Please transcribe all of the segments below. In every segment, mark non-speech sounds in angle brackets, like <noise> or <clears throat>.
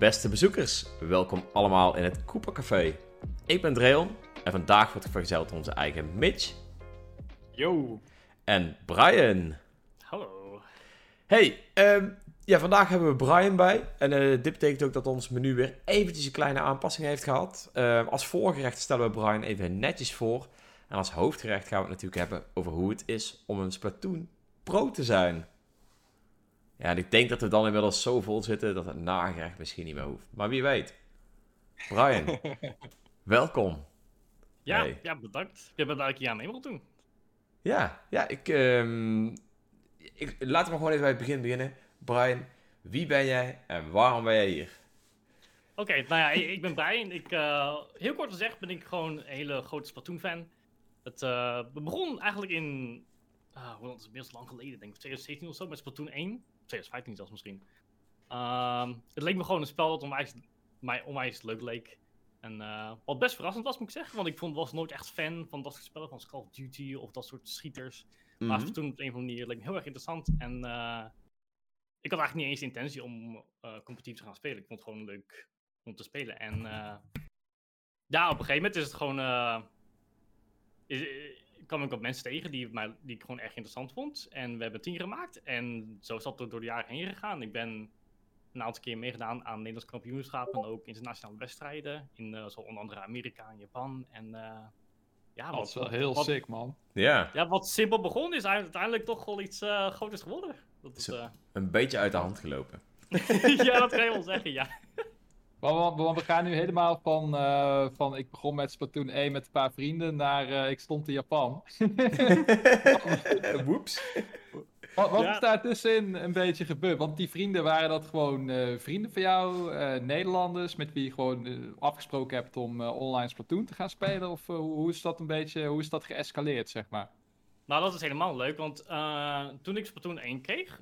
Beste bezoekers, welkom allemaal in het Cooper Café. Ik ben Dreon en vandaag wordt vergezeld door onze eigen Mitch Yo. en Brian. Hallo. Hey, ehm, ja, vandaag hebben we Brian bij. En eh, dit betekent ook dat ons menu weer eventjes een kleine aanpassing heeft gehad. Ehm, als voorgerecht stellen we Brian even netjes voor. En als hoofdgerecht gaan we het natuurlijk hebben over hoe het is om een Splatoon Pro te zijn. Ja, en ik denk dat we dan inmiddels zo vol zitten dat het nagerecht misschien niet meer hoeft. Maar wie weet. Brian, <laughs> welkom. Ja, Hey. ja, bedankt. Je bent een keer aan mee mogen doen. Ja, ja ik, ehm, ik... Laten we gewoon even bij het begin beginnen. Brian, wie ben jij en waarom ben jij hier? Oké, nou ja, ik, ik ben Brian. Ik, eh, heel kort gezegd ben ik gewoon een hele grote Splatoon-fan. Het eh, begon eigenlijk in, uh, hoe lang is het best lang geleden, denk ik, 2017 of zo, met Splatoon 1. 2015 zelfs misschien. Ehm, het leek me gewoon een spel dat onwijs, mij onwijs leuk leek. En eh, wat best verrassend was, moet ik zeggen. Want ik vond, was nooit echt fan van dat soort spellen, van Call of Duty of dat soort schieters. Maar Mhm. Splatoon op een of andere manier leek me heel erg interessant. En eh, ik had eigenlijk niet eens de intentie om eh, competitief te gaan spelen. Ik vond het gewoon leuk om te spelen. En ja, op een gegeven moment is het gewoon. is, kwam ik op mensen tegen die, mij, die ik gewoon erg interessant vond. En we hebben een team gemaakt. En zo is dat er door de jaren heen gegaan. Ik ben een aantal keer meegedaan aan Nederlands kampioenschappen. En ook internationale wedstrijden. In uh, zo onder andere Amerika en Japan. En uh, ja, dat is wel heel wat, sick, man. Ja. Ja, wat simpel begon is uiteindelijk toch wel iets uh, groters geworden. Dat is, uh... Een beetje uit de hand gelopen. <laughs> ja, dat kan je wel zeggen, ja. Want we, we gaan nu helemaal van, uh, van ik begon met Splatoon 1 met een paar vrienden naar uh, ik stond in Japan. <laughs> Woeps. Wat, wat ja. is daar tussenin een beetje gebeurd? Want die vrienden waren dat gewoon uh, vrienden van jou, Nederlanders, met wie je gewoon afgesproken hebt om online Splatoon te gaan spelen? Of hoe is dat een beetje, hoe is dat geëscaleerd, zeg maar? Nou, dat is helemaal leuk, want toen ik Splatoon 1 kreeg,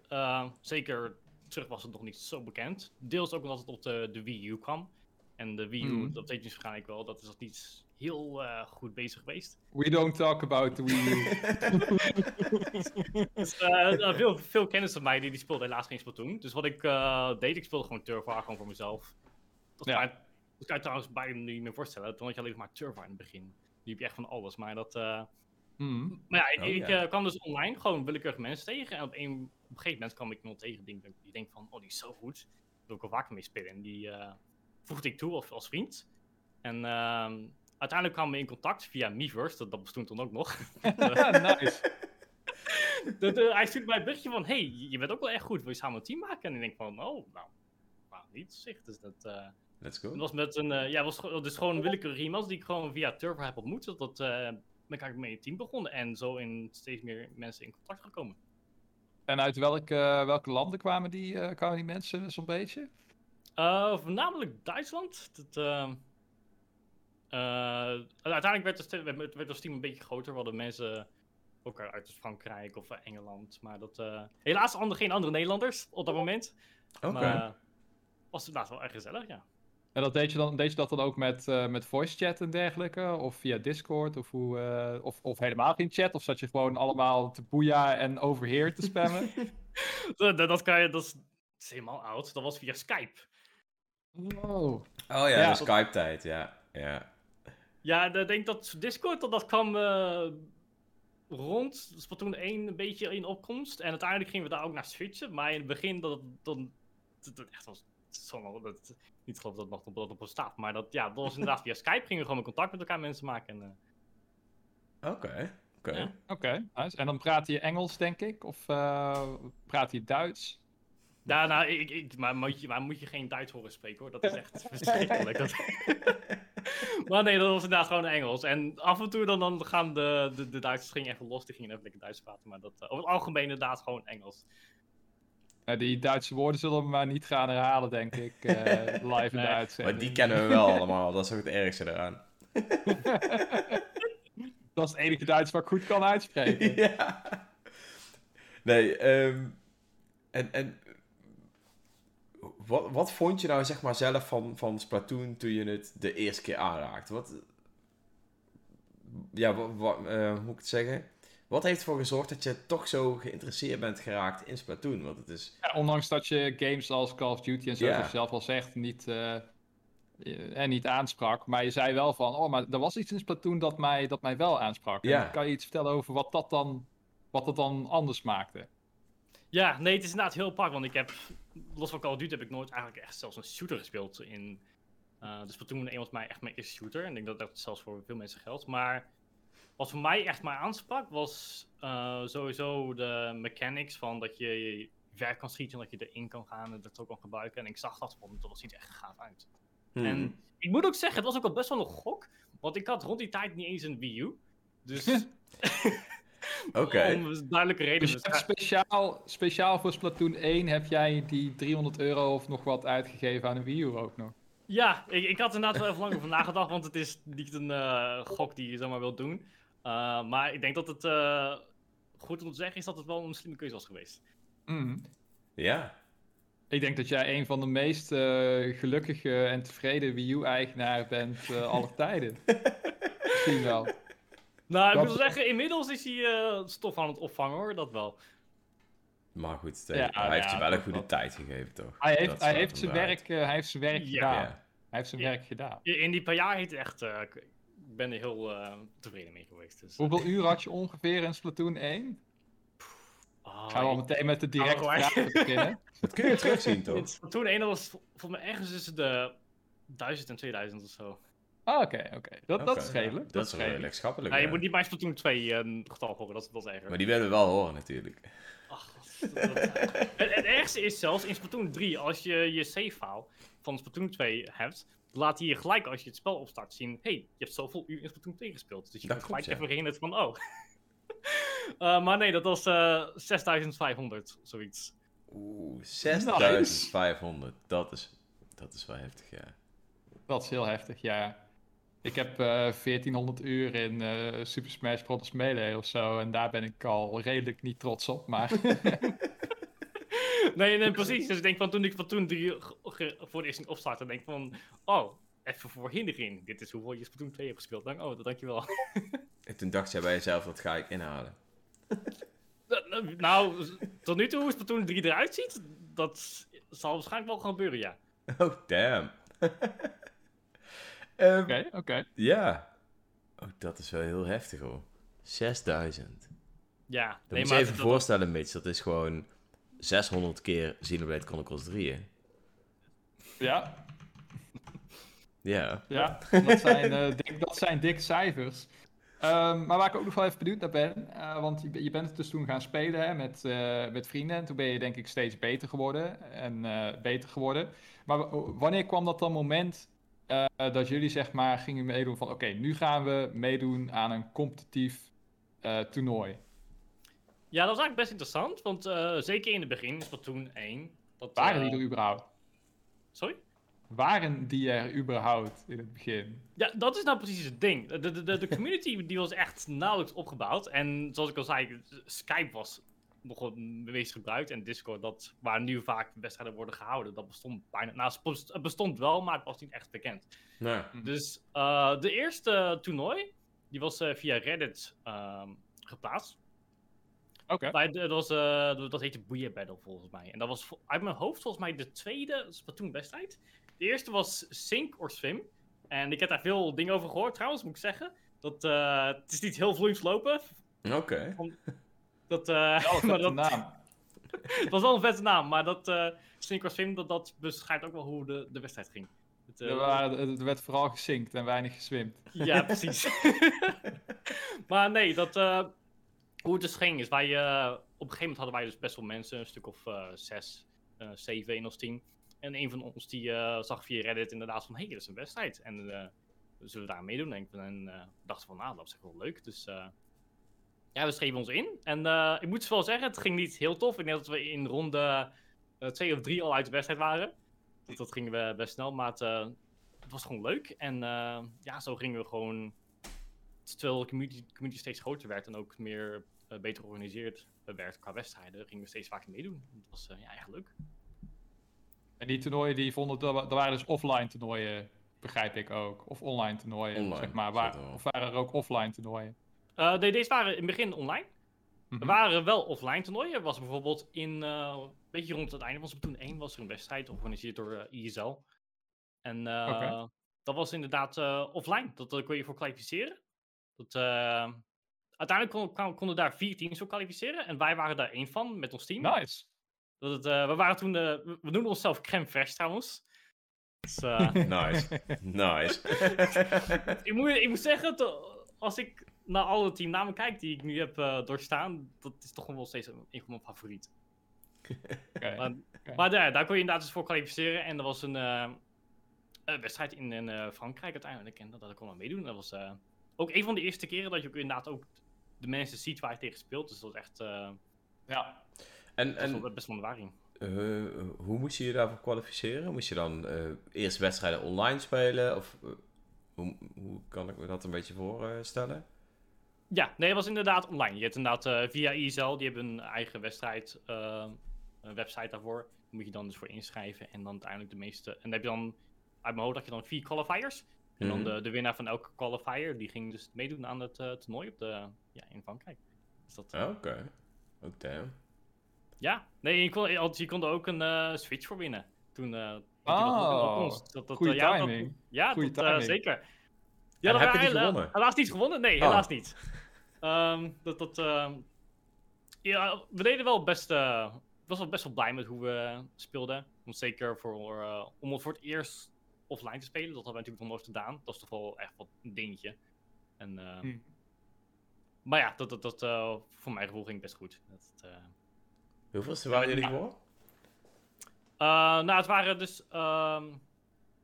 zeker terug was het nog niet zo bekend. Deels ook omdat het op de, de Wii U kwam. En de Wii U, mm. dat weet je waarschijnlijk wel, dat is nog niet heel uh, goed bezig geweest. We don't talk about the Wii U. <laughs> dus, uh, veel, veel kennis van mij die, die speelde helaas geen Splatoon. Dus wat ik uh, deed, ik speelde gewoon Turfwar gewoon voor mezelf. Dat ja. kan, dat kan je trouwens bijna niet meer voorstellen. Toen had je alleen maar Turfwar in het begin. Die heb je echt van alles, maar dat... Mm. Maar ja, ik, oh, ja. ik kwam dus online gewoon willekeurig mensen tegen. En op een, op een gegeven moment kwam ik iemand tegen die, die denkt van, oh, die is zo goed. Daar wil ik wel vaker mee spelen. En die uh, voegde ik toe als, als vriend. En uh, uiteindelijk kwamen we in contact via Miiverse, dat, dat bestond toen ook nog. <laughs> nice. <laughs> de, de, hij stuurde mij een berichtje van, hey, je bent ook wel echt goed, wil je samen een team maken? En ik denk van, oh, nou, nou niet zeg. Dus dat... Uh, Let's go. Het was met een, uh, ja, was, dus gewoon een willekeurige iemand die ik gewoon via Turbo heb ontmoet. Dat, uh, ben ik mee een team begonnen en zo in steeds meer mensen in contact gekomen. En uit welke, uh, welke landen kwamen die, uh, kwamen die mensen zo'n beetje? Uh, voornamelijk Duitsland. Dat, uiteindelijk werd, de, werd, werd ons team een beetje groter. We hadden mensen ook uit Frankrijk of Engeland. Maar dat, helaas andere, geen andere Nederlanders op dat moment. Okay. Maar was inderdaad wel erg gezellig, ja. En dat deed je, dan, deed je dat dan ook met, uh, met voice chat en dergelijke? Of via Discord? Of, hoe, uh, of, of helemaal geen chat? Of zat je gewoon allemaal te boeia en overheer te spammen? <laughs> dat, dat, kan je, dat is, dat is, helemaal oud. Dat was via Skype. Oh, oh ja, ja. de Skype-tijd, ja. Ja, ja ik denk dat Discord, dat, dat kwam uh, rond Splatoon 1 een beetje in opkomst. En uiteindelijk gingen we daar ook naar switchen. Maar in het begin, dat, dat, dat, dat echt was... Zo, dat, niet geloof dat het nog dat op bestaat. Maar dat, ja, dat was inderdaad via Skype. Gingen we gewoon in contact met elkaar mensen maken. Oké, uh... oké. Okay. Okay. Ja. okay, nice. En dan praat je Engels, denk ik? Of uh, praat je Duits? Ja, nou, ik, ik, maar, moet je, maar moet je geen Duits horen spreken hoor. Dat is echt verschrikkelijk. <laughs> dat... maar nee, dat was inderdaad gewoon Engels. En af en toe dan, dan gaan de, de, de Duitsers gingen even los. Die gingen even lekker Duits praten. Maar dat, uh, over het algemeen inderdaad gewoon Engels. Ja, die Duitse woorden zullen we maar niet gaan herhalen, denk ik, uh, <laughs> live in de uitzending. Maar die kennen we wel allemaal, dat is ook het ergste eraan. <laughs> dat is het enige Duits wat ik goed kan uitspreken. <laughs> ja. Nee, um, en, en wat, wat vond je nou zeg maar zelf van, van Splatoon toen je het de eerste keer aanraakte? Wat, ja, wat, wat uh, hoe moet ik het zeggen? Wat heeft ervoor gezorgd dat je toch zo geïnteresseerd bent geraakt in Splatoon? Want het is... Ja, ondanks dat je games als Call of Duty en zo, je zelf al zegt, niet, eh, eh, en niet aansprak. Maar je zei wel van, oh, maar er was iets in Splatoon dat mij, dat mij wel aansprak. En kan je iets vertellen over wat dat dan, wat dat dan anders maakte? Ja, nee, het is inderdaad heel apart, want ik heb, los van Call of Duty, heb ik nooit eigenlijk echt zelfs een shooter gespeeld in... eh dus Splatoon 1 was mij echt mijn eerste shooter, en ik denk dat dat zelfs voor veel mensen geldt. Maar wat voor mij echt maar aansprak, was eh, sowieso de mechanics van dat je je ver kan schieten, dat je erin kan gaan en dat ook kan gebruiken. En ik zag dat van, dat ziet er echt gaaf uit. Hmm. En ik moet ook zeggen, het was ook al best wel een gok, want ik had rond die tijd niet eens een Wii U. Dus <laughs> <laughs> Oké. om duidelijke Dus redenen. hebt speciaal, speciaal voor Splatoon 1 heb jij die 300 euro of nog wat uitgegeven aan een Wii U ook nog. Ja, ik, ik had er inderdaad wel even lang over nagedacht, want het is niet een eh, gok die je zomaar wilt doen. Uh, maar ik denk dat het uh, goed om te zeggen is dat het wel een slimme keuze was geweest. Mm. Ja. Ik denk dat jij een van de meest uh, gelukkige en tevreden Wii U-eigenaar bent uh, <laughs> aller tijden. <laughs> Misschien wel. Nou, ik dat... moet zeggen, inmiddels is hij uh, stof aan het opvangen hoor, dat wel. Maar goed, ja, hij heeft ja, je wel een goede tijd gegeven, toch? Hij heeft, hij heeft, zijn, werk, hij heeft zijn werk ja. gedaan. Hij heeft zijn werk gedaan. In die paar jaar heeft het echt... ik ben er heel uh, tevreden mee geweest. Dus, Hoeveel uur had je ongeveer in Splatoon 1? Oh, Gaan we al meteen met de directe oh, beginnen? <laughs> Dat kun je terugzien, toch? Splatoon 1 was volgens mij ergens tussen de 1000 en 2000 of zo. Ah, oké, oké. Dat, okay. dat is redelijk. Dat, dat is redelijk schappelijk. Nou, je moet niet bij Splatoon 2 een getal horen, dat is wel erger. Maar die willen we wel horen, natuurlijk. Ach, dat, dat, het, het ergste is zelfs in Splatoon 3, als je je save-file van Splatoon 2 hebt, laat hij je gelijk als je het spel opstart zien: hey, je hebt zoveel uur in Splatoon 2 gespeeld. Dus je kan gelijk ja. even herinneren van: oh. uh, <laughs> maar nee, dat was uh, 6500, zoiets. Oeh, 6500. Nice. Dat, is, dat is wel heftig, ja. Dat is heel heftig, ja. Ik heb uh, 1400 uur in uh, Super Smash Bros. Melee of zo. En daar ben ik al redelijk niet trots op, maar... <laughs> <laughs> nee, nee, precies. Dus ik denk van toen ik van toen drie voor de eerste opstartte, denk ik van... Oh, even voor herinnering. Dit is hoeveel je Splatoon 2 hebt gespeeld. Dank, oh, dankjewel. en toen dacht jij bij jezelf, wat ga ik inhalen? <laughs> nou, tot nu toe hoe Splatoon 3 eruit ziet, dat zal waarschijnlijk wel gaan gebeuren, ja. Oh, damn. <laughs> Oké, um, oké. Okay, okay. Ja. Oh, dat is wel heel heftig hoor. 6000. Ja. Dan nee, moet je even dat voorstellen, dat... Mitch. Dat is gewoon 600 keer Xenoblade Chronicles 3, hè? Ja. Ja. Ja, dat zijn, uh, dik, dat zijn dikke cijfers. Um, maar waar ik ook nog wel even benieuwd naar ben, uh, want je, je, bent het dus toen gaan spelen hè, met, uh, met vrienden en toen ben je denk ik steeds beter geworden en beter geworden. Maar wanneer kwam dat dan moment dat jullie zeg maar gingen meedoen van oké, okay, nu gaan we meedoen aan een competitief toernooi. Ja, dat was eigenlijk best interessant, want uh, zeker in het begin, Splatoon 1. Dat, Waren die er überhaupt? Sorry? Waren die er überhaupt in het begin? Ja, dat is nou precies het ding. De, de, de, de community <laughs> die was echt nauwelijks opgebouwd. En zoals ik al zei, Skype was nog wat meest gebruikt. En Discord, dat, waar nu vaak wedstrijden worden gehouden, dat bestond bijna. Nou, het bestond wel, maar het was niet echt bekend. Nee. Dus uh, de eerste toernooi, die was uh, via Reddit uh, geplaatst. Oké. Okay. Dat, was, uh, dat heette Booyah Battle volgens mij. En dat was uit mijn hoofd volgens mij de tweede Splatoon-wedstrijd. De eerste was Sink or Swim. En ik heb daar veel dingen over gehoord trouwens, moet ik zeggen. Dat, uh, het is niet heel vloeiend lopen. Oké. Okay. Dat, uh, <laughs> maar dat, naam. <laughs> het was wel een vette naam, maar dat uh, Sink or Swim, dat, dat beschrijft ook wel hoe de, de wedstrijd ging. Het, uh, er, er werd vooral gesinkt en weinig geswimd. Ja, precies. <laughs> maar nee, dat, uh, hoe het dus ging is, wij, uh, op een gegeven moment hadden wij dus best wel mensen, een stuk of zes, zeven, één of tien. En een van ons die zag via Reddit inderdaad van, hé, hey, dat is een wedstrijd. En zullen we daar meedoen? En, en dachten van, nou, dat is echt wel leuk. Dus ja, we schreven ons in. En ik moet wel zeggen, het ging niet heel tof. Ik denk dat we in ronde twee of drie al uit de wedstrijd waren. Dus dat ging we best snel, maar het, het was gewoon leuk. En ja, zo gingen we gewoon... Terwijl de community, community steeds groter werd en ook meer beter georganiseerd werd qua wedstrijden, gingen we steeds vaker meedoen. Het was ja, echt leuk. En die toernooien, die vonden, dat waren dus offline toernooien, begrijp ik ook. Of online toernooien, online, zeg maar. Waar, of waren er ook offline toernooien? Uh, nee, deze waren in het begin online. Mhm. Er waren wel offline toernooien. Er was bijvoorbeeld in, eh, een beetje rond het einde van Splatoon 1 was er een wedstrijd georganiseerd door eh, ISL. En eh, Oké. dat was inderdaad eh, offline. Dat daar kon je voor kwalificeren. Dat, eh, uiteindelijk kon- kon- konden daar vier teams voor kwalificeren. En wij waren daar één van met ons team. Nice. Dat het, eh, we waren toen, eh, we- noemen onszelf crème fraîche trouwens. Dus, eh, <laughs> Nice. Nice. <laughs> ik, moet, ik moet zeggen, to- als ik naar alle teamnamen kijk die ik nu heb eh, doorstaan, dat is toch wel steeds een, een van mijn favorieten. Oké. Maar, maar daar, daar kon je inderdaad dus voor kwalificeren. En er was een, eh, een wedstrijd in, in eh, Frankrijk uiteindelijk. En dat, dat kon ik meedoen. Dat was eh, ook een van de eerste keren dat je ook inderdaad ook de mensen ziet waar je tegen speelt. Dus dat was echt eh, Ja. En, wel, best wel een ervaring. eh, hoe moest je je daarvoor kwalificeren? Moest je dan eh, eerst wedstrijden online spelen? Of hoe, hoe kan ik me dat een beetje voorstellen? Ja, nee, het was inderdaad online. Je hebt inderdaad eh, via ISL, die hebben een eigen wedstrijd, een website daarvoor. Daar moet je dan dus voor inschrijven. En dan uiteindelijk de meeste. En dan heb je dan, uit mijn hoofd, had je dan vier qualifiers. En dan Mhm. de, de winnaar van elke qualifier, die ging dus meedoen aan het eh, toernooi op de, ja, in Frankrijk. Dus dat, Ah, Oké. Oh, damn. Ja, nee, je kon, je kon er ook een eh, Switch voor winnen. Toen, eh toen Oh. Dat, dat, goeie ja, dat- timing. ja, Goeie dat, eh, timing. zeker. En dat heb je gewonnen? Helaas niet gewonnen, nee, Oh. helaas niet. Ehm, dat, dat, ehm, ja, we deden wel best, eh, ik was wel best wel blij met hoe we speelden. Want zeker voor, eh, om voor het eerst offline te spelen, dat hadden we natuurlijk nog nooit gedaan. Dat is toch wel echt wat een dingetje. En, eh, Hm. Maar ja, dat, dat, dat, eh, voor mijn gevoel ging best goed. Dat, eh, Hoeveelste waren jullie voor? Uh, nou, het waren dus ehm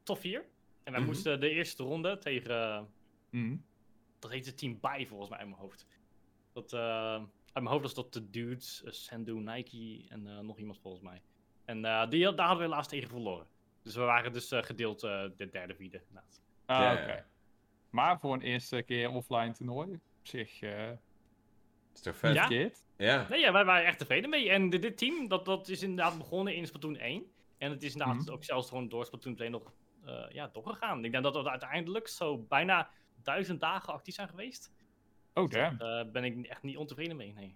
top 4. En wij Mhm. moesten de eerste ronde tegen, Mhm. dat heette Team Bij volgens mij uit mijn hoofd. Dat, eh, uit mijn hoofd was dat de Dudes, uh, Sandu, Nike en eh, nog iemand volgens mij. En eh, die, daar hadden we helaas tegen verloren. Dus we waren dus eh, gedeeld eh, de derde, vierde. inderdaad. Ah, Ja, oké. ja. Maar voor een eerste keer offline toernooi, op zich eh Is toch vet? Ja? verkeerd. Ja. Nee, ja, wij waren echt tevreden mee. En dit, dit team, dat, dat is inderdaad begonnen in Splatoon 1. En het is inderdaad Mhm. ook zelfs gewoon door Splatoon 2 nog eh, ja, doorgegaan. Ik denk dat we uiteindelijk zo bijna duizend dagen actief zijn geweest. Oh, damn. Daar ben ik echt niet ontevreden mee, nee.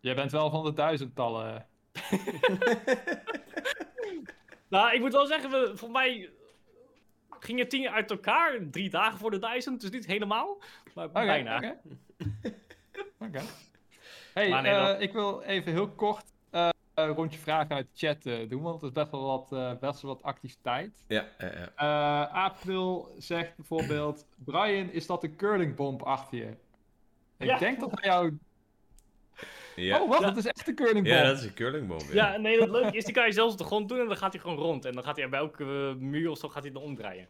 Jij bent wel van de duizendtallen. <laughs> Nou, ik moet wel zeggen, we, voor mij gingen tien uit elkaar. Drie dagen voor de duizend, dus niet helemaal. Maar bijna. oké. <laughs> Oké. Hey, nee, eh, ik wil even heel kort eh, een rondje vragen uit de chat eh, doen, want er is best wel wat, eh, best wel wat activiteit. Ja, ja, ja. Eh April zegt bijvoorbeeld: Brian, is dat een curlingbomb achter je? Ik Ja. denk dat hij jou. Ja, Oh, wat? Ja. Dat is echt een curlingbomb. ja dat is een curlingbom. Ja, nee, dat leuke is, die kan je zelfs op de grond doen en dan gaat hij gewoon rond. En dan gaat hij bij elke eh, muur of zo gaat hij dan omdraaien.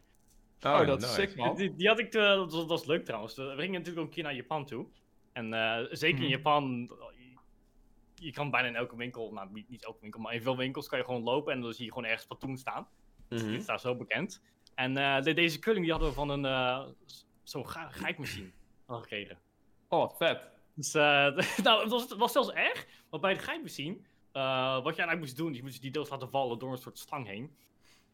Oh, dat is sick, man. Die, die had ik, eh, dat, was, dat was leuk trouwens. We gingen natuurlijk ook een keer naar Japan toe. En eh, zeker in Mhm. Japan, je, je kan bijna in elke winkel, nou niet, niet elke winkel, maar in veel winkels kan je gewoon lopen en dan zie je gewoon ergens platoon staan. Mhm. Dit is daar zo bekend. En eh, de- deze kulling die hadden we van een eh, s- zo'n al gekregen. Oh, wat vet. Dus, eh, <laughs> nou, het was, het was zelfs erg, want bij de grijpmachine, eh, wat je eigenlijk moest doen, je moest die doos laten vallen door een soort slang heen.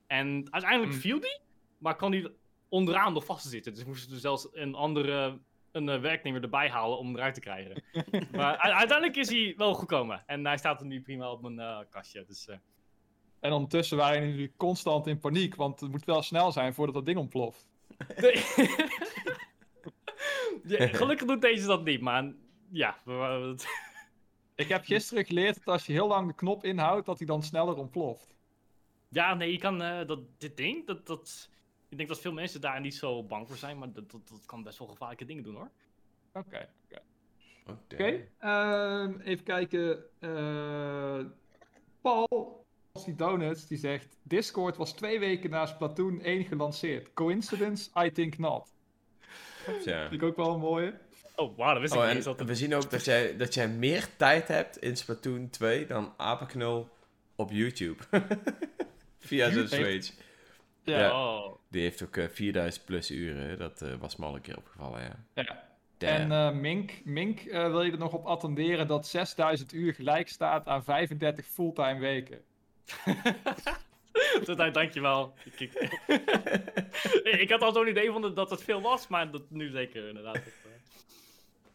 En uiteindelijk Mm. viel die, maar kan die onderaan nog vast zitten. Dus moesten er zelfs een andere een eh, werknemer erbij halen om hem eruit te krijgen. <laughs> maar uiteindelijk is hij wel gekomen. En hij staat er nu prima op mijn kastje. Dus, En ondertussen waren jullie natuurlijk constant in paniek, want het moet wel snel zijn voordat dat ding ontploft. <laughs> ja, gelukkig doet deze dat niet, maar ja. Ik heb gisteren geleerd dat als je heel lang de knop inhoudt, dat hij dan sneller ontploft. Ja, nee, je kan eh, dat, dit ding, dat, dat, ik denk dat veel mensen daar niet zo bang voor zijn, maar dat, dat, dat kan best wel gevaarlijke dingen doen hoor. Oké, oké. Oh, ehm, even kijken. eh, Paul, die Donuts, die zegt... Discord was twee weken na Splatoon 1 gelanceerd. Coincidence? I think not. Ja. Vind ik ook wel een mooie. Oh, wauw, dat wist Oh, ik niet Dat het- we zien ook dat jij, dat jij meer tijd hebt in Splatoon 2 dan Apenknul op YouTube. <laughs> Via zijn? Switch. Ja. Ja. Oh, Die heeft ook eh, 4000 plus uren. Dat eh, was me al een keer opgevallen, ja. Ja. En eh, Mink, Mink eh, wil je er nog op attenderen dat 6000 uur gelijk staat aan 35 fulltime weken. <laughs> nou, dankjewel. Ik, ik, <laughs> ik had al zo'n idee van dat het veel was, maar dat nu zeker inderdaad.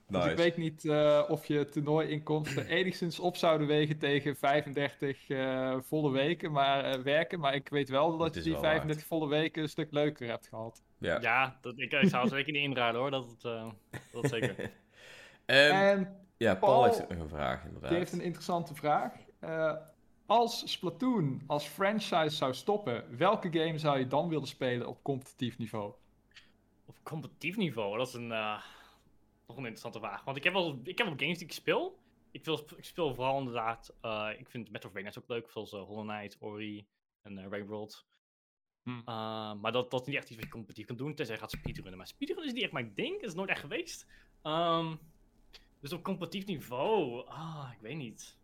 Dus ik weet niet eh, of je toernooiinkomsten <clears throat> enigszins op zouden wegen tegen 35 eh, volle weken maar, eh, werken. Maar ik weet wel dat je die wel 35 volle weken een stuk leuker hebt gehad. Ja. Ja, dat, ik, ik zou het zeker niet inruilen hoor. Dat, eh, dat zeker. <laughs> Ehm, en ja, Paul, Paul- heeft nog een vraag inderdaad. die heeft een interessante vraag. Eh, als Splatoon als franchise zou stoppen, welke game zou je dan willen spelen op competitief niveau? Op competitief niveau, dat is een, eh, nog een interessante vraag. Want ik heb wel, ik heb wel games die ik speel. Ik, wil, ik speel vooral inderdaad, eh, ik vind Metroidvania's ook leuk, zoals eh, Hollow Knight, Ori en uh, World. Maar dat, dat is niet echt iets wat je competitief kan doen, tenzij je gaat speedrunnen. Maar speedrunnen is niet echt mijn ding, is nooit echt geweest. Ehm, dus op competitief niveau, ah, ik weet niet.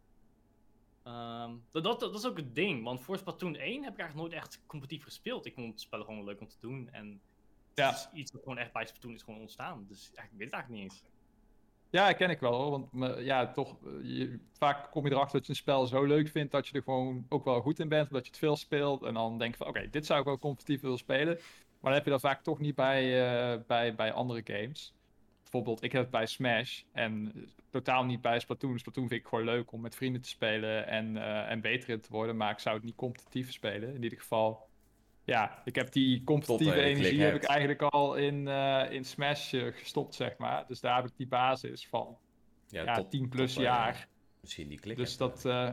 Ehm, dat, dat, dat is ook het ding, want voor Splatoon 1 heb ik eigenlijk nooit echt competitief gespeeld. Ik vond het spel gewoon leuk om te doen en Ja. het is iets wat gewoon echt bij Splatoon is gewoon ontstaan. Dus ik weet het eigenlijk niet eens. Ja, ken ik wel hoor. Want me- ja, toch, je, vaak kom je erachter dat je een spel zo leuk vindt dat je er gewoon ook wel goed in bent, omdat je het veel speelt. En dan denk je van, oké, dit zou ik wel competitief willen spelen. Maar dan heb je dat vaak toch niet bij, eh, bij, bij andere games. Bijvoorbeeld, ik heb het bij Smash en eh, totaal niet bij Splatoon. Splatoon vind ik gewoon leuk om met vrienden te spelen en, eh, en beter in te worden. Maar ik zou het niet competitief spelen. In ieder geval, ja, ik heb die competitieve klik energie heb ik eigenlijk al in, eh, in Smash eh, gestopt, zeg maar. Dus daar heb ik die basis van ja, tot- 10 plus tot, eh, jaar. Misschien die klik. Dus dat, eh,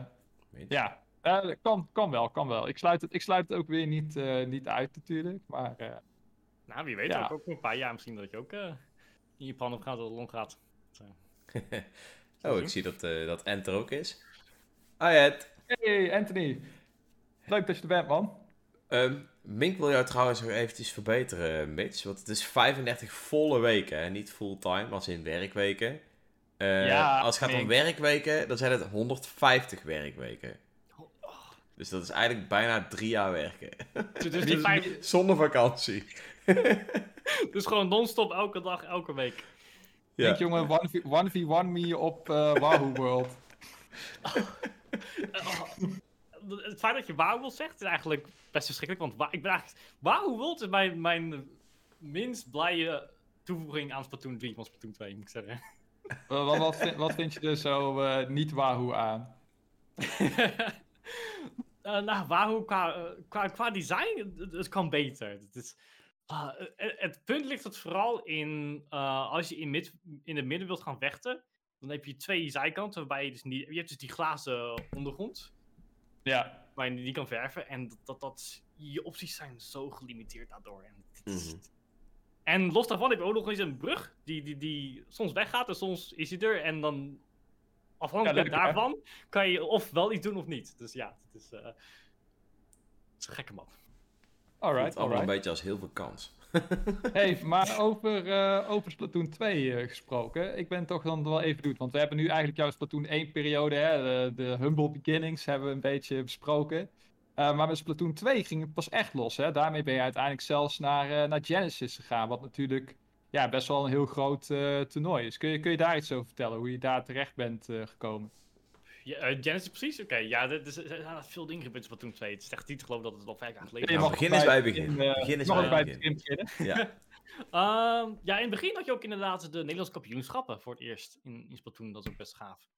weet je. ja, eh, kan, kan wel, kan wel. Ik sluit het, ik sluit het ook weer niet, eh, niet uit natuurlijk. Maar eh, Nou, wie weet Ja. ook, ook een paar jaar misschien dat je ook eh, in Japan op gaat of long gaat. <laughs> oh, ik zie dat, eh dat Ent er ook is. Hi Ed. hey Anthony, leuk dat je er bent man. Ehm, Mink wil jou trouwens nog eventjes verbeteren, Mitch. Want het is 35 volle weken, hè? niet fulltime, als in werkweken. Eh, Ja, als het gaat om werkweken, dan zijn het 150 werkweken. Oh, Dus dat is eigenlijk bijna drie jaar werken. Dus, <laughs> die Dus- vijf, <laughs> Zonder vakantie. <laughs> dus gewoon non-stop elke dag, elke week. Ja. Denk jongen, 1v- 1v1 me op eh, Wahoo World. Eh, oh, het feit dat je Wahoo zegt is eigenlijk best verschrikkelijk. Want wa- ik ben eigenlijk, World is mijn, mijn minst blije toevoeging aan Splatoon 3 van Splatoon 2, moet ik zeggen. Eh, wat, wat, vind, wat vind je er zo eh, niet Wahoo aan? <laughs> Eh, nou, Wahoo qua, qua, qua design, het, het kan beter. Het, is, ah, het punt ligt het vooral in, als je in, mid, in het midden wilt gaan vechten, dan heb je twee zijkanten waarbij je dus niet, je hebt dus die glazen ondergrond, Ja, waar je die kan verven. En dat, dat, dat, je opties zijn zo gelimiteerd daardoor. En, Mhm. en los daarvan heb je ook nog eens een brug die, die, die soms weggaat en soms is die er. En dan afhankelijk Ja, leuk, hè? daarvan kan je of wel iets doen of niet. Dus ja, het is, eh, het is een gekke man. alright, allemaal een alright. beetje als heel veel kans. <laughs> Hey, maar over, eh, over Splatoon 2 eh, gesproken. Ik ben toch dan wel even benieuwd. Want we hebben nu eigenlijk jouw Splatoon 1 periode, hè, de, de Humble Beginnings, hebben we een beetje besproken. Eh, maar met Splatoon 2 ging het pas echt los. Hè? Daarmee ben je uiteindelijk zelfs naar, naar Genesis gegaan. Wat natuurlijk ja, best wel een heel groot toernooi is. Kun je, kun je daar iets over vertellen? Hoe je daar terecht bent gekomen? Ja, eh, Genesis precies? Oké, ja, er, zijn veel dingen gebeurd in Splatoon 2. Het is echt niet te geloven dat het al vijf jaar geleden Je Nou, mag begin eens bij het begin. eens bij begin beginnen. Ja. <laughs> Ehm, ja, in het begin had je ook inderdaad de Nederlandse kampioenschappen voor het eerst in, in Splatoon. Dat is ook best gaaf.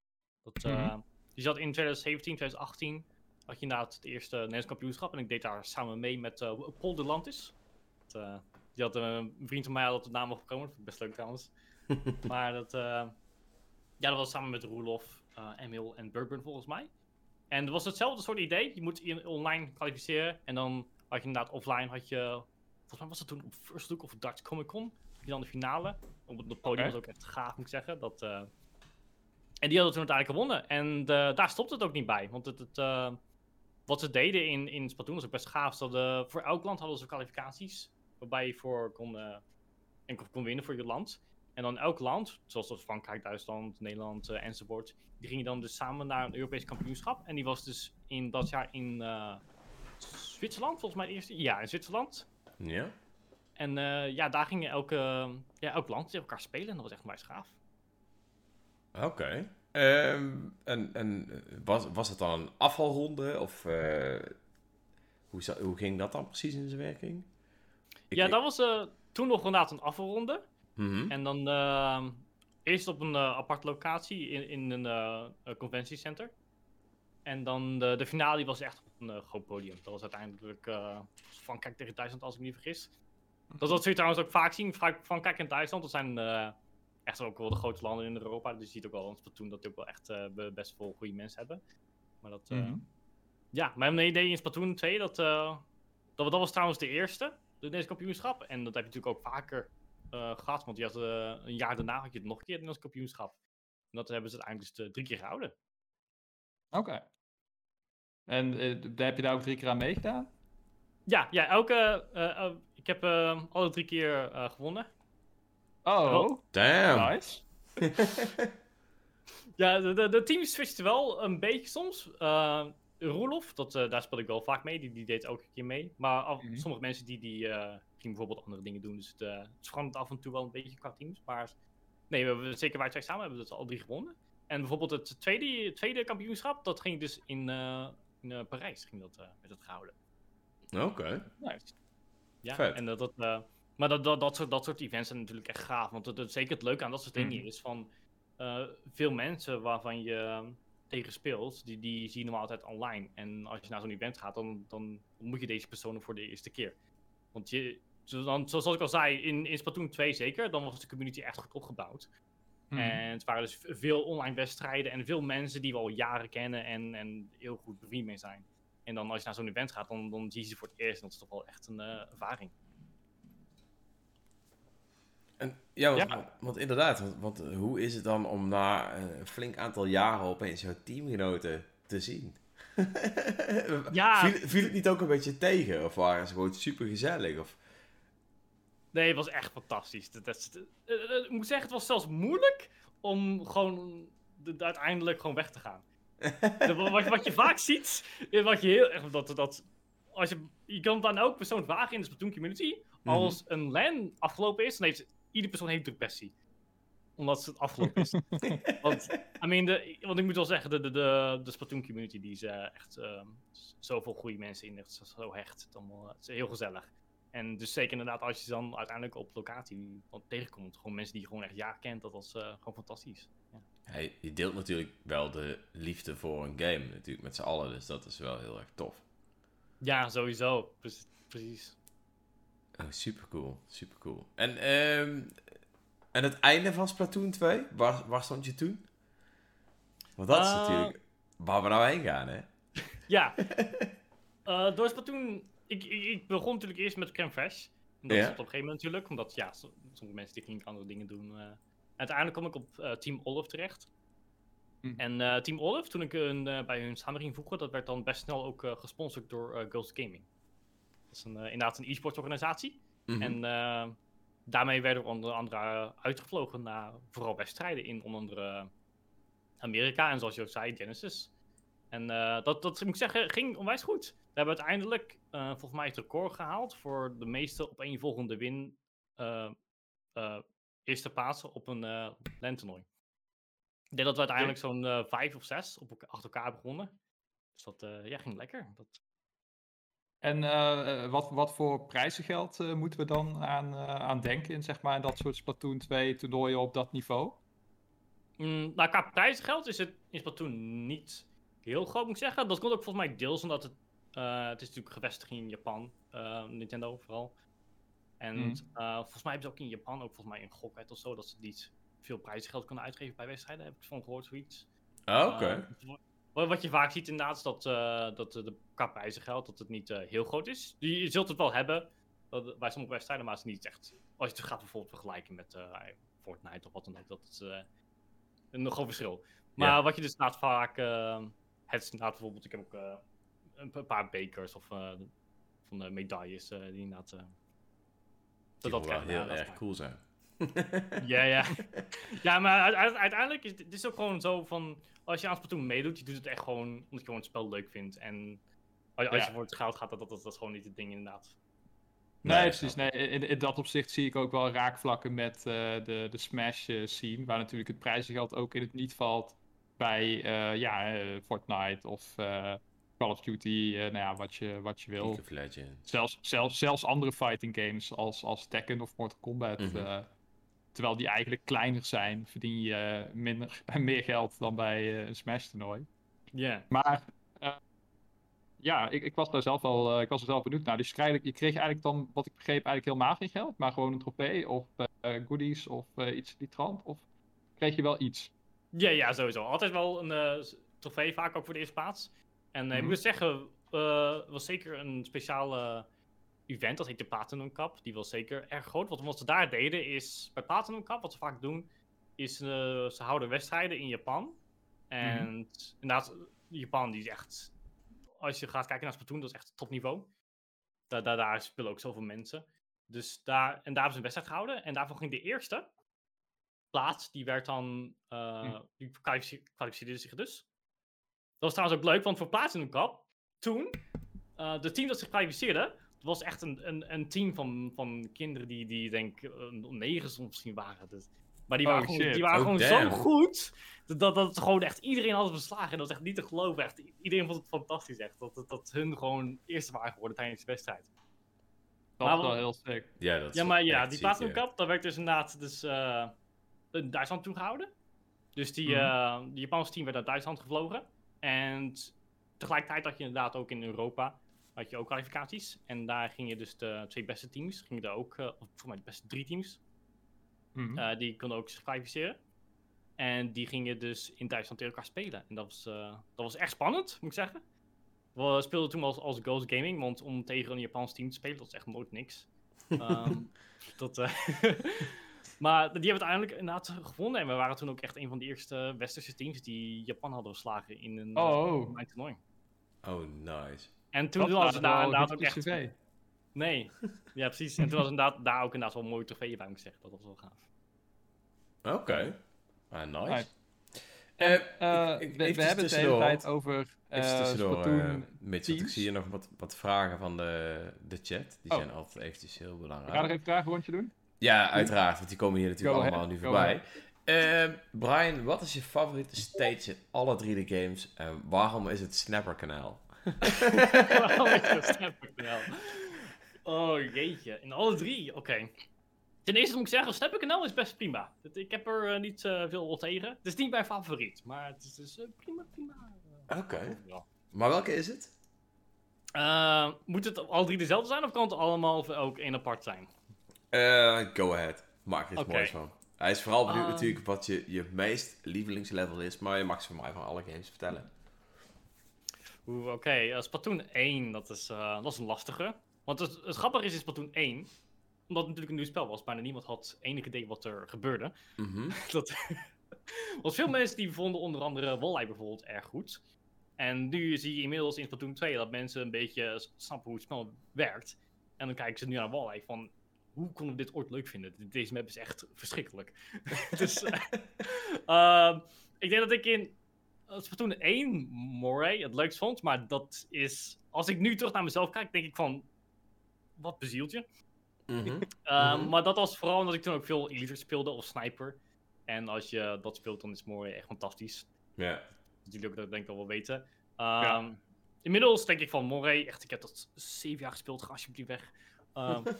Dat, eh, Mhm. Je zat in 2017, 2018 had je inderdaad het eerste Nederlands kampioenschap. En ik deed daar samen mee met eh, Paul de Lantis. Dat, eh, die had een vriend van mij had op de naam mogen komen. Dat vond ik best leuk trouwens. <laughs> maar dat, eh, ja, dat was samen met Roelof, Emil en Burburn volgens mij. En het was hetzelfde soort idee. Je moet je online kwalificeren. En dan had je inderdaad offline had je Volgens mij was het toen op First Look of Dutch Comic Con. Je dan de finale. Op het podium Oké. was ook echt gaaf, moet ik zeggen. Dat, eh, En die hadden toen uiteindelijk gewonnen. En eh, daar stopte het ook niet bij. Want het, het, eh, wat ze deden in, in Splatoon was ook best gaaf. Ze hadden, voor elk land hadden ze kwalificaties. Waarbij je voor kon, eh, en kon winnen voor je land. En dan elk land, zoals dat Frankrijk, Duitsland, Nederland eh, enzovoort. Die gingen dan dus samen naar een Europees kampioenschap. En die was dus in dat jaar in eh, Zwitserland, volgens mij eerste. Ja, in Zwitserland. ja. En eh, ja, daar gingen elke, ja, elk land tegen elkaar spelen. En dat was echt maar gaaf. Oké. Ehm, en en was, was het dan een afvalronde? Of hoe, hoe ging dat dan precies in zijn werking? Ik- ja, dat was toen nog inderdaad een afvalronde. Mhm. En dan, ehm, eerst op een uh, aparte locatie in, in een uh, conventiecenter. En dan de, de finale was echt op een uh, groot podium. Dat was uiteindelijk van Kijk tegen Duitsland, als ik me niet vergis. Dat, zul je trouwens ook vaak zien. Van Kijk en Duitsland, dat zijn echt ook wel de grootste landen in Europa. Dus je ziet ook wel ons Splatoon dat die ook wel echt best wel goede mensen hebben. Maar dat, mm ja, mijn idee in Splatoon 2, dat, dat, dat was trouwens de eerste, de deze kampioenschap. En dat heb je natuurlijk ook vaker uh, gehad. Want je had, uh, een jaar daarna had je het nog een keer in als kampioenschap. En dat hebben ze uiteindelijk dus drie keer gehouden. Oké. En uh, heb je daar ook drie keer aan meegedaan? Ja, ja elke, ik heb alle drie keer gewonnen. Oh, damn. Nice. <laughs> ja, de, de, de teams switchten wel een beetje soms. Roelof, dat, daar speel ik wel vaak mee. Die, die deed elke keer mee. Maar af, mhm. sommige mensen die, die ging bijvoorbeeld andere dingen doen. Dus het, uh, het verandert af en toe wel een beetje qua teams. Maar nee, we hebben, zeker wij twee samen hebben we het al drie gewonnen. En bijvoorbeeld het tweede, tweede kampioenschap, dat ging dus in, uh, in uh, Parijs ging dat, met het gehouden. Oké. Okay. Nice. Ja, Vet. en dat, dat, maar dat, dat, dat, soort, dat soort events zijn natuurlijk echt gaaf. Want het, het zeker het leuke aan dat soort dingen mm. is van veel mensen waarvan je tegen speelt, die, die zie je normaal altijd online. En als je naar zo'n event gaat, dan, dan moet je deze personen voor de eerste keer. Want je, dan, zoals ik al zei, in, in Splatoon 2 zeker, dan was de community echt goed opgebouwd. Mhm. En het waren dus veel online wedstrijden en veel mensen die we al jaren kennen en, en heel goed bevriend mee zijn. En dan als je naar zo'n event gaat, dan, dan zie je ze voor het eerst. En dat is toch wel echt een uh, ervaring. En, ja, want, want inderdaad, want, want, hoe is het dan om na een flink aantal jaren opeens jouw teamgenoten te zien? <laughs> ja. viel, viel, het niet ook een beetje tegen? Of waren ze gewoon super gezellig? Of... Nee, het was echt fantastisch. Dat, dat, eh, eh, ik moet zeggen, het was zelfs moeilijk om gewoon uiteindelijk gewoon weg te gaan. <laughs> wat, wat, je vaak ziet, wat je heel erg. Dat, dat, als je, je kan dan elke persoon vragen in de Splatoon community. Mhm. Als een LAN afgelopen is, dan heeft iedere persoon heeft depressie. Omdat het afgelopen is. <laughs> want, I mean, de, want ik moet wel zeggen, de, de, de, de Splatoon community die is uh, echt uh, zoveel goede mensen in. Het is zo hecht. Het is heel gezellig. En dus zeker inderdaad, als je dan uiteindelijk op locatie tegenkomt, gewoon mensen die je gewoon echt jaar kent, dat was uh, gewoon fantastisch. Ja. Hey, je deelt natuurlijk wel de liefde voor een game natuurlijk met z'n allen, dus dat is wel heel erg tof. Ja, sowieso. Precies. Oh, super cool, super cool. En, um, en het einde van Splatoon 2, waar, waar stond je toen? Want dat is uh... natuurlijk waar we nou heen gaan, hè? Ja. uh, <laughs> door Splatoon ik, ik, begon natuurlijk eerst met Crème Fresh. En dat ja. op een gegeven moment natuurlijk, omdat ja, sommige mensen die gingen andere dingen doen. Uh, uiteindelijk kom ik op uh, Team Olive terecht. Hm. En uh, Team Olive, toen ik een, bij hun samen ging voegen, dat werd dan best snel ook gesponsord door Ghost Gaming. Dat is een, inderdaad een e-sports organisatie. Mm En daarmee werden we onder andere uitgevlogen naar vooral wedstrijden in onder andere Amerika en zoals je ook zei, Genesis. En dat, dat moet ik zeggen, ging onwijs goed. We hebben uiteindelijk uh, volgens mij het record gehaald voor de meeste opeenvolgende win uh, eerste plaatsen op een uh, landtoernooi. Ik denk dat we uiteindelijk zo'n vijf of zes op, achter elkaar begonnen. Dus dat ja, ging lekker. Dat... En wat, wat voor prijzengeld moeten we dan aan, aan denken in, zeg maar, in dat soort Splatoon 2 toernooien op dat niveau? Mm, nou, qua prijzengeld is het in Splatoon niet heel groot, moet ik zeggen. Dat komt ook volgens mij deels omdat het uh, het is natuurlijk gevestigd in Japan, uh, Nintendo vooral. En mm. uh, volgens mij hebben ze ook in Japan ook volgens mij een gokheid of zo, dat ze niet veel prijzengeld kunnen uitgeven bij wedstrijden, heb ik van gehoord, zoiets. Oh, oké. Okay. wat je vaak ziet inderdaad is dat, dat de qua prijzengeld, dat het niet heel groot is. Je, zult het wel hebben bij sommige wedstrijden, maar het is niet echt, als je het gaat bijvoorbeeld vergelijken met Fortnite of wat dan ook, dat is een groot verschil. Maar wat je dus inderdaad vaak, het is bijvoorbeeld, ik heb ook een paar bekers of uh, van de medailles uh, die inderdaad. Uh, dat dat wel heel erg cool zijn. <laughs> <laughs> ja, ja. Ja, maar uiteindelijk is het is ook gewoon zo van. Als je aan Splatoon meedoet, je doet het echt gewoon omdat je gewoon het spel leuk vindt. En als, als je voor het goud gaat, dat, dat, dat, dat is gewoon niet het ding inderdaad. Nee, nee precies. Nee, in, in, dat opzicht zie ik ook wel raakvlakken met uh, de, de Smash scene. Waar natuurlijk het prijzengeld ook in het niet valt bij uh, ja, Fortnite of Call of Duty, uh, nou ja, wat je, wat je wil. Zelfs, zelfs, zelfs andere fighting games als, als Tekken of Mortal Kombat. Mm -hmm. uh, terwijl die eigenlijk kleiner zijn, verdien je minder, <laughs> meer geld dan bij eh, een Smash toernooi. Ja. Maar eh, ja, ik, ik was daar zelf wel, eh, ik was er zelf benieuwd naar. Dus je kreeg, je kreeg eigenlijk dan, wat ik begreep, eigenlijk helemaal geen geld, maar gewoon een trofee of eh, goodies of eh, iets die trant. Of kreeg je wel iets? Ja, ja, sowieso. Altijd wel een trofee, vaak ook voor de eerste plaats. En ik Mhm. moet zeggen, was zeker een speciale event, dat heet de Platinum Cup. Die was zeker erg groot. Want wat ze daar deden is, bij Platinum Cup, wat ze vaak doen, is ze houden wedstrijden in Japan. En inderdaad, Japan die is echt, als je gaat kijken naar Splatoon, dat is echt topniveau. Daar, daar, daar spelen ook zoveel mensen. Dus daar, en daar hebben ze een wedstrijd gehouden. En daarvan ging de eerste plaats, die werd dan, eh Hm. die kwalifice- kwalificeerde zich dus. Dat was trouwens ook leuk, want voor Platinum Cup, toen, eh de team dat zich kwalificeerde, was echt een, een, een team van, van kinderen die, die denk ik, eh, negen soms misschien waren. Dus, maar die Oh, waren, gewoon, shit. die waren Oh, gewoon zo goed, dat, dat, dat gewoon echt iedereen had verslagen. En dat is echt niet te geloven. Echt, iedereen vond het fantastisch echt, dat, dat, dat hun gewoon eerste waren geworden tijdens de wedstrijd. Dat is wel heel sick. Ja, dat is Ja, maar ja, die ziek, Platinum ja. Cup, dat werd dus inderdaad dus, eh, in Duitsland toegehouden. Dus die, Mhm. eh, die Japanse team werd naar Duitsland gevlogen. En tegelijkertijd had je inderdaad ook in Europa had je ook kwalificaties. En daar gingen dus de twee beste teams, gingen er ook, eh, of volgens mij de beste drie teams, Mhm. eh, die konden ook zich kwalificeren. En die gingen dus in Duitsland tegen elkaar spelen. En dat was, eh, dat was echt spannend, moet ik zeggen. We speelden toen als, als Ghost Gaming, want om tegen een Japans team te spelen, dat is echt nooit niks. <laughs> Ehm, dat, eh, <laughs> maar die hebben uiteindelijk inderdaad gewonnen. En we waren toen ook echt een van de eerste westerse teams die Japan hadden verslagen in een Oh, oh. toernooi. Oh, nice. En toen Dat hadden ze daar inderdaad ook echt... Nee, ja precies. En toen was inderdaad daar ook inderdaad wel een mooie trofee bij, moet ik zeggen. Dat was wel gaaf. Oké. Ah, nice. Right. Eh, Eh, ik- ik- we, we hebben het de hele tijd over Even eh tussendoor, Splatoon ik zie hier nog wat, wat vragen van de, de chat. Die Oh. zijn altijd eventjes heel belangrijk. Ga er even een vragenrondje doen? Ja, uiteraard, want die komen hier natuurlijk Go allemaal ahead, nu voorbij. Ehm, Brian, wat is je favoriete stage in alle 3D games en waarom is het Snapper kanaal? <laughs> Waarom is dat Snapper-kanaal? Oh jeetje, in alle drie, oké. Ten eerste moet ik zeggen, Snapper-kanaal is best prima. Ik heb er eh, niet eh, veel op tegen. Het is niet mijn favoriet, maar het is dus eh, prima, prima. Oké. Ja. Maar welke is het? Moet het alle drie dezelfde zijn of kan het allemaal ook één apart zijn? Eh, go ahead. Maak er iets Oké. moois van. Hij is vooral benieuwd Ehm. natuurlijk wat je, je meest lievelingslevel is, maar je mag ze voor mij van alle games vertellen. Oké, eh, Splatoon 1, dat is, eh, dat is een lastige. Want het, het grappige is in Splatoon 1, omdat het natuurlijk een nieuw spel was, bijna niemand had enig idee wat er gebeurde. Mhm. <laughs> dat, want veel mensen die vonden onder andere Walleye bijvoorbeeld erg goed. En nu zie je inmiddels in Splatoon 2 dat mensen een beetje snappen hoe het spel werkt. En dan kijken ze nu naar Walleye van, hoe konden we dit ooit leuk vinden? Deze map is echt verschrikkelijk. <laughs> dus eh, ehm, ik denk dat ik in Splatoon 1 Moray het leukst vond. Maar dat is, als ik nu terug naar mezelf kijk, denk ik van, wat bezielt je? Mhm. <laughs> Ehm, Mhm. Maar dat was vooral omdat ik toen ook veel Elite speelde of Sniper. En als je dat speelt, dan is Moray echt fantastisch. Ja. Dat jullie ook dat denk ik al wel weten. Ehm, Inmiddels denk ik van Moray, echt, ik heb dat zeven jaar gespeeld, ga alsjeblieft weg. Ehm, <laughs> ik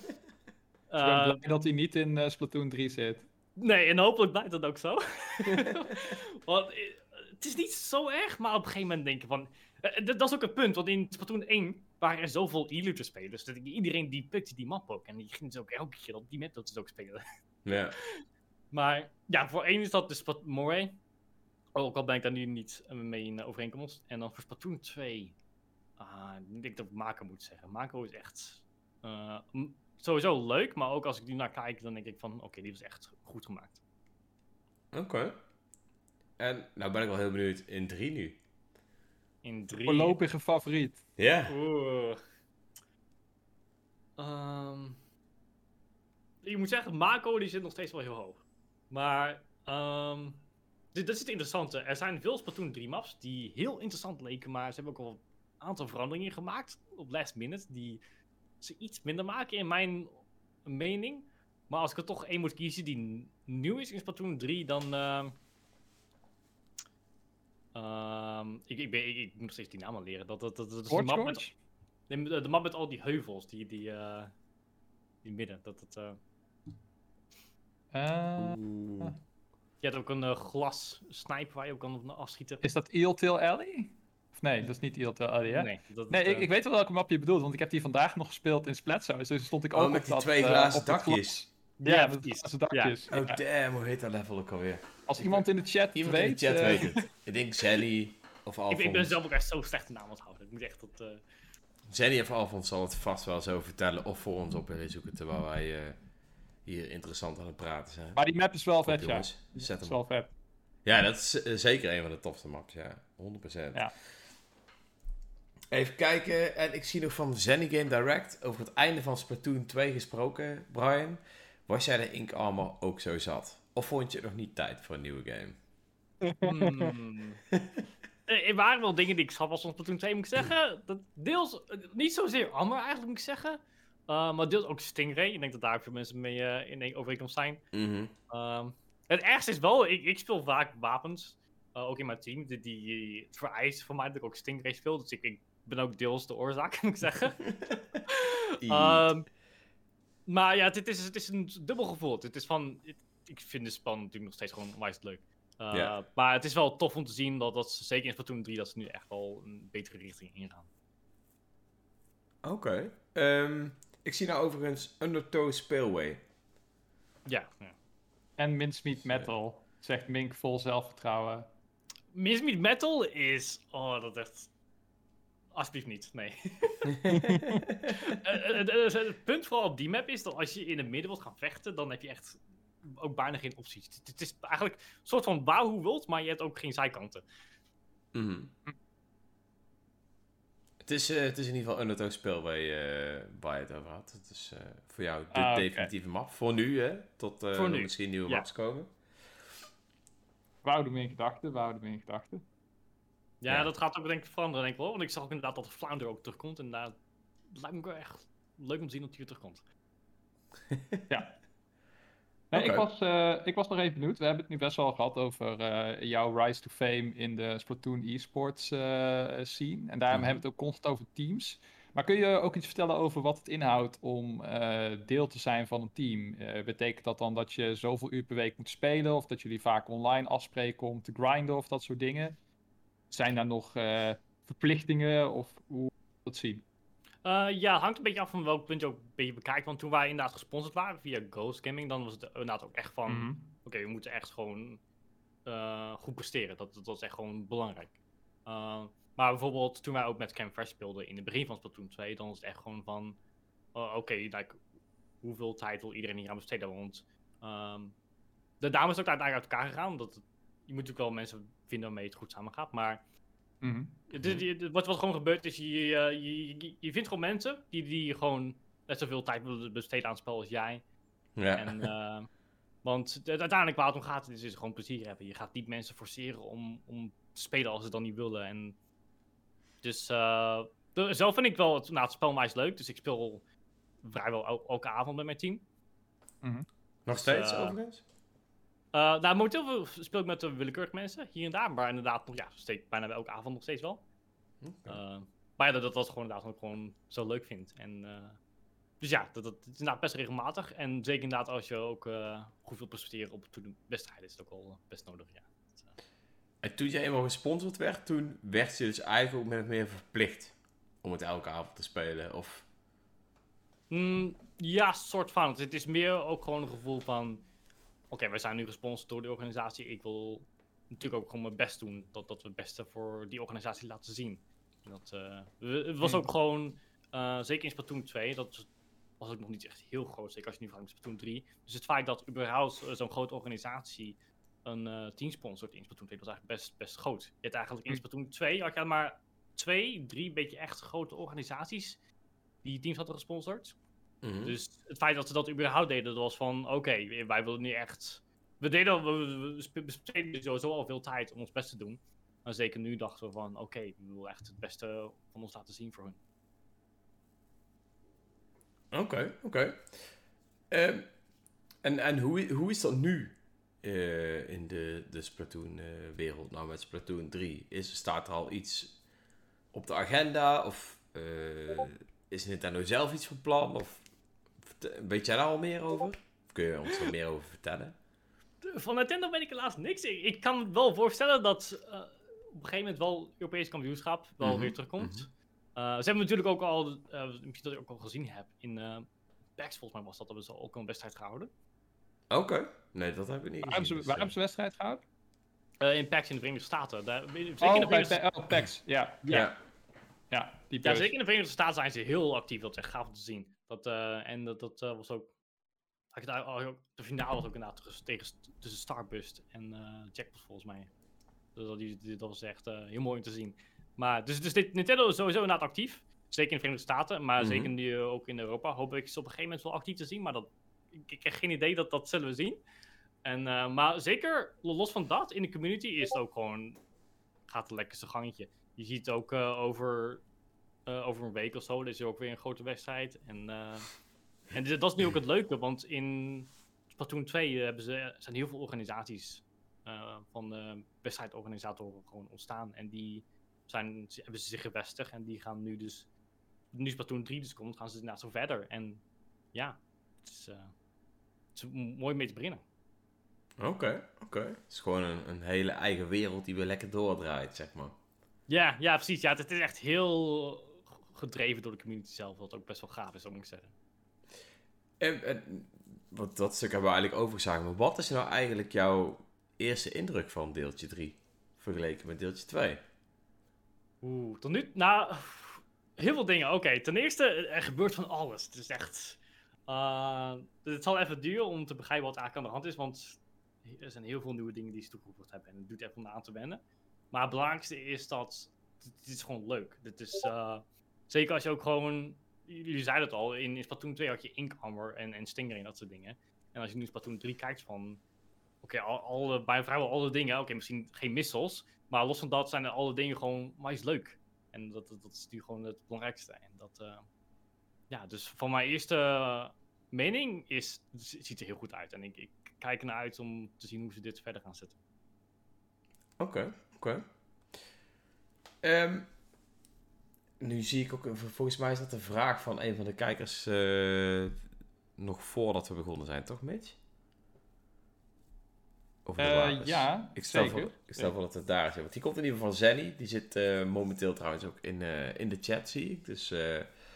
ben eh, blij dat hij niet in eh, Splatoon 3 zit. nee, en hopelijk blijft dat ook zo. <laughs> want eh, het is niet zo erg, maar op een gegeven moment denk je van... eh, dat dat is ook het punt, want in Splatoon 1 waren er zoveel Elite spelers. Dat iedereen die pikte die map ook. En die ging dus ook elke keer op die map dat ze ook spelen. <laughs> Ja. Maar ja, voor één is dat dus Spat- Moray. Ook al ben ik daar nu niet eh, mee in overeenkomst. En dan voor Splatoon 2. Ah, ik denk dat ik Mako moet zeggen. Mako is echt eh, sowieso leuk. Maar ook als ik nu naar kijk, dan denk ik van... Oké, die was echt goed gemaakt. Oké. En nou ben ik wel heel benieuwd in 3 nu. In 3... Voorlopige favoriet. Ja. Oeh. Ehm, ik moet zeggen, Mako die zit nog steeds wel heel hoog. Maar ehm, dit, dit is het interessante. Er zijn veel Splatoon 3 maps die heel interessant leken, maar ze hebben ook wel een aantal veranderingen gemaakt op last minute die ze iets minder maken in mijn mening. Maar als ik er toch één moet kiezen die nieuw is in Splatoon 3, dan... ehm, ehm, ik, ik, ben, ik, ik moet nog steeds die naam al leren. Dat, dat, dat, dat is de map met? Nee, de, de map met al die heuvels, die, die, eh, die midden. Dat, dat, eh, Eh. Je hebt ook een eh, glas sniper waar je ook kan afschieten. is dat Eeltail Alley? Of nee, dat is niet Eeltail Alley, hè? Nee, Nee, dat ik, eh, ik weet wel welke map je bedoelt, want ik heb die vandaag nog gespeeld in Splatzo. Dus stond ik Oh, ook met op die dat, twee eh, glazen dakjes. Ja, precies. glazen dakjes. Oh damn, hoe heet dat level ook alweer? Als iemand in de chat Iemand weet... in de chat eh, weet het. <laughs> Ik denk Zelly of ik, Alphonse. ik ben zelf ook echt zo slecht in naam onthouden. Ik moet echt dat... eh, Zelly of Alphonse zal het vast wel zo vertellen of voor ons op willen zoeken terwijl wij eh, hier interessant aan het praten zijn. Maar die map is wel Top, vet, ja. jongens. Zet is hem wel vet. Ja, dat is eh, zeker een van de tofste maps, ja. 100%. Ja. Even kijken, en ik zie nog van Zenny Game Direct over het einde van Splatoon 2 gesproken, Brian. Was jij de Ink Armor ook zo zat? Of vond je het nog niet tijd voor een nieuwe game? Hmm. Eh, <laughs> Er waren wel dingen die ik zat was van Splatoon 2, moet ik zeggen. Dat deels, eh, niet zozeer Amber eigenlijk, moet ik zeggen. Uh, maar deels ook Stingray. Ik denk dat daar ook veel mensen mee eh, in een overeenkomst zijn. Mhm. Ehm, het ergste is wel, ik, ik speel vaak wapens, eh, ook in mijn team, die, die het vereist voor mij dat ik ook Stingray speel. Dus ik, ik ben ook deels de oorzaak, <laughs> moet ik zeggen. <laughs> Ehm, maar ja, het is, het is een dubbel gevoel. Het is van, het- ik vind de span natuurlijk nog steeds gewoon onwijs leuk. Uh, Ja. Maar het is wel tof om te zien dat, dat ze, zeker in Splatoon 3, dat ze nu echt wel een betere richting ingaan. Oké. Ehm, ik zie nou overigens Undertow Spillway. Ja. ja. En Mincemeat Metal, zegt Mink vol zelfvertrouwen. Mincemeat Metal is... Oh, dat echt... Alsjeblieft niet, nee. Eh, eh, eh, het punt vooral op die map is dat als je in het midden wilt gaan vechten, dan heb je echt ook bijna geen opties. Het, is eigenlijk een soort van bouw hoe wilt, maar je hebt ook geen zijkanten. Mhm. Het, is, eh, het is in ieder geval Undertow Spillway eh waar je het over had. Het is eh, voor jou de Ah, definitieve map. Voor nu, hè? Tot eh, Voor er nu, misschien nieuwe ja. maps komen. We houden hem in gedachten, we houden hem in gedachten. Ja, Ja. dat gaat ook denk ik veranderen, denk ik wel. Want ik zag ook inderdaad dat Flounder ook terugkomt. En daar lijkt me ook wel echt leuk om te zien dat hij weer terugkomt. <laughs> Nee, Oké. ik, was, eh, ik was nog even benieuwd. We hebben het nu best wel gehad over eh, jouw rise to fame in de Splatoon esports eh, scene. En daarom Mhm. hebben we het ook constant over teams. Maar kun je ook iets vertellen over wat het inhoudt om eh, deel te zijn van een team? Eh, betekent dat dan dat je zoveel uur per week moet spelen? Of dat jullie vaak online afspreken om te grinden of dat soort dingen? Zijn daar nog eh, verplichtingen of hoe dat zien? Eh, ja, hangt een beetje af van welk punt je ook een beetje bekijkt. Want toen wij inderdaad gesponsord waren via Ghost Gaming, dan was het inderdaad ook echt van... Mhm. Oké, we moeten echt gewoon eh, goed presteren. Dat, dat, is echt gewoon belangrijk. Uh, maar bijvoorbeeld toen wij ook met Cam Fresh speelden in het begin van Splatoon 2, dan is het echt gewoon van... oh, Oké, like, hoeveel tijd wil iedereen hier aan besteden? Want ehm, de dames is ook uiteindelijk uit elkaar gegaan. Omdat het- je moet natuurlijk wel mensen vinden waarmee het goed samen gaat. Maar Mhm. het is- je- wat, wat gewoon gebeurt is, je, je, je, je- vindt gewoon mensen die, die gewoon net zoveel tijd willen besteden aan het spel als jij. Ja. En, eh, want het- uiteindelijk waar het om gaat, is, is gewoon plezier hebben. Je gaat niet mensen forceren om, om te spelen als ze dan niet willen. En dus eh, de- zelf vind ik wel het, nou, het spel meest leuk. Dus ik speel vrijwel el- elke avond met mijn team. Nog steeds, eh, overigens? Eh, nou, momenteel speel ik met de willekeurige mensen hier en daar. Maar inderdaad, nog, ja, steeds, bijna elke avond nog steeds wel. Eh, maar ja, dat, dat was gewoon inderdaad wat ik gewoon zo leuk vind. En, eh, dus ja, dat, dat, het is inderdaad best regelmatig. En zeker inderdaad als je ook goed wilt presteren op de wedstrijden, is het ook wel best nodig, ja. En toen je eenmaal gesponsord werd, toen werd je dus eigenlijk ook meer verplicht om het elke avond te spelen. Of... Mm, ja, soort van. Het is meer ook gewoon een gevoel van... Oké, wij zijn nu gesponsord door de organisatie. Ik wil natuurlijk ook gewoon mijn best doen. Dat, dat we het beste voor die organisatie laten zien. Dat, eh, we- het was Hmm. ook gewoon... eh, zeker in Splatoon 2, dat was ook nog niet echt heel groot. Zeker als je nu vraagt met Splatoon 3. Dus het feit dat überhaupt eh, zo'n grote organisatie een team sponsort in Splatoon 2, was eigenlijk best, best groot. Je had eigenlijk in Hmm. Splatoon 2 had je maar twee, drie beetje echt grote organisaties die teams hadden gesponsord. Mhm. Dus het feit dat ze dat überhaupt deden, dat was van, oké, wij willen nu echt... We deden, we, we, besteden sowieso al veel tijd om ons best te doen. Maar zeker nu dachten we van, oké, we willen echt het beste van ons laten zien voor hun. Oké, oké. Ehm, en en hoe, hoe is dat nu eh, in de, de Splatoon-wereld? nou, met Splatoon 3. Is, staat er al iets op de agenda? Of eh, is Nintendo zelf iets van plan? Of weet jij daar al meer over? kun je ons er meer over vertellen? Van Nintendo weet ik helaas niks. Ik, ik kan me wel voorstellen dat uh, op een gegeven moment wel Europees kampioenschap wel Mhm, weer terugkomt. Uh, ze hebben natuurlijk ook al, uh, misschien dat ik ook al gezien heb, in uh, PAX volgens mij was dat, hebben ze ook een wedstrijd gehouden. Oké, nee, dat heb ik niet Waar hebben ze, gezien, waar dus, hebben ze wedstrijd gehouden? Uh, in PAX in de Verenigde Staten. Daar, zeker in de Oh, bij Verenigde, oh, PAX, ja. ja. ja. Ja, die Ja, zeker in de Verenigde Staten zijn ze heel actief. Dat is echt gaaf om te zien. Dat, eh, en dat, dat eh, was ook. De finale was ook inderdaad tussen, tegen, tussen Starbust en eh Jackpot volgens mij. Dus dat, dat was echt heel mooi om te zien. Maar, dus, dus dit, Nintendo is sowieso inderdaad actief. Zeker in de Verenigde Staten, maar Mhm. zeker nu ook in Europa. Hoop ik ze op een gegeven moment wel actief te zien. Maar dat, ik, ik heb geen idee, dat, dat zullen we zien. En, maar zeker los van dat, in de community is het ook gewoon. gaat het lekkerste gangetje. Je ziet ook over eh, over een week of zo. Er is er ook weer een grote wedstrijd. En, eh, en dat is nu ook het leuke, want in Splatoon 2 hebben ze, zijn heel veel organisaties eh, van wedstrijdorganisatoren gewoon ontstaan. En die zijn, hebben ze zich gevestigd en die gaan nu dus, nu Splatoon 3 dus komt, gaan ze inderdaad zo verder. En ja, het is, eh, het is mooi mee te beginnen. Oké, oké. Het is gewoon een, een hele eigen wereld die weer lekker doordraait, zeg maar. Ja, ja, precies. Ja, het is echt heel gedreven door de community zelf, wat ook best wel gaaf is, moet ik zeggen. En, en, want dat stuk hebben we eigenlijk overgeslagen. Maar wat is nou eigenlijk jouw eerste indruk van deeltje 3? Vergeleken met deeltje 2? Oeh, tot nu... Nou, heel veel dingen. Oké, ten eerste, er gebeurt van alles. Het is echt... eh, het zal even duren om te begrijpen wat eigenlijk aan de hand is, want er zijn heel veel nieuwe dingen die ze toegevoegd hebben en het duurt even om aan te wennen. Maar het belangrijkste is dat het is gewoon leuk. Dit is, eh, zeker als je ook gewoon... Jullie zeiden het al, in, in Splatoon 2 had je Ink Armor en, en Stinger en dat soort dingen. En als je nu Splatoon 3 kijkt van... Oké, al, bij vrijwel alle dingen, oké, misschien geen missiles, maar los van dat zijn er alle dingen gewoon maar is leuk. En dat, dat, is nu gewoon het belangrijkste. En dat, eh, ja, dus van mijn eerste mening is, ziet er heel goed uit. En ik, ik kijk ernaar uit om te zien hoe ze dit verder gaan zetten. Oké, oké. Ehm, nu zie ik ook, volgens mij is dat een vraag van een van de kijkers eh, nog voordat we begonnen zijn, toch Mitch? Over de Eh, ja, Ik stel, zeker. voor, ik stel voor dat het daar is. Want die komt in ieder geval van Zenny. Die zit eh, momenteel trouwens ook in, in de chat, zie ik. Dus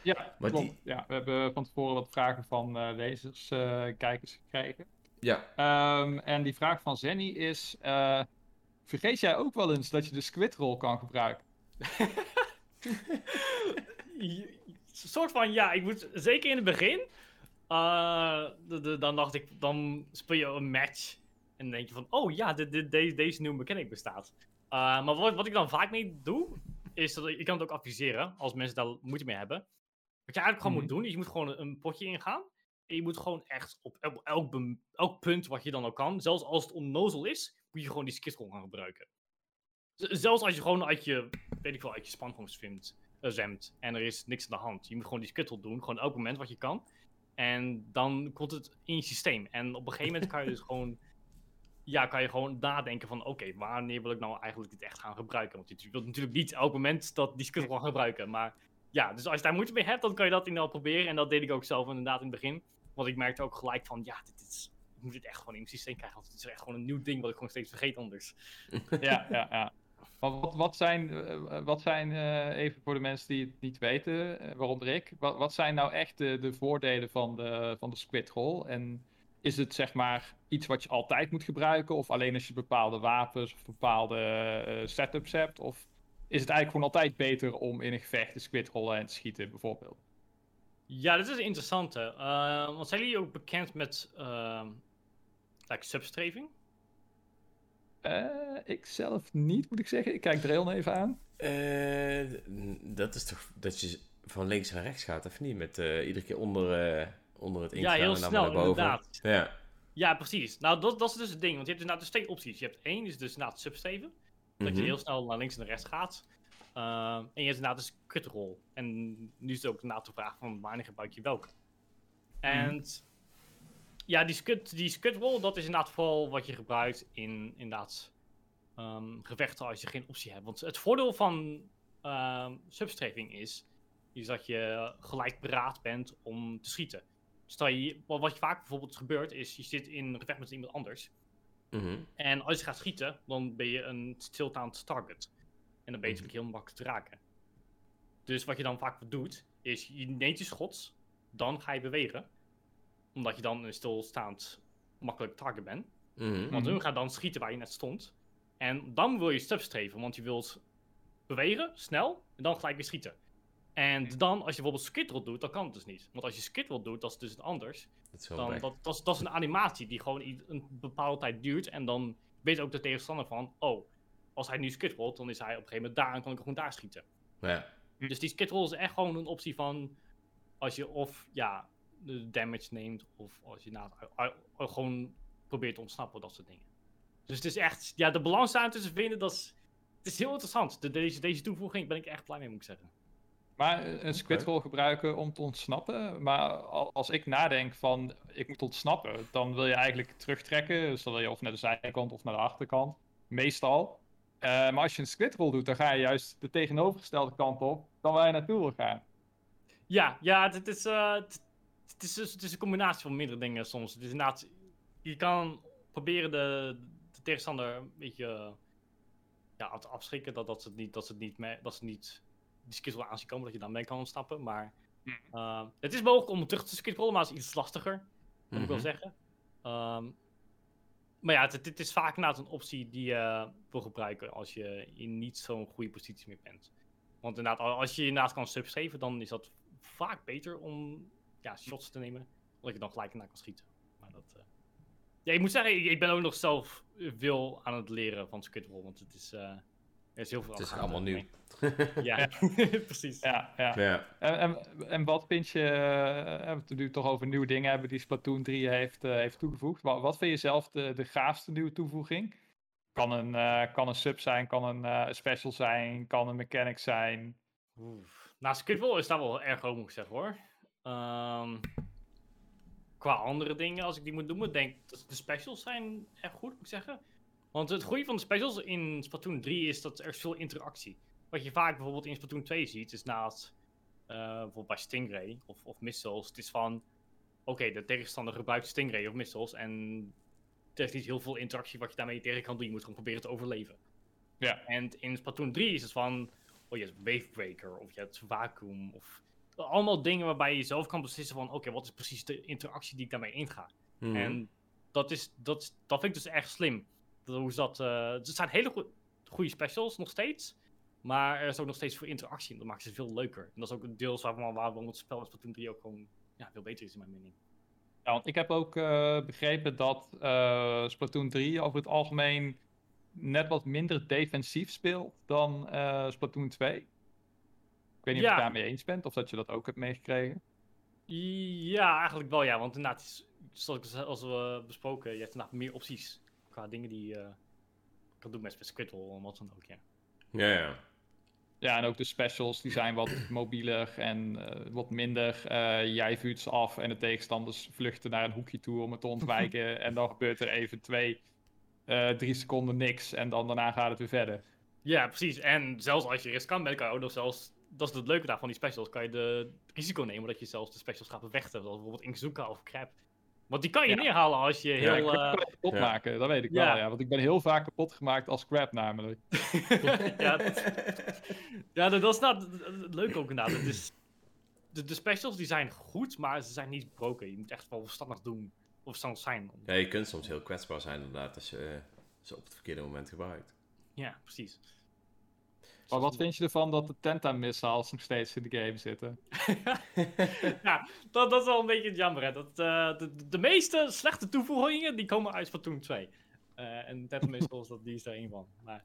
Ja, Maar klopt. die- ja, we hebben van tevoren wat vragen van lezers, kijkers gekregen. ja. Ehm, en die vraag van Zenny is: vergeet jij ook wel eens dat je de squidroll kan gebruiken? <laughs> Een <laughs> soort van, ja, ik moet zeker in het begin. eh, de- de- dan dacht ik, dan speel je een match. En dan denk je van, oh ja, dit, dit, deze, deze nieuwe mechanic bestaat. Eh, maar wat, wat ik dan vaak mee doe, is dat ik, kan het ook adviseren als mensen daar moeite mee hebben. Wat je eigenlijk gewoon Mhm. moet doen, is je moet gewoon een, potje ingaan. En je moet gewoon echt op elk, elk, punt wat je dan ook kan, zelfs als het onnozel is, moet je gewoon die skittle gaan gebruiken. Zelfs als je gewoon uit je, weet ik wel, uit je span gewoon zwemt, eh, zwemt en er is niks aan de hand. Je moet gewoon die skittle doen, gewoon elk moment wat je kan. En dan komt het in je systeem. En op een gegeven moment kan je dus <laughs> gewoon, ja, kan je gewoon nadenken van, oké, wanneer wil ik nou eigenlijk dit echt gaan gebruiken? Want je wilt natuurlijk niet elk moment dat die skittle gaan gebruiken, maar ja, dus als je daar moeite mee hebt, dan kan je dat inderdaad proberen. En dat deed ik ook zelf inderdaad in het begin. Want ik merkte ook gelijk van, ja, dit is, ik moet dit echt gewoon in mijn systeem krijgen. Want het is echt gewoon een nieuw ding wat ik gewoon steeds vergeet anders. <laughs> ja, ja, ja. Wat, wat zijn, eh, wat zijn eh, even voor de mensen die het niet weten, eh, waaronder ik, wat, wat zijn nou echt de, de voordelen van de, van de squidroll? En is het zeg maar iets wat je altijd moet gebruiken, of alleen als je bepaalde wapens of bepaalde setups hebt? Of is het eigenlijk gewoon altijd beter om in een gevecht de squidrollen en te schieten, bijvoorbeeld? Ja, dit is een interessante. Eh, want zijn jullie ook bekend met uh, like substreving? Eh, ik zelf niet, moet ik zeggen. Ik kijk Drail even aan. Eh, dat is toch dat je van links naar rechts gaat, of niet? Met eh, iedere keer onder, eh, onder het Ja, ingaan heel en dan snel, naar boven. inderdaad. Ja. Ja, precies. Nou, dat, dat is dus het ding. Want je hebt dus inderdaad dus twee opties. Je hebt één, is dus inderdaad substreven. Dat Mhm. je heel snel naar links en naar rechts gaat. Uh, en je hebt inderdaad dus cutroll. En nu is het ook inderdaad de vraag van wanneer gebruik je welke. En ja, die, scud, die scutroll, dat is inderdaad vooral wat je gebruikt in inderdaad um, gevechten als je geen optie hebt. Want het voordeel van um, substreving is, is dat je gelijk paraat bent om te schieten. stel je, wat je vaak bijvoorbeeld gebeurt, is je zit in een gevecht met iemand anders. Mhm. En als je gaat schieten, dan ben je een stilstaand target. En dan ben je natuurlijk heel makkelijk te raken. Dus wat je dan vaak doet, is je neemt je schot, dan ga je bewegen. Omdat je dan een stilstaand makkelijk target bent. Mhm. Want Mhm. hun gaat dan schieten waar je net stond. En dan wil je substreven, want je wilt bewegen, snel, en dan gelijk weer schieten. En dan, als je bijvoorbeeld skittle doet, dan kan het dus niet. Want als je skittle doet, dat is dus anders. Dat is wel Dan, dat, dat, is, dat is een animatie die gewoon een bepaalde tijd duurt. En dan weet ook de tegenstander van, oh, als hij nu skittelt, dan is hij op een gegeven moment daar en kan ik gewoon daar schieten. Ja. Dus die skittle is echt gewoon een optie van, als je of ja, de damage neemt, of als je na, gewoon probeert te ontsnappen, dat soort dingen. Dus het is echt, ja, de balans daar tussen vinden, dat is, het is heel interessant. De, deze, deze toevoeging ben ik echt blij mee, moet ik zeggen. Maar een squidroll gebruiken om te ontsnappen. Maar al- als ik nadenk van ik moet ontsnappen, dan wil je eigenlijk terugtrekken. Dus dan wil je of naar de zijkant of naar de achterkant. Meestal. Eh, maar als je een squidroll doet, dan ga je juist de tegenovergestelde kant op dan waar je naartoe wil gaan. Ja, ja, het is, eh, het, is, dus- het is een combinatie van meerdere dingen soms. Het is inderdaad, je kan proberen de, de tegenstander een beetje ja, te afschrikken dat, dat ze het niet, dat ze het niet, mee, dat ze niet die skittle aan zien komen, dat je dan mee kan ontsnappen. Maar Hm. eh, het is mogelijk om terug te skittrollen, maar het is iets lastiger, moet ik wel Mhm. zeggen. Ehm, maar ja, het, het is vaak inderdaad een optie die je wil gebruiken als je in niet zo'n goede positie meer bent. Want inderdaad, al- als je inderdaad kan substreven, dan is dat vaak beter om ja, shots te nemen. Omdat je dan gelijk naar kan schieten. Maar dat, eh, Ja, ik moet zeggen, ik, ik ben ook nog zelf veel aan het leren van Squidwall. Want het is, eh, er is heel veel Het is allemaal nieuw. Ja, <laughs> precies. Ja, ja. Ja. En, en, en wat vind je, eh, we hebben het nu toch over nieuwe dingen hebben die Splatoon 3 heeft, eh, heeft toegevoegd. Wat, wat vind je zelf de, de gaafste nieuwe toevoeging? Kan een, eh, kan een sub zijn, kan een eh, special zijn, kan een mechanic zijn. Oef. Nou, Squidwall is daar wel erg hoog, moet ik zeggen hoor. Ehm, qua andere dingen, als ik die moet noemen, denk ik dat de specials zijn echt goed, moet ik zeggen. Want het goede van de specials in Splatoon 3 is dat er is veel interactie. Wat je vaak bijvoorbeeld in Splatoon 2 ziet, is naast eh, bijvoorbeeld bij Stingray of, of missiles, het is van, oké, de tegenstander gebruikt Stingray of missiles en er is niet heel veel interactie wat je daarmee tegen kan doen. Je moet gewoon proberen te overleven. Ja. En in Splatoon 3 is het van, oh je hebt Wavebreaker of je hebt Vacuum of allemaal dingen waarbij je zelf kan beslissen van, oké, wat is precies de interactie die ik daarmee inga. Mhm. En dat, is, dat, is- dat vind ik dus echt slim. Dat, hoe is dat, eh er zijn hele goe- goede specials nog steeds. Maar er is ook nog steeds veel interactie. En dat maakt ze veel leuker. En dat is ook een deels waarvan, waarom het spel in Splatoon 3 ook gewoon ja, veel beter is in mijn mening. Ja, want ik heb ook eh, begrepen dat eh, Splatoon 3 over het algemeen net wat minder defensief speelt dan eh, Splatoon 2. Ik weet niet of je het daarmee eens bent of dat je dat ook hebt meegekregen. Ja, eigenlijk wel ja. Want inderdaad, is- zoals ik als we besproken, je hebt inderdaad meer opties qua dingen die je kan doen met Squidwall en wat dan ook, ja. Ja, ja. Ja, en ook de specials die zijn wat <clears throat> mobieler en eh, wat minder. eh, jij vuurt ze af en de tegenstanders vluchten naar een hoekje toe om het te ontwijken. <laughs> en dan gebeurt er even twee, eh, drie seconden niks en dan daarna gaat het weer verder. Ja, precies. En zelfs als je riskant bent, kan je ook nog zelfs... Dat is het leuke daarvan, die specials. Kan je de risico nemen dat je zelfs de specials gaat bevechten. Zoals bijvoorbeeld Inkazuka of Crab. Want die kan je Ja. neerhalen als je Ja, heel... Ik kan eh, het kapot ja. maken, dat weet ik Ja. wel. Ja, want ik ben heel vaak kapot gemaakt als crap namelijk. <laughs> <laughs> ja, dat, ja, dat is nou het- het leuke ook inderdaad. Het is, de, de specials die zijn goed, maar ze zijn niet broken. Je moet echt wel verstandig doen. Of verstandig zijn. om- ja, je kunt soms heel kwetsbaar zijn inderdaad als je eh, ze op het verkeerde moment gebruikt. Ja, precies. Maar wat vind je ervan dat de Tenta-missiles nog steeds in de game zitten? <laughs> ja, dat, dat is wel een beetje jammer. Dat, eh, de, meeste slechte toevoegingen die komen uit Splatoon 2. Eh en Dead Missiles, <laughs> dat, die is er één van. Maar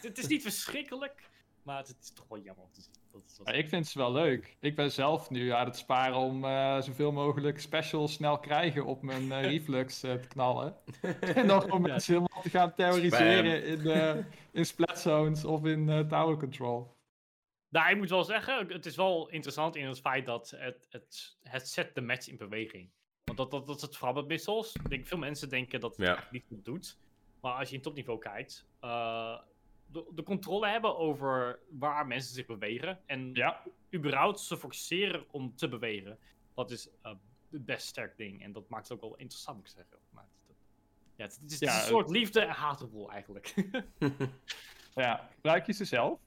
het is niet verschrikkelijk, maar het, het is toch wel jammer om te zien. Dat, is- dat Maar is- ik vind ze wel leuk. Ik ben zelf nu aan het sparen om eh, zoveel mogelijk specials snel krijgen op mijn eh, <laughs> reflux eh, te knallen. <laughs> en dan gewoon Ja. mensen helemaal te gaan terroriseren in, in splat zones of in eh, tower control. Nou, ik moet wel zeggen, het is wel interessant in het feit dat het, het, het zet de match in beweging. Want dat, dat, dat is het vooral met missiles. Ik denk, veel mensen denken dat het Ja. niet goed doet. Maar als je in topniveau kijkt, eh, de, de controle hebben over waar mensen zich bewegen. En Ja, überhaupt ze forceren om te bewegen. Dat is, eh, het best sterk ding. En dat maakt het ook wel interessant, moet ik zeggen. Maar het, ja, het, is, Ja, een soort liefde en haatgevoel eigenlijk. <laughs> Ja, gebruik je ze zelf?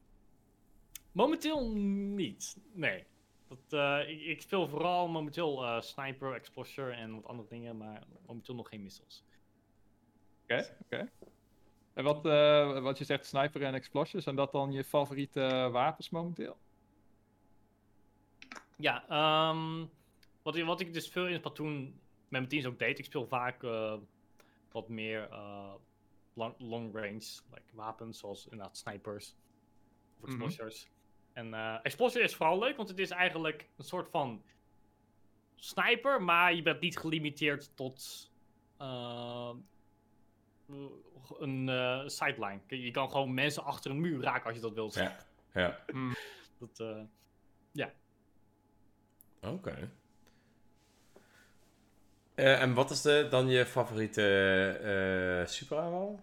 momenteel niet, nee. Dat, eh, ik, ik speel vooral momenteel eh, Sniper, Explosure en wat andere dingen, maar momenteel nog geen missiles. Oké, oké. En wat, eh, wat je zegt, sniper en explosion, zijn dat dan je favoriete eh, wapens momenteel? Ja, ehm, wat, ik- wat ik dus veel in Splatoon met mijn teams ook deed, ik speel vaak eh, wat meer long, long range like, wapens, zoals inderdaad snipers of Mhm. explosives. En explosion is vooral leuk, want het is eigenlijk een soort van sniper, maar je bent niet gelimiteerd tot een eh, sideline. Je kan gewoon mensen achter een muur raken als je dat wilt. Ja. Ja, Dat, eh, oké. Eh, en wat is de, dan je favoriete eh superaanval?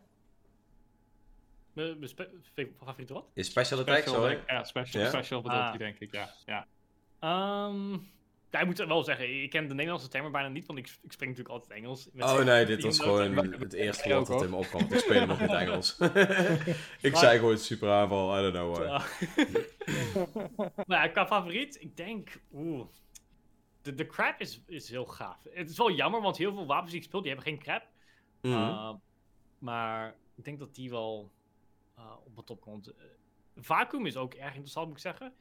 mijn- favoriete wat? Je special attack, Special, sorry. ja, special, Ja? special bedoelt Ah. denk ik, ja. ja. Ehm, ja, ik moet wel zeggen, ik ken de Nederlandse termen bijna niet, want ik, ik spreek natuurlijk altijd Engels. Met Oh nee, dit was gewoon het eerste woord dat in me opkwam. Ik speel hem nog in het <laughs> Engels. <laughs> ik Maar- zei gewoon superaanval, I don't know why. <laughs> Maar ja, qua favoriet, ik denk, oeh, de, de crap is, is heel gaaf. Het is wel jammer, want heel veel wapens die ik speel, die hebben geen crap. Mhm. Uh, maar ik denk dat die wel uh, op de top komt. Uh, Vacuum is ook erg interessant, moet ik zeggen.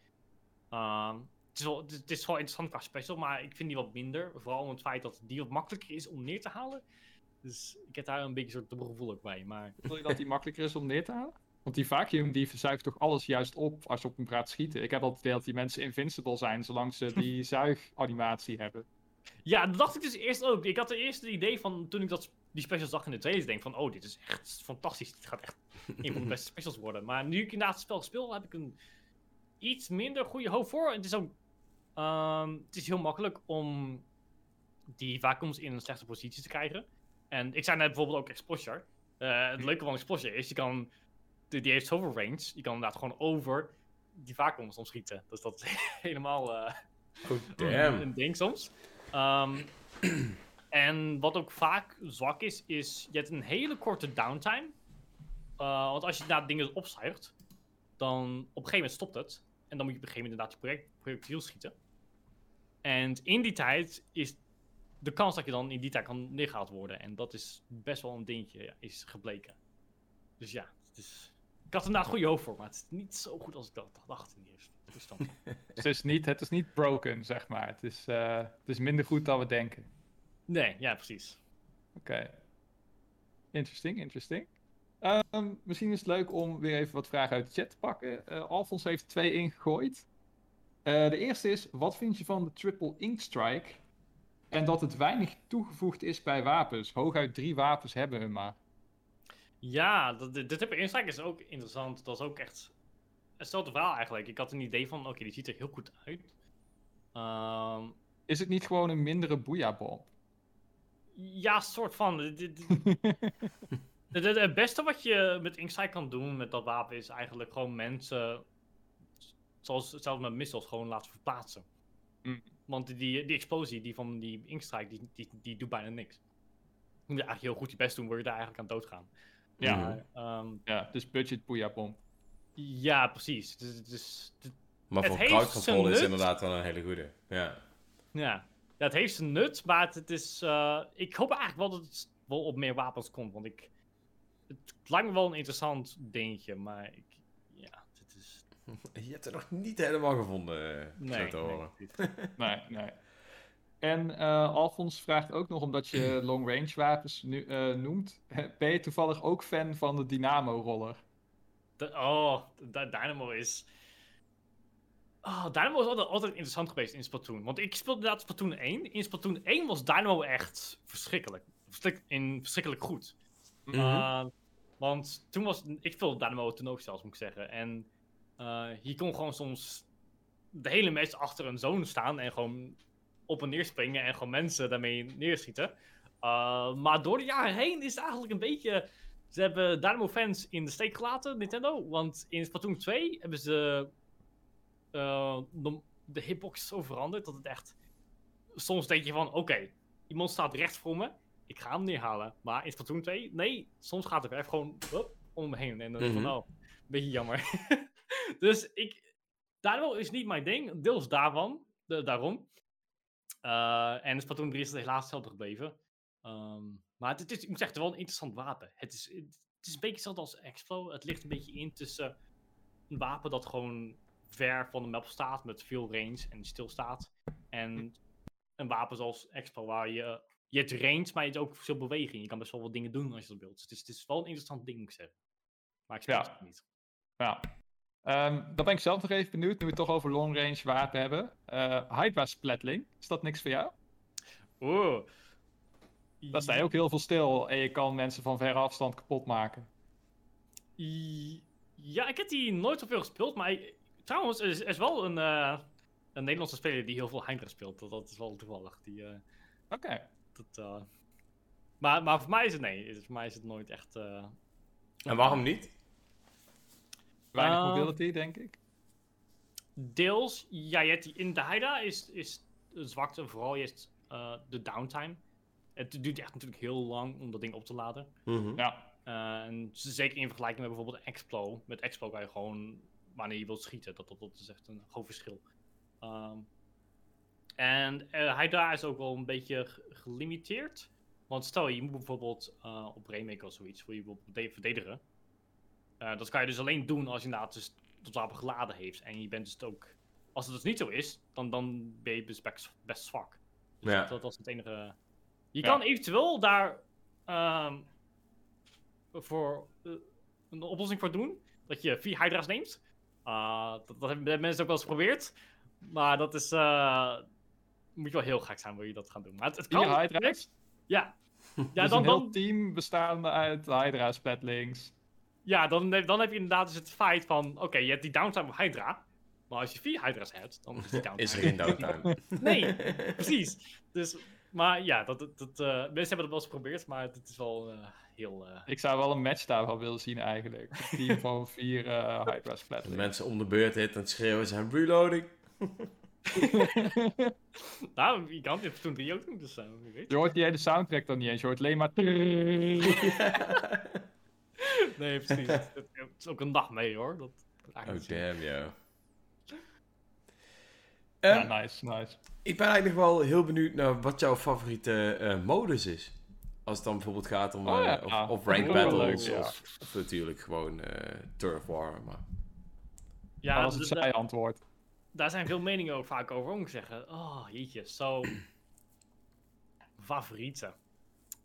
Ehm, het, is wel, het, is- het wel interessant qua special, maar ik vind die wat minder. Vooral om het feit dat die wat makkelijker is om neer te halen. Dus ik heb daar een beetje een soort dubbel gevoel ook bij. Maar Wil je dat die makkelijker is om neer te halen? Want die vacuum die zuigt toch alles juist op als je op hem gaat schieten. Ik heb altijd het idee dat die mensen invincible zijn zolang ze die <laughs> zuiganimatie hebben. ja, dat dacht ik dus eerst ook. Ik had de eerste idee van toen ik dat, die specials zag in de trailers, denk van, oh, dit is echt fantastisch. Dit gaat echt een van de beste <laughs> specials worden. Maar nu ik inderdaad het spel speel, heb ik een iets minder goede hoop voor. Het is ook, ehm, het is heel makkelijk om die vacuums in een slechte positie te krijgen. En ik zei net bijvoorbeeld ook Exposure. Eh, het leuke van Exposure is, je kan, die, die heeft zoveel range, je kan inderdaad gewoon over die vacuums soms schieten. Dus dat is <laughs> helemaal... eh, Oh, een, damn. een ding soms. Ehm, <clears throat> en wat ook vaak zwak is, is je hebt een hele korte downtime. Uh, want als je inderdaad dingen opzuigt, dan op een gegeven moment stopt het. En dan moet je op een gegeven moment inderdaad je project, projectiel schieten. En in die tijd is de kans dat je dan in die tijd kan neergehaald worden. En dat is best wel een dingetje, ja, is gebleken. Dus ja, het is... ik had er inderdaad goede hoop voor, maar het is niet zo goed als ik dat dacht in de eerste instantie. <laughs> het, is niet, het is niet broken, zeg maar. Het is, eh, het is minder goed dan we denken. Nee, ja, precies. Oké. Interesting, interesting. Ehm, misschien is het leuk om weer even wat vragen uit de chat te pakken. Eh Alfons heeft twee ingegooid. Eh, de eerste is, wat vind je van de Triple Ink Strike? En dat het weinig toegevoegd is bij wapens. Hooguit drie wapens hebben we maar. Ja, dat, dit, dit type instrike is ook interessant. Dat is ook echt hetzelfde verhaal eigenlijk. Ik had een idee van, oké, die ziet er heel goed uit. Ehm, Is het niet gewoon een mindere boeiabom? ja, soort van. <laughs> Het, beste wat je met Inksight kan doen met dat wapen is eigenlijk gewoon mensen, zoals zelfs met missiles, gewoon laten verplaatsen. Mm. Want die, die explosie die van die Inkstrike, die, die, die doet bijna niks. Je moet eigenlijk heel goed je best doen, word je daar eigenlijk aan doodgaan. Ja. Maar, ehm, Ja, dus budget boeiabom. ja, precies. Het is, het is, het- Maar voor heeft crowd zijn control is inderdaad wel een hele goede. Ja. Ja. ja, het heeft zijn nut, maar het, het is... eh, ik hoop eigenlijk wel dat het wel op meer wapens komt, want ik... Het lijkt me wel een interessant dingetje, maar ik... Je hebt het nog niet helemaal gevonden, eh, zo Nee, te nee, horen. Nee, nee. En eh Alfons vraagt ook nog, omdat je <clears throat> long range wapens nu, eh, noemt. <laughs> Ben je toevallig ook fan van de Dynamo roller? De- oh, de Dynamo is... Oh, Dynamo is altijd, altijd interessant geweest in Splatoon. Want ik speelde inderdaad Splatoon 1. In Splatoon 1 was Dynamo echt verschrikkelijk. Verschrik- in, verschrikkelijk goed. Mhm. Uh, want toen was... Ik speelde Dynamo toen ook zelfs, moet ik zeggen. En uh, je kon gewoon soms de hele match achter een zone staan en gewoon op en neer springen en gewoon mensen daarmee neerschieten. Uh, maar door de jaren heen is het eigenlijk een beetje... Ze hebben Dynamo-fans in de steek gelaten, Nintendo. Want in Splatoon 2 hebben ze uh, de, de hitbox zo veranderd dat het echt soms denk je van, oké, iemand staat recht voor me, ik ga hem neerhalen. Maar in Splatoon 2, nee, soms gaat het even gewoon hup, om me heen. En dan denk Mhm. van, oh, een beetje jammer. <laughs> <laughs> dus ik, daardoor is niet mijn ding, deels daarvan, de- daarom. Eh, en Splatoon 3 is het helaas hetzelfde gebleven. Ehm, maar het, het is, ik moet zeggen, wel een interessant wapen. Het is, het, het is een beetje hetzelfde als Explo. Het ligt een beetje in tussen een wapen dat gewoon ver van de map staat met veel range en stilstaat. En een wapen zoals Explo waar je, je hebt range, maar je hebt ook veel beweging. Je kan best wel wat dingen doen als je dat wilt. Dus het is, het is wel een interessant ding, moet ik zeggen. Maar ik speel Ja. het niet. Ja. Ehm, dan ben ik zelf nog even benieuwd, nu we het toch over long range wapen hebben. Eh Hydra Splatling, is dat niks voor jou? Oeh. Daar sta je ook heel veel stil en je kan mensen van verre afstand kapot maken. Ja, ik heb die nooit zoveel gespeeld, maar ik- trouwens, er is, er is wel een, eh, een Nederlandse speler die heel veel Hydra speelt. Dat, dat is wel toevallig. Die, eh, Oké. dat, maar, maar voor mij is het nee. Voor mij is het nooit echt. eh, En waarom niet? Weinig Eh, mobility, denk ik. Deels, ja, je hebt die in de Hydra is, is de zwakte vooral is eh, de downtime. Het duurt echt natuurlijk heel lang om dat ding op te laden. Mhm. Ja. Eh, en zeker in vergelijking met bijvoorbeeld Explo. Met Explo kan je gewoon wanneer je wilt schieten. Dat, dat, dat is echt een groot verschil. Ehm, en eh Hydra is ook wel een beetje ge- gelimiteerd. Want stel je moet bijvoorbeeld eh, op Rainmaker of zoiets, wil je bijvoorbeeld de- verdedigen. Eh, dat kan je dus alleen doen als je inderdaad dus tot wapen geladen heeft. En je bent dus ook, als het dus niet zo is, dan, dan ben je dus best, best zwak. Dus Ja. dat, is het enige. Je Ja. kan eventueel daar ehm, voor eh, een oplossing voor doen. Dat je vier Hydra's neemt. Ah, dat, dat hebben mensen ook wel eens geprobeerd. Maar dat is. eh, moet je wel heel gek zijn, wil je dat gaan doen. Maar het, het kan. Vier Hydra's? Ja. <laughs> Ja, dus dan, een heel dan, team bestaande uit Hydra Splatlings. Ja dan, heb- dan heb je inderdaad dus het feit van. Oké, je hebt die downtime op Hydra. Maar als je vier Hydra's hebt, dan is die <laughs> downtime. Is er geen downtime? <laughs> Nee, precies. Dus, maar ja, dat, dat, dat, eh, mensen hebben het wel eens geprobeerd, maar het, is wel eh, heel. eh, Ik zou wel een match daar wel willen zien eigenlijk. Een <laughs> team van vier eh Hydra De Splatlings. mensen om de beurt hit en schreeuwen zijn reloading. nou, je kan het toen 3 ook doen, dus. Je hoort die hele soundtrack dan niet eens. Je hoort alleen maar... <laughs> Nee, precies. <laughs> het, het is ook een dag mee hoor. Dat, Oh damn, yo. Ja, Ehm, nice, nice. Ik ben eigenlijk wel heel benieuwd naar wat jouw favoriete eh, modus is. Als het dan bijvoorbeeld gaat om Oh eh, ja, of, ja. of Dat rank vind ik wel battles leuk, ja. of, of natuurlijk gewoon eh turf war. Maar... Ja, dat was het saai antwoord. daar zijn veel meningen ook vaak over. Moet ik zeggen. Oh, jeetje. Zo. <clears throat> Favorieten.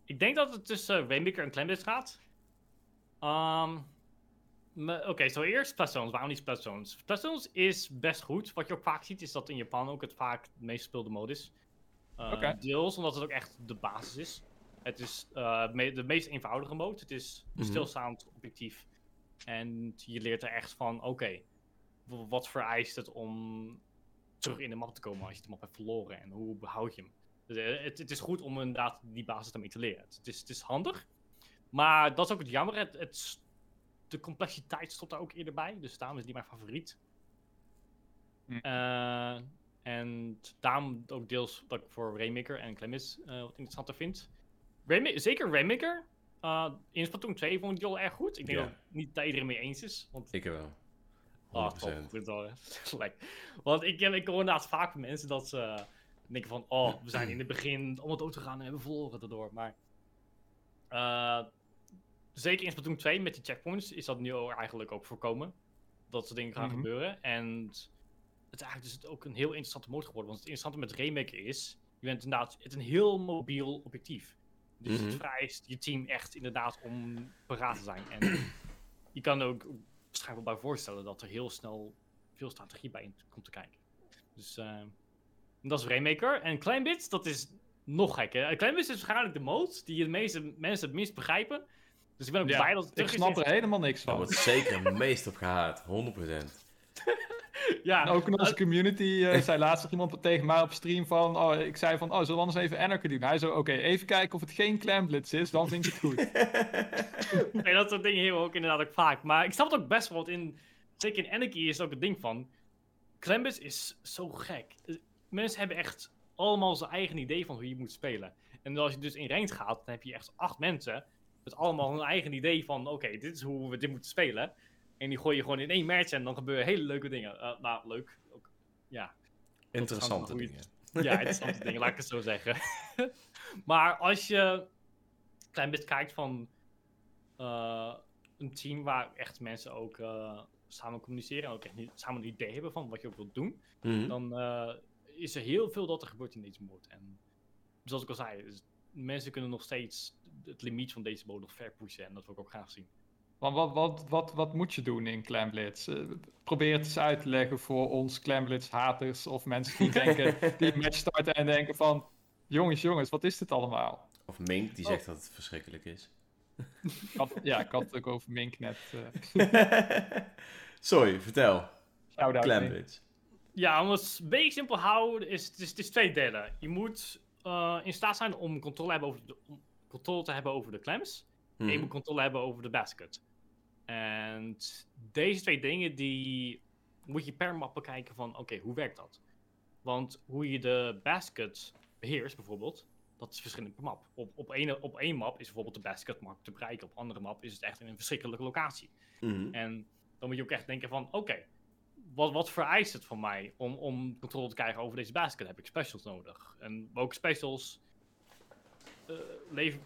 Ik denk dat het tussen Rainmaker en Clembis gaat. Ehm, me- Oké, zo eerst Splatstones. Waarom niet Splatstones? Splatstones is best goed. Wat je ook vaak ziet, is dat in Japan ook het vaak het meest gespeelde mode is. Eh, Oké. Deels omdat het ook echt de basis is. Het is eh, me- de meest eenvoudige mode. Het is Mhm. stilstaand objectief. En je leert er echt van, oké, wat vereist het om terug in de map te komen als je de map hebt verloren en hoe behoud je hem? Dus, eh, het, het is goed om inderdaad die basis daarmee te leren. Het, het is, het is handig, maar dat is ook het jammer. Het, het, de complexiteit stopt daar ook eerder bij, dus daarom is die mijn favoriet. Hm. Eh, en daarom ook deels dat ik voor Rainmaker en Clemis eh wat interessanter vind. Zeker Rainmaker. eh in Splatoon 2 vond ik die al erg goed. Ik denk Ja. dat niet dat iedereen mee eens is. Want Ik wel. 100%. Oh, top. Hè. <laughs> Lekker. Want ik, ik hoor inderdaad vaak van mensen dat ze denken van... Oh, we zijn in het begin allemaal dood gegaan en hebben verloren daardoor. Maar zeker in Splatoon 2 met die checkpoints is dat nu eigenlijk ook voorkomen. Dat soort dingen gaan Mhm. gebeuren. En het is eigenlijk dus ook een heel interessante mode geworden. Want het interessante met Rainmaker is... Je bent inderdaad het een heel mobiel objectief. Dus Mhm. het vereist je team echt inderdaad om paraat te zijn. En <clears throat> je kan ook waarschijnlijk wel bij voorstellen dat er heel snel veel strategie bij in komt te kijken. Dus eh, dat is Rainmaker. En Kleinbits, dat is nog gekker. Kleinbits is waarschijnlijk de mode die de meeste mensen het minst begrijpen. Dus ik ben ook Ja, blij dat het Ik terug is. snap er helemaal niks Daar van. wordt zeker het meest op gehaat. 100%. <laughs> Ja, En ook in onze community eh, zei laatst nog iemand tegen mij op stream van... Oh, ik zei van, oh, zullen we anders even Anarchy doen? Hij zo, oké, even kijken of het geen Clamblitz is, dan vind ik het goed. <laughs> nee, dat soort dingen hebben we ook inderdaad ook vaak. Maar ik snap het ook best wel, want in, zeker in Anarchy is het ook het ding van... Klembits is zo gek. Mensen hebben echt allemaal zijn eigen idee van hoe je moet spelen. En als je dus in ranked gaat, dan heb je echt acht mensen met allemaal hun eigen idee van, oké, dit is hoe we dit moeten spelen. En die gooi je gewoon in één match en dan gebeuren hele leuke dingen. Uh, nou, leuk. Ook, ja. Interessante dingen. Ja, interessante dingen, laat ik het zo zeggen. <laughs> maar als je een klein beetje kijkt van eh, een team waar echt mensen ook eh, samen communiceren en ook echt niet, samen een idee hebben van wat je ook wilt doen, Mhm. dan eh, is er heel veel dat er gebeurt in deze mode. En zoals ik al zei, mensen kunnen nog steeds het limiet van deze mode nog ver pushen en dat wil ik ook graag zien. Want wat, wat, wat, wat moet je doen in Clan Blitz? Eh, probeer het eens uit te leggen voor ons Clan Blitz haters of mensen die <laughs> denken, die een match starten en denken van, jongens, jongens, wat is dit allemaal? Of Mink, die zegt dat het verschrikkelijk is. Ik had- ja, ik had het ook over Mink net. eh <laughs> Sorry, vertel. Clamblitz. Ja, om het een beetje simpel te houden, is het is, het is twee delen. Je moet eh, in staat zijn om controle, hebben over de, om controle te hebben over de clams. En je moet controle hebben over de basket. En deze twee dingen, die moet je per map bekijken van, oké, hoe werkt dat? Want hoe je de basket beheerst, bijvoorbeeld, dat is verschillend per map. Op, op, één, op één map is bijvoorbeeld de basket makkelijk te bereiken. Op andere map is het echt in een verschrikkelijke locatie. Mhm. En dan moet je ook echt denken van, oké, wat, wat vereist het van mij om, om controle te krijgen over deze basket? Heb ik specials nodig? En welke specials leven,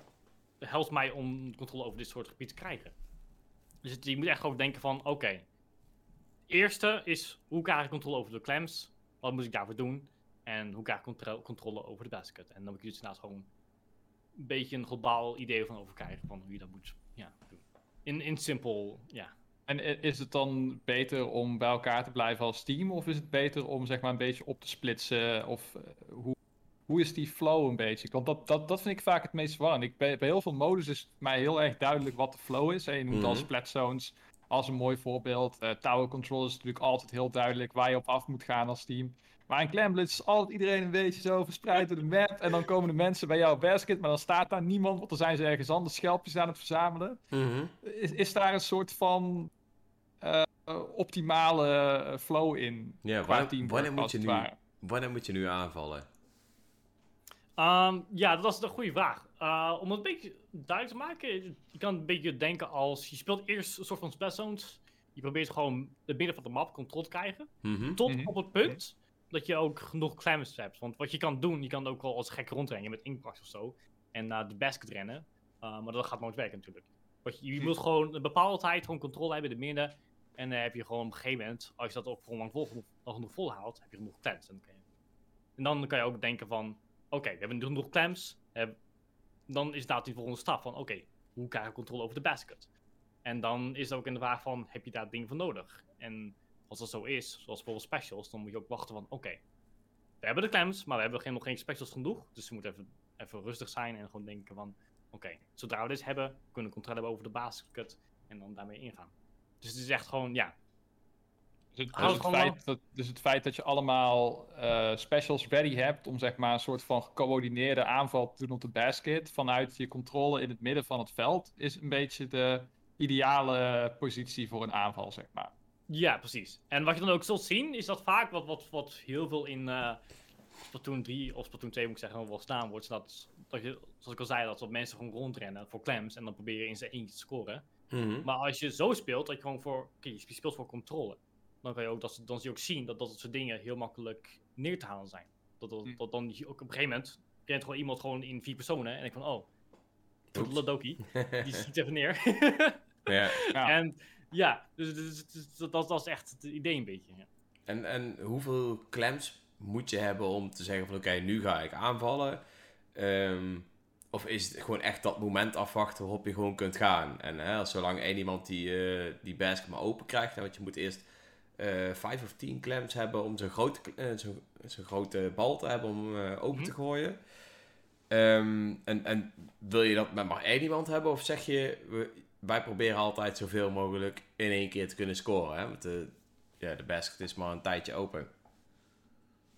helpt mij om controle over dit soort gebied te krijgen? Dus je moet echt gewoon denken van, oké, eerste is, hoe krijg ik controle over de clams? Wat moet ik daarvoor doen? En hoe krijg ik contro- controle over de basket? En dan moet je dus inderdaad gewoon een beetje een globaal idee van over krijgen van hoe je dat moet ja, doen. In, in simpel, ja. En is het dan beter om bij elkaar te blijven als team? Of is het beter om zeg maar een beetje op te splitsen? Of eh, hoe, hoe is die flow een beetje? Want dat, dat, dat vind ik vaak het meest verwarrend. Ik, bij, bij heel veel modus is het mij heel erg duidelijk wat de flow is. En je noemt al Mhm. split zones als een mooi voorbeeld. Eh, tower control is natuurlijk altijd heel duidelijk waar je op af moet gaan als team. Maar in Clan Blitz is altijd iedereen een beetje zo verspreid door de map. En dan komen de mensen bij jouw basket, maar dan staat daar niemand. Want dan zijn ze ergens anders schelpjes aan het verzamelen. Mhm. Is, is daar een soort van eh, optimale eh, flow in? Ja, qua wanneer, teamwork, wanneer, moet je nu, wanneer moet je nu aanvallen? Ehm, ja, dat was een goede vraag. Uh, om het een beetje duidelijk te maken, je kan een beetje denken als je speelt eerst een soort van split zones. Je probeert gewoon het midden van de map controle te krijgen. Mhm. Tot Mhm. op het punt dat je ook genoeg climbers hebt. Want wat je kan doen, je kan ook wel als gek rondrennen met inkpaks of zo. En naar de basket rennen. Uh, maar dat gaat nooit werken natuurlijk. Wat je, je Hm. moet gewoon een bepaalde tijd gewoon controle hebben in het midden. En dan heb je gewoon op een gegeven moment, als je dat ook voor lang vol, genoeg, nog genoeg volhoudt, heb je genoeg clams. En dan kan je, en dan kan je ook denken van, oké, we hebben genoeg clams. eh, dan is inderdaad die volgende stap van, oké, hoe krijg ik controle over de basket? En dan is het ook in de vraag van, heb je daar dingen voor nodig? En als dat zo is, zoals bijvoorbeeld specials, dan moet je ook wachten van, oké, we hebben de clams, maar we hebben geen, nog geen specials genoeg. Dus we moeten even, even rustig zijn en gewoon denken van, oké, zodra we dit hebben, kunnen we controle hebben over de basket en dan daarmee ingaan. Dus het is echt gewoon, ja, Dus het, dus, het het gewoon feit dat, dus het feit dat je allemaal eh, specials ready hebt om zeg maar een soort van gecoördineerde aanval te doen op de basket vanuit je controle in het midden van het veld, is een beetje de ideale positie voor een aanval, zeg maar. Ja, precies. En wat je dan ook zult zien, is dat vaak wat, wat, wat heel veel in eh Splatoon 3 of Splatoon 2 moet ik zeggen, wel staan wordt, is dat, dat je, zoals ik al zei, dat wat mensen gewoon rondrennen voor clams en dan proberen in zijn eentje te scoren. Mhm. Maar als je zo speelt, dat je gewoon voor, oké, je speelt voor controle, dan kan je ook, dat, dan zie je ook zien dat dat soort dingen heel makkelijk neer te halen zijn. Dat, dat, Hm. dat dan je ook op een gegeven moment, rent gewoon iemand gewoon in vier personen en ik van, oh. Ladoki, die <laughs> schiet even neer. ja. <laughs> Ja. En ja, dus, dus- dus dat, dat is echt het idee een beetje. Ja. En, en hoeveel clams moet je hebben om te zeggen van oké, nu ga ik aanvallen? Ehm, of is het gewoon echt dat moment afwachten waarop je gewoon kunt gaan? En hè, als zolang één iemand die, eh, die basket maar open krijgt, want je moet eerst eh vijf of tien clams hebben om zo'n grote, eh, zo'n zo'n grote bal te hebben om eh, open Mhm. te gooien. Ehm, en, en wil je dat met maar één iemand hebben? Of zeg je, we, wij proberen altijd zoveel mogelijk in één keer te kunnen scoren? Hè? Want de, ja, de basket is maar een tijdje open.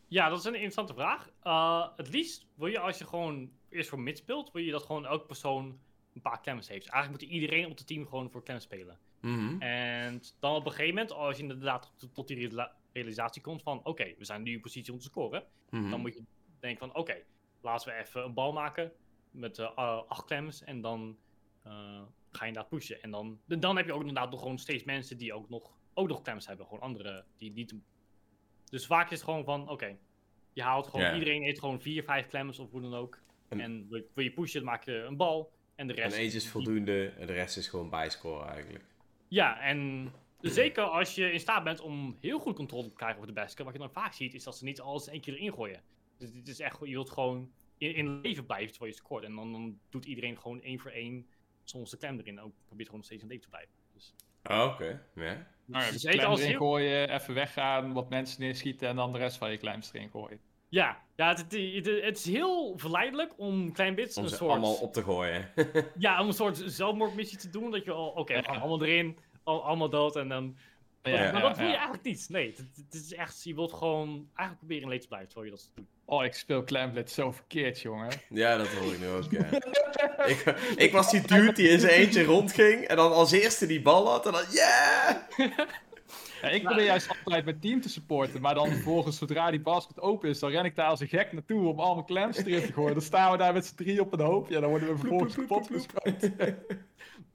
Ja, dat is een interessante vraag. Eh, het liefst wil je als je gewoon eerst voor mid speelt, wil je dat gewoon elke persoon een paar clams heeft. Eigenlijk moet iedereen op het team gewoon voor clams spelen. Mhm. En dan op een gegeven moment, als je inderdaad tot, die realisatie komt van, oké, we zijn nu in positie om te scoren, Mhm. dan moet je denk van, oké, laten we even een bal maken met eh, acht clams en dan eh, ga je inderdaad pushen. En dan, dan heb je ook inderdaad nog gewoon steeds mensen die ook nog, ook nog clams hebben. Gewoon andere die niet... Dus vaak is het gewoon van, oké, je haalt gewoon, iedereen heeft gewoon vier, vijf clams of hoe dan ook. En- En, wil, wil je pushen, dan maak je een bal. En de En rest... eentje is voldoende en de rest is gewoon bijscoren eigenlijk. ja, en <clears throat> zeker als je in staat bent om heel goed controle te krijgen over de basket, wat je dan vaak ziet, is dat ze niet alles in één keer erin gooien. Dus het is echt, je wilt gewoon in, in leven blijven terwijl je scoort. En dan, dan doet iedereen gewoon één voor één soms de klem erin. Ook probeert gewoon nog steeds in leven te blijven. Dus, Oh, oké. Ja. Nou ja, dus dus zeker klem als erin heel- gooien, even weggaan, wat mensen neerschieten en dan de rest van je claims erin gooien. Ja, ja het, het, is heel verleidelijk om klein bits Om een ze soort... allemaal op te gooien. Ja, om een soort zelfmoordmissie te doen. Dat je al, oké, allemaal erin, al, allemaal dood en dan... Ja, maar dat wil je ja. eigenlijk niet. Nee, het, is echt, je wilt gewoon eigenlijk proberen in leven te blijven terwijl je dat doet. Oh, ik speel Clamblade zo verkeerd, jongen. ja, dat hoor ik nu ook, ja. <laughs> ik, ik was die dude die in zijn eentje rondging en dan als eerste die bal had en dan yeah! Ja, ik probeer juist altijd mijn team te supporten, maar dan vervolgens, zodra die basket open is, dan ren ik daar als een gek naartoe om al mijn clams erin te gooien. Dan staan we daar met z'n drie op een hoopje en dan worden we vervolgens kapot geschoten. <laughs>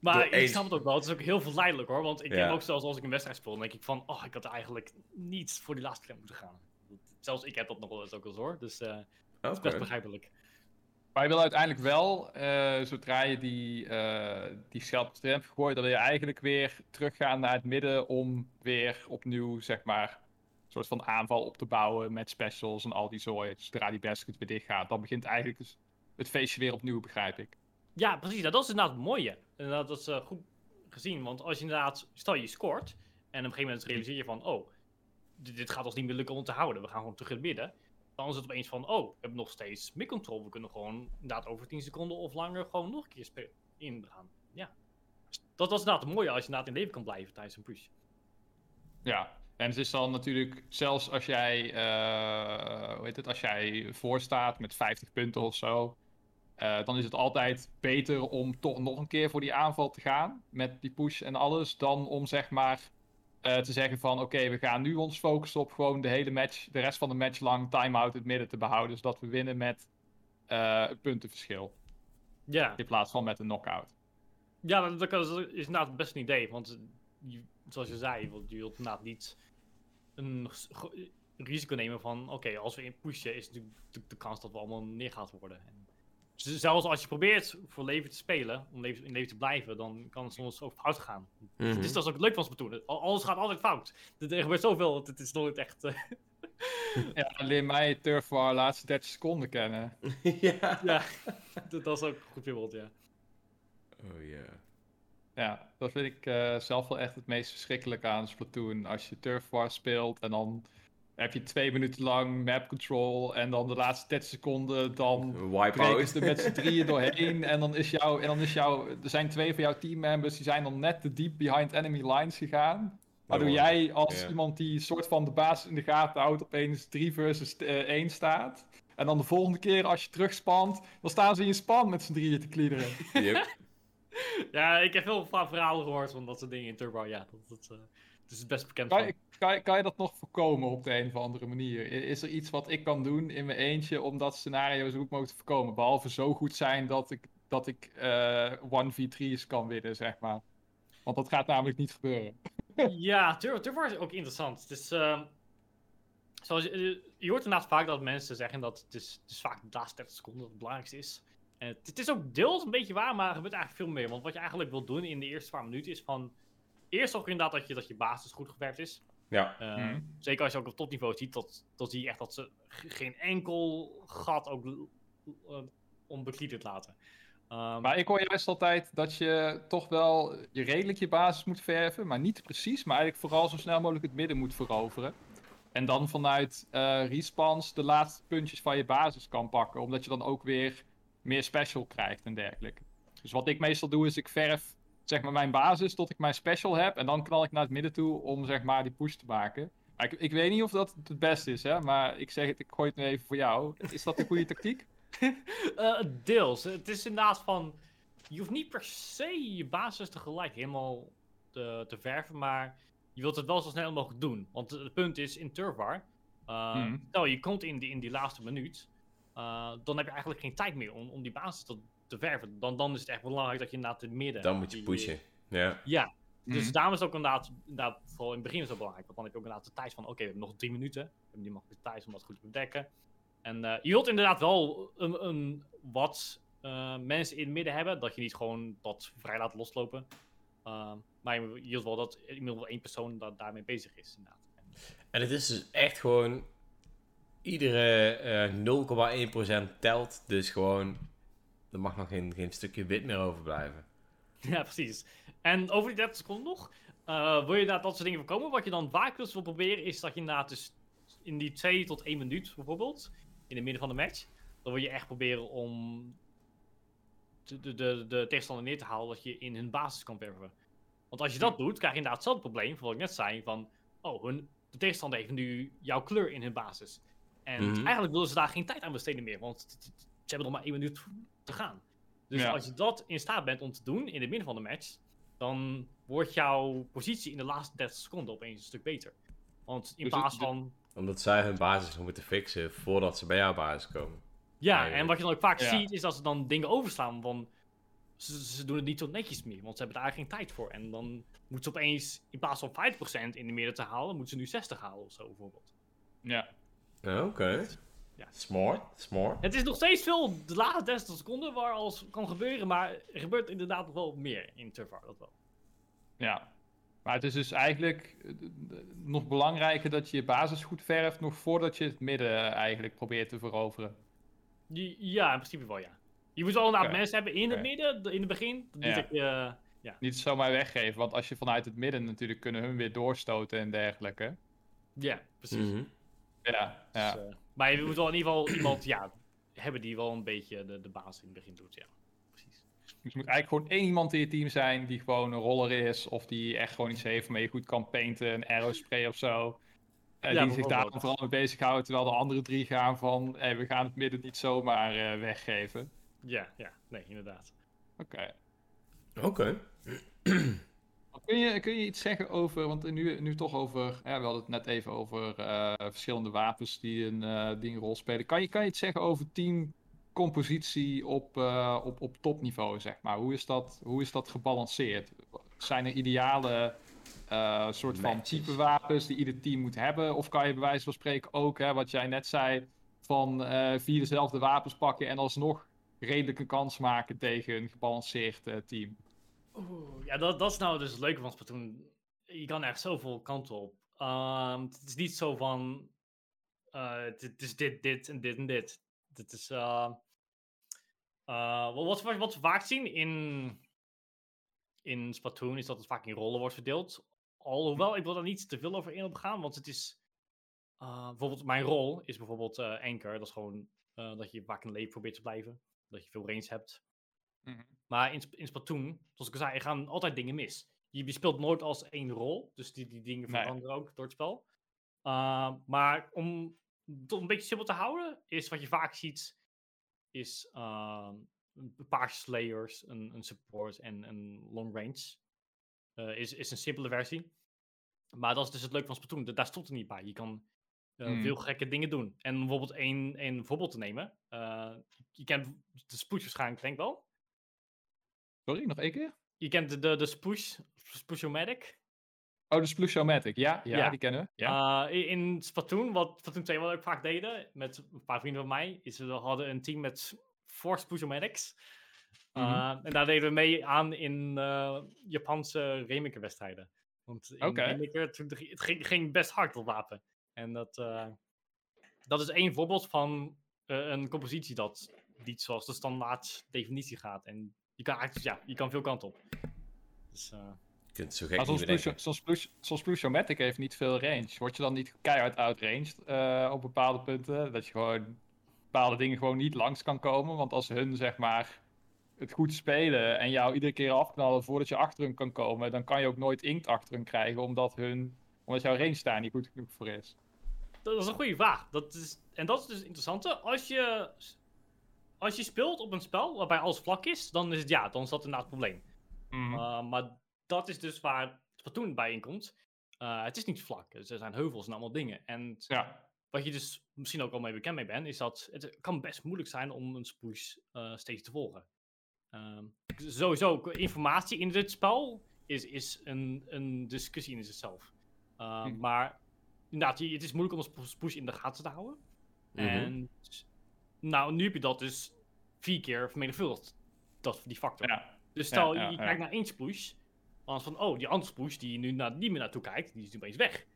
Maar Door ik één- snap het ook wel. Het is ook heel verleidelijk hoor. Want ik Ja. denk ook zelfs als ik een wedstrijd speel, dan denk ik van, oh, ik had eigenlijk niet voor die laatste klem moeten gaan. Zelfs ik heb dat nog wel eens ook wel eens hoor. Dus eh het is best begrijpelijk. Maar je wil uiteindelijk wel, eh, zodra je die, eh die schelp gooit, dan wil je eigenlijk weer teruggaan naar het midden om weer opnieuw, zeg maar, een soort van aanval op te bouwen met specials en al die zooi. Zodra die basket weer dicht gaat, dan begint eigenlijk dus het feestje weer opnieuw, begrijp ik. Ja, precies. Nou, dat is inderdaad het mooie. Inderdaad, dat is eh, goed gezien. Want als je inderdaad, stel je scoort, en op een gegeven moment realiseer je van, oh, dit, dit gaat ons niet meer lukken om te houden. We gaan gewoon terug in het midden. Dan is het opeens van, oh, we hebben nog steeds midcontrol. We kunnen gewoon inderdaad over 10 seconden of langer gewoon nog een keer spe- ingaan. Ja. Dus dat, is inderdaad het mooie als je inderdaad in leven kan blijven tijdens een push. Ja, en het is dan natuurlijk, zelfs als jij, eh, hoe heet het, als jij voorstaat met 50 punten of zo, eh, dan is het altijd beter om toch nog een keer voor die aanval te gaan met die push en alles, dan om zeg maar eh, te zeggen van oké, we gaan nu ons focussen op gewoon de hele match, de rest van de match lang time-out het midden te behouden, zodat we winnen met een puntenverschil, Ja. in plaats van met een knockout. Ja, dat, dat is inderdaad best een idee. Want je, zoals je zei, je wilt, je wilt inderdaad niet een risico nemen van... Oké, als we in pushen is natuurlijk de, de kans dat we allemaal neergehaald worden. En zelfs als je probeert voor leven te spelen, om leven, in leven te blijven, dan kan het soms ook fout gaan. Dus dat is ook het leuk van Splatoon. Al- Alles gaat altijd fout. Er gebeurt zoveel, het, het is nooit echt... eh, <laughs> Ja, leer mij Turf War laatste 30 seconden kennen. <laughs> ja. ja, dat, dat is ook een goed voorbeeld, ja. Oh ja. Ja, dat vind ik eh, zelf wel echt het meest verschrikkelijke aan Splatoon. Als je Turf War speelt en dan heb je twee minuten lang map control en dan de laatste 30 seconden dan breken ze er met z'n drieën doorheen en dan is jouw, en dan is jouw, er zijn twee van jouw teammembers die zijn dan net te diep behind enemy lines gegaan. Waardoor Oh, jij als iemand die soort van de baas in de gaten houdt opeens 3 versus 1 staat. En dan de volgende keer als je terugspant, dan staan ze in je span met z'n drieën te kliederen. <laughs> Yep. Ja, ik heb veel va- verhalen gehoord van dat soort dingen in Turbo. Ja, dat, dat, eh, het is best bekend van. Kan, kan je dat nog voorkomen op de een of andere manier? Is er iets wat ik kan doen in mijn eentje om dat scenario zo goed mogelijk te voorkomen? Behalve zo goed zijn dat ik, dat ik eh 1v3's kan winnen, zeg maar. Want dat gaat namelijk niet gebeuren. <laughs> Ja, Turbo, is ook interessant. Ehm, zoals je, hoort inderdaad vaak dat mensen zeggen dat het vaak de laatste 30 seconden het belangrijkste is. Het, is ook deels een beetje waar, maar er gebeurt eigenlijk veel meer. Want wat je eigenlijk wil doen in de eerste paar minuten is van... Eerst zorg inderdaad dat je, dat je basis goed gewerkt is. Ja. Eh, Mhm. Zeker als je ook op topniveau ziet, dat, dan zie je echt dat ze geen enkel gat ook uh, onbekliederd laten. Ehm, Maar ik hoor juist altijd dat je toch wel je redelijk je basis moet verven, maar niet precies, maar eigenlijk vooral zo snel mogelijk het midden moet veroveren. En dan vanuit eh respawns de laatste puntjes van je basis kan pakken, omdat je dan ook weer meer special krijgt en dergelijke. Dus wat ik meestal doe is ik verf zeg maar mijn basis tot ik mijn special heb en dan knal ik naar het midden toe om zeg maar die push te maken. Maar ik, ik weet niet of dat het beste is, hè, maar ik zeg het, ik gooi het nu even voor jou. Is dat een goede <laughs> tactiek? Eh, deels. Het is inderdaad van. Je hoeft niet per se je basis tegelijk helemaal te, te verven, maar je wilt het wel zo snel mogelijk doen. Want het punt is in Turvar. eh Mhm. Stel je komt in die, in die laatste minuut. eh, dan heb je eigenlijk geen tijd meer om, om die basis te, te verven. Dan, dan is het echt belangrijk dat je inderdaad het midden... Dan moet je die- pushen. Ja. Ja, dus Mhm. daarom is het ook inderdaad, inderdaad, vooral in het begin is het belangrijk. Want dan heb je ook inderdaad de tijd van, oké, we hebben nog drie minuten. We hebben die mogelijke tijd om dat goed te bedekken. En eh, je wilt inderdaad wel een, een, wat eh, mensen in het midden hebben, dat je niet gewoon dat vrij laat loslopen. Uh, maar je je wilt wel dat in ieder geval één persoon dat daarmee bezig is, inderdaad. En het is dus echt gewoon... Iedere eh 0,1% telt. Dus gewoon... Er mag nog geen, geen stukje wit meer overblijven. Ja, precies. En over die 30 seconden nog. eh, wil je dat soort dingen voorkomen? Wat je dan vaak dus wil proberen, is dat je inderdaad dus in die 2 tot 1 minuut bijvoorbeeld, in het midden van de match, dan wil je echt proberen om de, de, de, de tegenstander neer te halen dat je in hun basis kan werven. Want als je dat doet, krijg je inderdaad hetzelfde probleem, van wat ik net zei, van, oh, hun, de tegenstander heeft nu jouw kleur in hun basis. En Mhm. eigenlijk willen ze daar geen tijd aan besteden meer, want ze hebben nog maar één minuut te gaan. Dus Ja. als je dat in staat bent om te doen in het midden van de match, dan wordt jouw positie in de laatste 30 seconden opeens een stuk beter. Want in Dus plaats van. Omdat zij hun basis nog moeten fixen voordat ze bij jouw basis komen. Ja, eigenlijk. en wat je dan ook vaak Ja. ziet, is dat ze dan dingen overslaan. Van, ze, ze doen het niet zo netjes meer, want ze hebben daar geen tijd voor. En dan moeten ze opeens, in plaats van 5% in de midden te halen, moeten ze nu 60 halen of zo bijvoorbeeld. Ja. Ja, Oké. Ja. Smart, smart. Het is nog steeds veel de laatste 30 seconden waar alles kan gebeuren, maar er gebeurt inderdaad nog wel meer in Turfar, dat wel. Ja. Maar het is dus eigenlijk eh, nog belangrijker dat je je basis goed verft, nog voordat je het midden eh, eigenlijk probeert te veroveren. Die- Ja, in principe wel, ja. Je moet wel inderdaad Oké. mensen hebben in het midden, de- in het begin. Niet Ja. je, ja. Niet zomaar weggeven, want als je vanuit het midden natuurlijk kunnen hun weer doorstoten en dergelijke. ja, precies. Mhm. Ja, Dus, ja. Eh, maar je moet wel in ieder geval <clears throat> iemand ja, hebben die wel een beetje de, de basis in het begin doet, ja. Precies. Dus er moet eigenlijk gewoon één iemand in je team zijn die gewoon een roller is. Of die echt gewoon iets heeft waarmee je goed kan painten, een aerospray of zo. En Ja, die zich daar vooral mee bezighoudt. Terwijl de andere drie gaan van, hey, we gaan het midden niet zomaar eh, weggeven. Ja, ja, nee, inderdaad. Oké. Oké. <clears throat> <clears throat> Kun je, kun je iets zeggen over, want nu, nu toch over, ja, we hadden het net even over eh, verschillende wapens die een, eh, die een rol spelen. Kan je, kan je iets zeggen over teamcompositie op, eh, op, op topniveau, zeg maar? Hoe is dat, hoe is dat gebalanceerd? Zijn er ideale soort van Matches. type wapens die ieder team moet hebben? Of kan je bij wijze van spreken ook, hè, wat jij net zei, van vier dezelfde wapens pakken en alsnog redelijk een kans maken tegen een gebalanceerd team? Oeh, ja, dat, dat is nou dus het leuke van Splatoon. Je kan echt zoveel kanten op. Ehm, het is niet zo van... eh, het, is dit, dit en dit en dit. Dit is... eh, eh, wat, wat, wat we vaak zien in, in Splatoon is dat het vaak in rollen wordt verdeeld. Alhoewel, ik wil daar niet te veel over in op gaan, want het is... bijvoorbeeld, mijn rol is bijvoorbeeld eh anchor. Dat is gewoon dat je vaak in leven probeert te blijven. Dat je veel range hebt. Maar in, in Splatoon, zoals ik al zei, er gaan altijd dingen mis. Je, je speelt nooit als één rol, dus die, die dingen Nee. veranderen ook door het spel. Uh, maar om het een beetje simpel te houden, is wat je vaak ziet, is uh, een paar slayers, een, een support en een long range. Uh, is, is een simpele versie. Maar dat is dus het leuke van Splatoon, da- daar stopt er niet bij. Je kan uh, Hmm. veel gekke dingen doen. En bijvoorbeeld één, één voorbeeld te nemen. Uh, je kent de spoed waarschijnlijk, denk ik wel. Sorry, nog één keer? Je kent de, de, de Spoosh, Spoosh-O-Matic. Oh, de Splushiomatic, ja, ja, Ja. die kennen we. Ja. Uh, in- Splatoon, wat Splatoon 2 wat ik vaak deden, met een paar vrienden van mij, is we hadden een team met four Spoosh-O-Matics. Uh, Mhm. En daar deden we mee aan in uh, Japanse Remaker-wedstrijden. Want in. Remaker, toen, het ging, ging best hard op wapen. En dat, dat is één voorbeeld van een compositie dat niet zoals de standaard definitie gaat. En je kan ja, je kan veel kanten op. Dus, uh, Je kunt het zo gek Maar niet zo'n Splushiomatic heeft niet veel range. Word je dan niet keihard outranged eh op bepaalde punten? Dat je gewoon bepaalde dingen gewoon niet langs kan komen? Want als hun, zeg maar, het goed spelen en jou iedere keer afknallen voordat je achter hun kan komen, dan kan je ook nooit inkt achter hun krijgen, omdat, hun, omdat jouw range daar niet goed genoeg voor is. Dat is een goede vraag. Dat is, en dat is dus het interessante. Als je, als je speelt op een spel waarbij alles vlak is, dan is het ja, dan is dat inderdaad het probleem. Uh, maar dat is dus waar Splatoon bij in komt. Uh, het is niet vlak. Dus er zijn heuvels en allemaal dingen. En Ja. wat je dus misschien ook al mee bekend mee bent, is dat het kan best moeilijk zijn om een spush uh, steeds te volgen. Ehm, sowieso, informatie in dit spel is, is een, een discussie in zichzelf. Uh, hm. Maar inderdaad, het is moeilijk om een spush in de gaten te houden. Mhm. En nou, nu heb je dat dus vier keer vermenigvuldigd. Dat, die factor. Ja. Dus stel, je kijkt naar één spush. Dan van, oh, die andere spush die je nu naar, niet meer naartoe kijkt, die is nu opeens weg.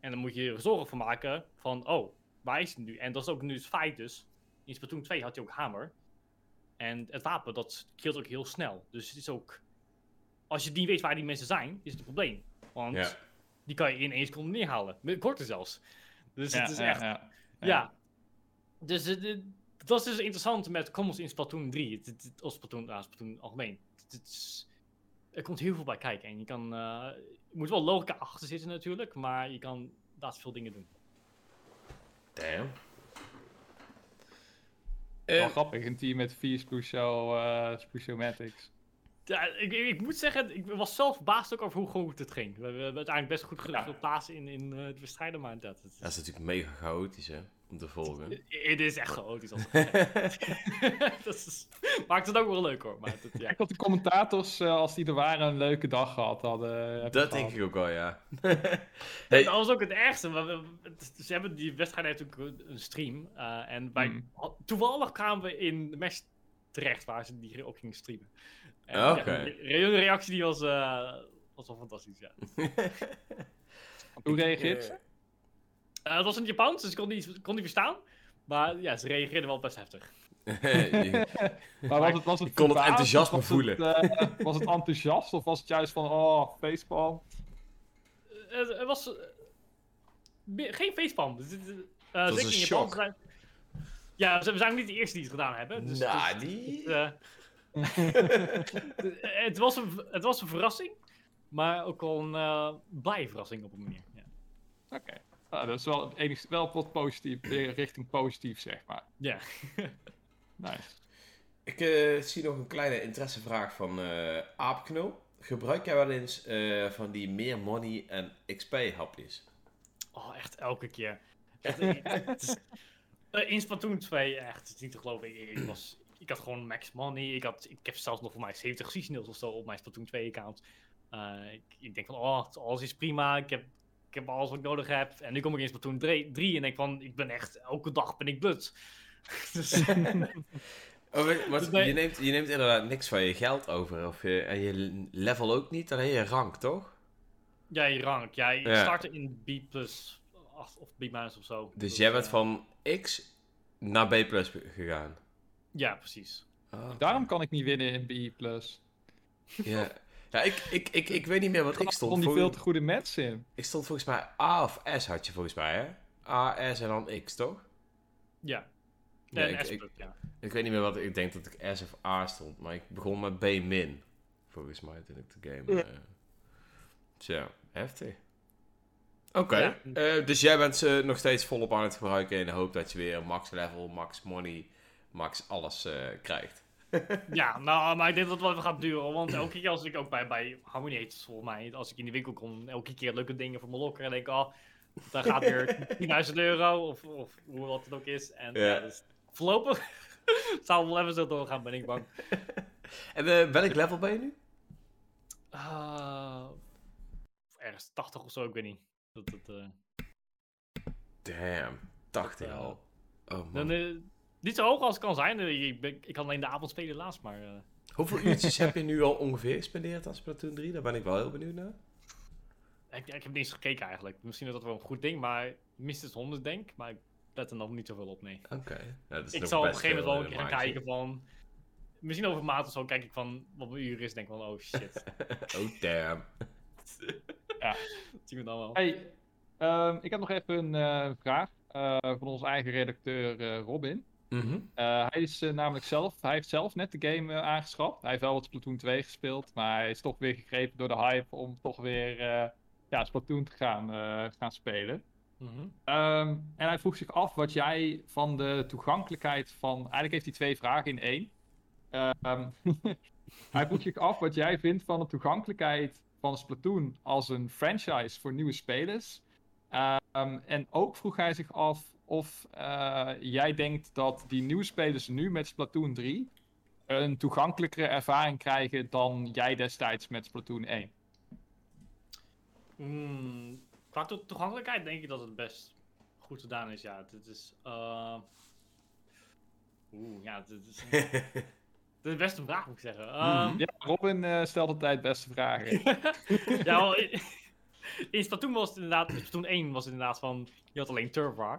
En dan moet je er zorgen voor maken van, oh, waar is het nu? En dat is ook nu het feit dus. In Splatoon 2 had hij ook hamer. En het wapen, dat killt ook heel snel. Dus het is ook... Als je niet weet waar die mensen zijn, is het een probleem. Want die kan je in één seconde neerhalen. Met korter zelfs. Dus het is echt... Ja. Dus het, dat is dus interessant met commons in Splatoon 3. Het, het, of Splatoon, nou, Splatoon algemeen. Het, er komt heel veel bij kijken. En je kan... Uh, je moet wel logica achter zitten natuurlijk. Maar je kan daar veel dingen doen. Damn. Wel uh, grappig, een team met vier Sprucio, uh, Matics. Ja, ik, ik, moet zeggen, ik was zelf verbaasd ook over hoe goed het ging. We, hebben uiteindelijk best goed geplaatst in, in uh, het bestrijden, maar dat... Dat is natuurlijk mega chaotisch, hè? Om te volgen. Het is echt chaotisch. <laughs> dat is, maakt het ook wel leuk hoor. Maar het, ja. Ik had de commentators, uh, als die er waren, een leuke dag gehad hadden. Dat denk ik ook wel, ja. hey. Dat was ook het ergste. We, ze hebben die wedstrijd natuurlijk een stream. Uh, en bij, mm. toevallig kwamen we in de match terecht waar ze die op gingen streamen. Oké. Okay. Ja, de reactie die was, uh, was wel fantastisch, ja. <laughs> Hoe reageert ze? Uh, het was in het Japans, dus ik kon niet, kon niet verstaan. Maar ja, ze reageerden wel best heftig. <laughs> <laughs> maar was het, was het ik kon het enthousiasme voelen. Het, uh, was het enthousiast of was het juist van, oh, facepalm? Uh, het was geen facepalm. Uh, zeker in Japan. Zijn... Ja, we zijn ook niet de eerste die het gedaan hebben. Dus, nah, dus, die... het, <laughs> was een, het was een verrassing, maar ook wel een blije verrassing op een manier. Ja. Oké. Ah, dat is wel, enigst, wel wat positief, richting positief, zeg maar. Ja. <laughs> nice. Ik uh, zie nog een kleine interessevraag van uh, Aapknul. Gebruik jij wel eens uh, van die meer money en XP hapjes? Oh, echt elke keer. Echt, <laughs> in Splatoon 2, echt, het is niet te geloven. Ik, ik, was, ik had gewoon max money. Ik, had, ik heb zelfs nog voor mij 70 seasonals of zo op mijn Splatoon 2 account. Ik, ik, denk van, oh, alles is prima. Ik heb ik heb alles wat ik nodig heb. En nu kom ik in Splatoon 3 en denk van, ik ben echt, elke dag ben ik but. <laughs> dus... <laughs> oh, maar, dus je, neemt, je neemt inderdaad niks van je geld over. Of je, en je level ook niet, alleen je rank, toch? Ja, je rank. Ja, je ja. startte in B plus of B minus of zo. Dus, dus jij bent uh... van X naar B plus gegaan? Ja, precies. Oh, Daarom kan ik niet winnen in B plus. Ja. <laughs> Ja, ik, ik, ik, ik weet niet meer wat ik stond. Vond die veel te goede match in. Ik stond volgens mij A of S had je volgens mij, hè? A, S en dan X, toch? Ja. ja, ik, ik, ja. ik weet niet meer wat ik denk dat ik S of A stond, maar ik begon met B min. Volgens mij toen ik de game. Ja. Uh, tja, heftig. Oké, uh, dus jij bent ze nog steeds volop aan het gebruiken in de hoop dat je weer max level, max money, max alles uh, krijgt. <laughs> ja, nou, maar ik denk dat het wel even gaat duren. Want elke keer als ik ook bij, bij Harmony Heet, volgens mij, als ik in de winkel kom, elke keer leuke dingen voor mijn lokker. En denk ik, oh, dan gaat weer <laughs> 10.000 euro of, of hoe wat het ook is. En ja. ja dus voorlopig <laughs> zal wel even zo doorgaan, ben ik bang. en uh, welk level ben je nu? Uh, ergens 80 of zo, ik weet niet. Dat, dat, uh... Damn, 80 al. Oh man. Dan, niet zo hoog als het kan zijn. Eh, ik, ik, ik kan alleen de avond spelen laatst, maar... Uh... Hoeveel uurtjes heb je nu al ongeveer gespendeerd aan Splatoon 3? Daar ben ik wel heel benieuwd naar. Ik, ik heb niet eens gekeken eigenlijk. Misschien is dat wel een goed ding, maar minstens 100 denk Maar ik let er nog niet zoveel op, nee. Oké. Ja, ik zal op een gegeven moment wel een keer gaan kijken van... Misschien over maand of zo kijk ik van wat mijn uur is. denk van, oh shit. <laughs> oh damn. <laughs> ja. Dat zien we dan wel. Hey, um, ik heb nog even een uh, vraag uh, van onze eigen redacteur Robin. Mhm. Eh, hij is uh, namelijk zelf, hij heeft zelf net de game uh, aangeschaft. Hij heeft wel wat Splatoon 2 gespeeld, maar hij is toch weer gegrepen door de hype om toch weer ja, Splatoon te gaan, gaan spelen. Mhm. Ehm, en hij vroeg zich af wat jij van de toegankelijkheid van. Eigenlijk heeft hij twee vragen in één. Ehm, <laughs> hij vroeg zich af wat jij vindt van de toegankelijkheid van Splatoon als een franchise voor nieuwe spelers. Ehm, en ook vroeg hij zich af of eh, jij denkt dat die nieuwe spelers nu met Splatoon 3 een toegankelijkere ervaring krijgen dan jij destijds met Splatoon 1. Mm, qua to toegankelijkheid denk ik dat het best goed gedaan is, ja. Het is... Uh... Oeh, ja, het is... <laughs> Dat is best een vraag, moet ik zeggen. Um... Ja, Robin uh, stelt altijd beste vragen. <laughs> ja, wel, in, in Splatoon was het inderdaad, in Splatoon 1 was het inderdaad van, je had alleen. Uh,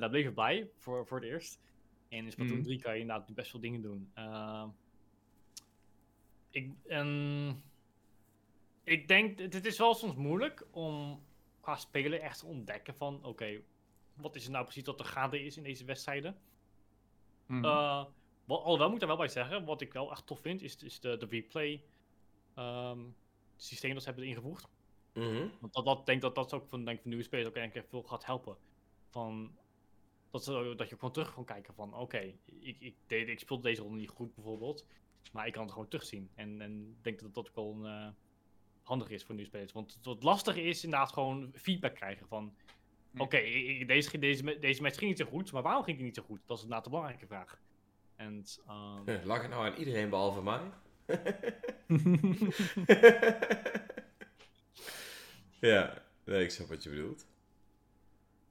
daar bleef ik bij, voor, voor het eerst. En in Splatoon mm. 3 kan je inderdaad best veel dingen doen. Uh, ik, en, ik denk, het is wel soms moeilijk om qua spelen echt te ontdekken van, oké, okay, wat is er nou precies wat er gaande is in deze wedstrijden. Mm. Uh, wel, alhoewel moet ik daar wel bij zeggen, wat ik wel echt tof vind, is, is de, de replay um, systeem dat ze hebben ingevoegd. Mm -hmm. Want dat, dat, denk dat dat ook van, denk, van nieuwe spelers ook ik veel gaat helpen. Van, dat, ze, dat je gewoon terug kan kijken van, oké, ik, ik, ik, ik speelde deze ronde niet goed bijvoorbeeld, maar ik kan het gewoon terugzien. En, en ik denk dat dat ook wel een, uh, handig is voor nieuwe spelers. Want het lastige is inderdaad gewoon feedback krijgen van, oké, okay, deze, deze, deze match ging niet zo goed, maar waarom ging het niet zo goed? Dat is inderdaad de belangrijke vraag. En, um... Lag het nou aan iedereen behalve mij? <laughs> <laughs> ja, nee, ik snap wat je bedoelt.